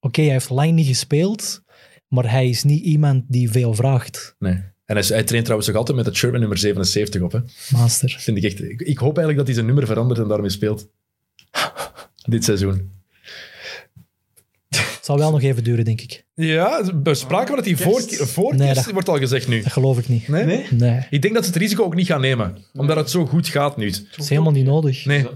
oké, hij heeft lang niet gespeeld, maar hij is niet iemand die veel vraagt. Nee. En hij, hij traint trouwens nog altijd met het shirt met nummer 77 op. Hè. Master. Vind ik, echt, ik, ik hoop eigenlijk dat hij zijn nummer verandert en daarmee speelt. Dit seizoen. Het zal wel nog even duren, denk ik. Ja, we spraken dat hij voor, voor Nee, kerst dat- wordt al gezegd nu. Dat geloof ik niet. Nee? Nee? Nee, Ik denk dat ze het risico ook niet gaan nemen. Omdat het zo goed gaat nu. dat is helemaal niet nodig. Nee.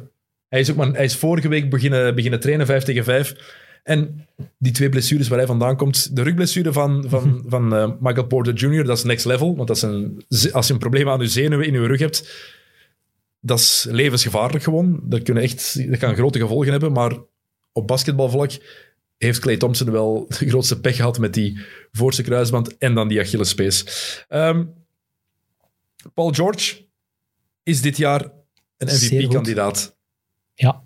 Hij is, ook maar, hij is vorige week beginnen, beginnen trainen, 5 tegen 5. En die twee blessures waar hij vandaan komt. De rugblessure van, van, van eh, Michael Porter Jr., dat is next level. Want dat is een, als je een probleem aan je zenuwen in je rug hebt, dat is levensgevaarlijk gewoon. Dat, kunnen echt, dat kan grote gevolgen hebben. Maar op basketbalvlak heeft Clay Thompson wel [laughs] de grootste pech gehad met die voorste kruisband en dan die Achillespees. Ehm Paul George, is dit jaar een. MVP-kandidaat. Ja.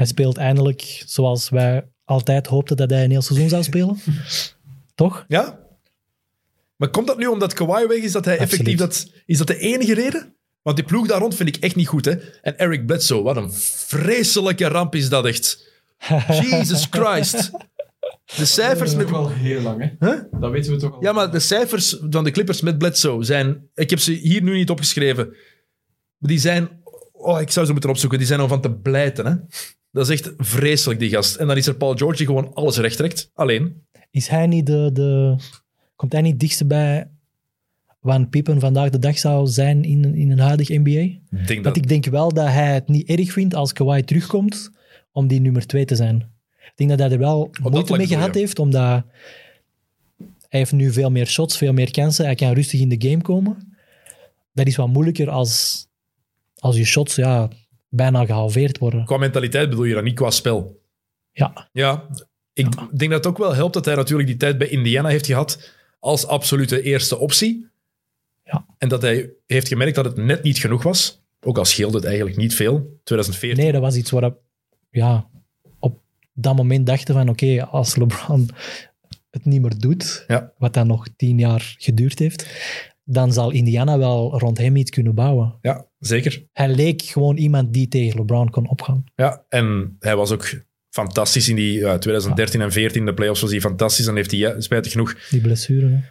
Hij speelt eindelijk zoals wij altijd hoopten dat hij een heel seizoen zou spelen. [laughs] Toch? Ja? Maar komt dat nu omdat Kawhi weg is, dat hij Absoluut. effectief... Dat, is dat de enige reden? Want die ploeg daar rond vind ik echt niet goed, hè. En Eric Bledsoe, wat een vreselijke ramp is dat echt. [laughs] Jesus Christ. De cijfers met... ook al heel lang, hè? Huh? Dat weten we toch al. Ja, maar de cijfers van de Clippers met Bledsoe zijn... Ik heb ze hier nu niet opgeschreven. Die zijn... Oh, ik zou ze moeten opzoeken. Die zijn om van te blijten, hè. Dat is echt vreselijk, die gast. En dan is er Paul George die gewoon alles recht trekt. Alleen. Is hij niet de, de... Komt hij niet dichtst bij waar Pippen vandaag de dag zou zijn in, in een huidige NBA? Ik denk dat... Want ik denk wel dat hij het niet erg vindt als Kawhi terugkomt om die nummer twee te zijn. Ik denk dat hij er wel dat moeite mee gehad ja. heeft, omdat hij heeft nu veel meer shots, veel meer kansen. Hij kan rustig in de game komen. Dat is wat moeilijker als, als je shots ja, bijna gehalveerd worden. Qua mentaliteit bedoel je dat niet qua spel. Ja, Ja, ik denk dat het ook wel helpt dat hij natuurlijk die tijd bij Indiana heeft gehad als absolute eerste optie. Ja. En dat hij heeft gemerkt dat het net niet genoeg was. Ook al scheelde het eigenlijk niet veel. 2014. nee, dat was iets waar dat- ja, op dat moment dachten van oké, als LeBron het niet meer doet, Ja. wat dan nog tien jaar geduurd heeft, dan zal Indiana wel rond hem iets kunnen bouwen. Ja, zeker. Hij leek gewoon iemand die tegen LeBron kon opgaan. Ja, en hij was ook fantastisch in die ja, 2013 en 14. De playoffs was hij fantastisch. Dan heeft hij, ja, spijtig genoeg, Die blessure.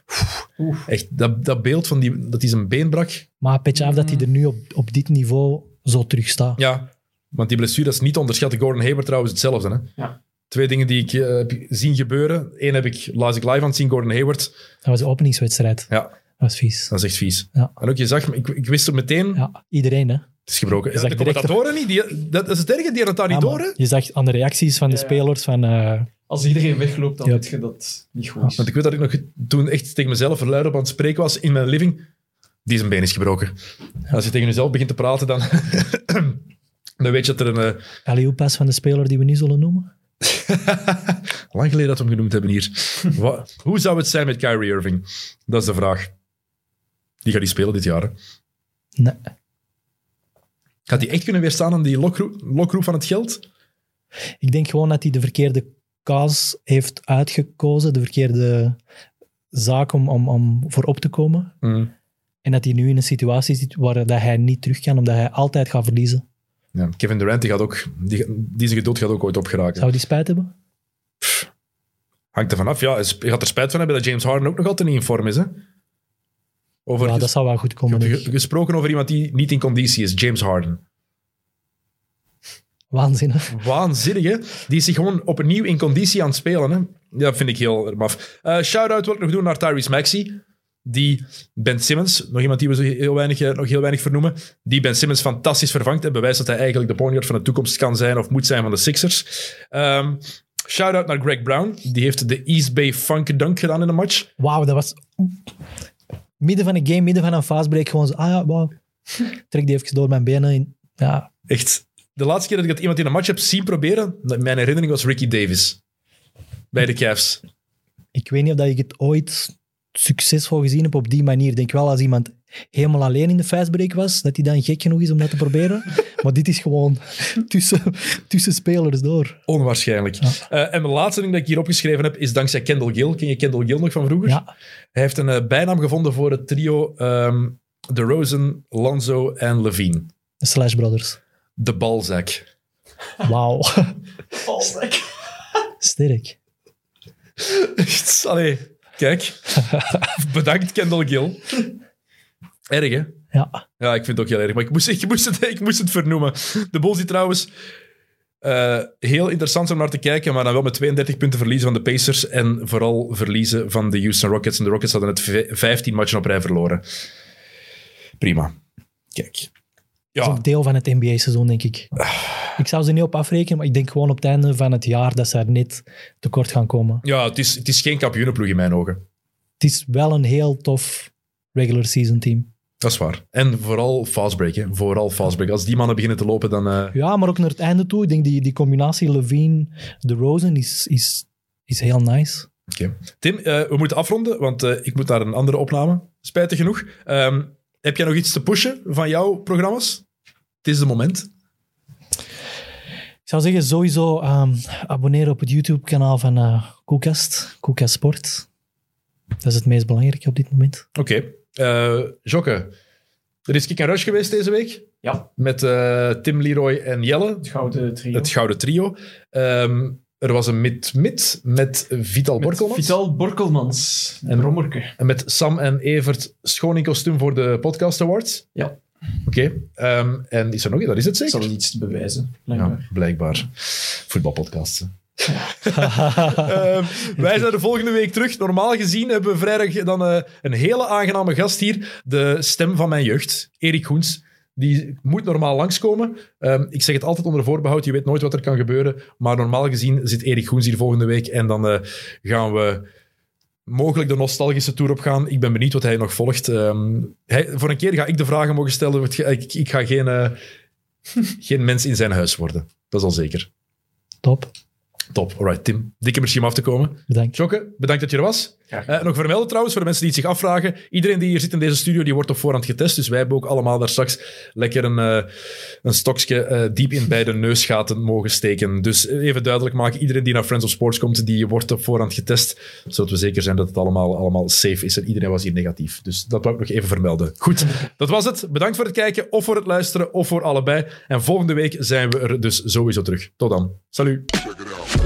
hè. echt dat, dat beeld van die, dat hij zijn been brak. Maar petje af dat hij er nu op, op dit niveau zo terug staat. Ja, want die blessure dat is niet te onderschatten. Gordon Hayward trouwens hetzelfde. Hè? Ja. Twee dingen die ik eh, heb zien gebeuren. Eén heb ik, las ik live aan het zien, Gordon Hayward. Dat was de openingswedstrijd. Ja, Dat was vies. dat is echt vies. Ja. En ook, je zag, ik, ik wist er meteen, Ja, iedereen hè. het is gebroken. Je zag de commentatoren niet, die, dat is het erge, die hadden het daar niet Ja, door. Hè? Je zag aan de reacties van de Ja. spelers van... eh, Als iedereen wegloopt, dan Ja. weet je dat niet goed is. Want ik weet dat ik nog toen echt tegen mezelf luid op aan het spreken was in mijn living. Die zijn been is gebroken. Als je tegen jezelf begint te praten, dan, [clears throat] dan weet je dat er een... eh, alley-oop-pas van de speler die we niet zullen noemen. [laughs] lang geleden dat we hem genoemd hebben hier. [laughs] Wat, hoe zou het zijn met Kyrie Irving? Dat is de vraag. Die gaat die spelen dit jaar. hè? Nee. Gaat hij echt kunnen weerstaan aan die lokroep, lokroep van het geld? Ik denk gewoon dat hij de verkeerde kaas heeft uitgekozen, de verkeerde zaak om, om, om voor op te komen. Mm. En dat hij nu in een situatie zit waar dat hij niet terug kan, omdat hij altijd gaat verliezen. Ja, Kevin Durant die gaat ook, die, die zijn geduld gaat ook ooit opgeraken. Zou die spijt hebben? Hangt er vanaf. Ja, hij gaat er spijt van hebben dat James Harden ook nog altijd niet in vorm is. Hè? Over, Ja, dat zou wel goed komen. denk Gesproken over iemand die niet in conditie is, James Harden. Waanzinnig. Waanzinnig, hè? Die is zich gewoon opnieuw in conditie aan het spelen. Hè? Dat vind ik heel maf. Eh Shout-out wil ik nog doen naar Tyrese Maxey. Die Ben Simmons, nog iemand die we zo heel weinig, eh, nog heel weinig vernoemen, die Ben Simmons fantastisch vervangt en bewijst dat hij eigenlijk de point guard van de toekomst kan zijn of moet zijn van de Sixers. Ehm Shout-out naar Greg Brown. Die heeft de East Bay Funk Dunk gedaan in de match. Wauw, dat was... Midden van een game, midden van een fastbreak, gewoon zo... Ah ja, wauw. [laughs] Trek die even door mijn benen. in. Ja, Echt. De laatste keer dat ik dat iemand in een match heb zien proberen, mijn herinnering was Ricky Davis. Bij de Cavs. ik weet niet of dat ik het ooit succesvol gezien heb op die manier. Ik denk wel als iemand helemaal alleen in de fastbreak was, dat hij dan gek genoeg is om dat te proberen. [laughs] maar dit is gewoon tussen, tussen spelers door. Onwaarschijnlijk. Eh, en de laatste ding dat ik hier opgeschreven heb, is dankzij Kendall Gill. Ken je Kendall Gill nog van vroeger? Ja, Hij heeft een eh, bijnaam gevonden voor het trio ehm de Rosen, Lonzo en Levine. de Slash Brothers. De Balzac. Wauw, [laughs] Valstek. sterk. Allee, kijk. [laughs] Bedankt, Kendall Gill. Erg, hè? Ja, Ja, ik vind het ook heel erg. Maar ik moest, ik moest, het, [laughs] ik moest het vernoemen. De Bulls die trouwens eh, heel interessant om naar te kijken, maar dan wel met 32 punten verliezen van de Pacers en vooral verliezen van de Houston Rockets. En de Rockets hadden het v- 15 matchen op rij verloren. Prima. Kijk. dat is ook deel van het NBA-seizoen, denk ik. Ik zou ze niet op afrekenen, maar ik denk gewoon op het einde van het jaar dat ze er net tekort gaan komen. ja het, is, het is geen kampioenenploeg in mijn ogen. Het is wel een heel tof regular season team. Dat is waar. En vooral fastbreak. Hè. Vooral fastbreak. Als die mannen beginnen te lopen, dan... eh, Ja, maar ook naar het einde toe. Ik denk die, die combinatie Levine, de Rosen is, is, is heel nice. Oké. Tim, eh, we moeten afronden, want eh, ik moet naar een andere opname. Spijtig genoeg. Ehm, heb jij nog iets te pushen van jouw programma's? Het is de moment. Ik zou zeggen, sowieso ehm, abonneren op het YouTube-kanaal van eh Koelkast, Koelkast Sport. Dat is het meest belangrijke op dit moment. Oké. Eh Jokke, er is Kick en Rush geweest deze week. Ja, Met eh, Tim, Leroy en Jelle. het gouden trio. Het gouden trio. Ehm, er was een mid-mid met Vital Met Borkelmans. Vital Borkelmans. En- Rommerke. En met Sam en Evert schoon in kostuum voor de Podcast Awards. Ja, Oké. Ehm, en is er nog iets? Dat is het zal zeker? wel iets te bewijzen. blijkbaar. Ja, blijkbaar. Voetbalpodcasts. Ehm, wij zijn de volgende week terug. Normaal gezien hebben we vrijdag dan eh, een hele aangename gast hier. De stem van mijn jeugd, Erik Goens. Die moet normaal langskomen. Ehm, ik zeg het altijd onder voorbehoud. Je weet nooit wat er kan gebeuren. Maar normaal gezien zit Erik Goens hier volgende week. En dan eh, gaan we mogelijk de nostalgische tour op gaan. Ik ben benieuwd wat hij nog volgt. Ehm, hij, voor een keer ga ik de vragen mogen stellen. Ik, ik ga geen, eh, geen mens in zijn huis worden. Dat is al zeker. Top. Top. Alright, Tim. Dikke merci om af te komen. Bedankt. Jokke, bedankt dat je er was. Eh, nog vermelden trouwens, voor de mensen die het zich afvragen. Iedereen die hier zit in deze studio, die wordt op voorhand getest. Dus wij hebben ook allemaal daar straks lekker een, eh, een stokje eh, diep in beide neusgaten mogen steken. Dus even duidelijk maken, iedereen die naar Friends of Sports komt, die wordt op voorhand getest. Zodat we zeker zijn dat het allemaal, allemaal safe is. En iedereen was hier negatief. Dus dat wou ik nog even vermelden. Goed, dat was het. Bedankt voor het kijken, of voor het luisteren, of voor allebei. En volgende week zijn we er dus sowieso terug. Tot dan. Salut. Check it out.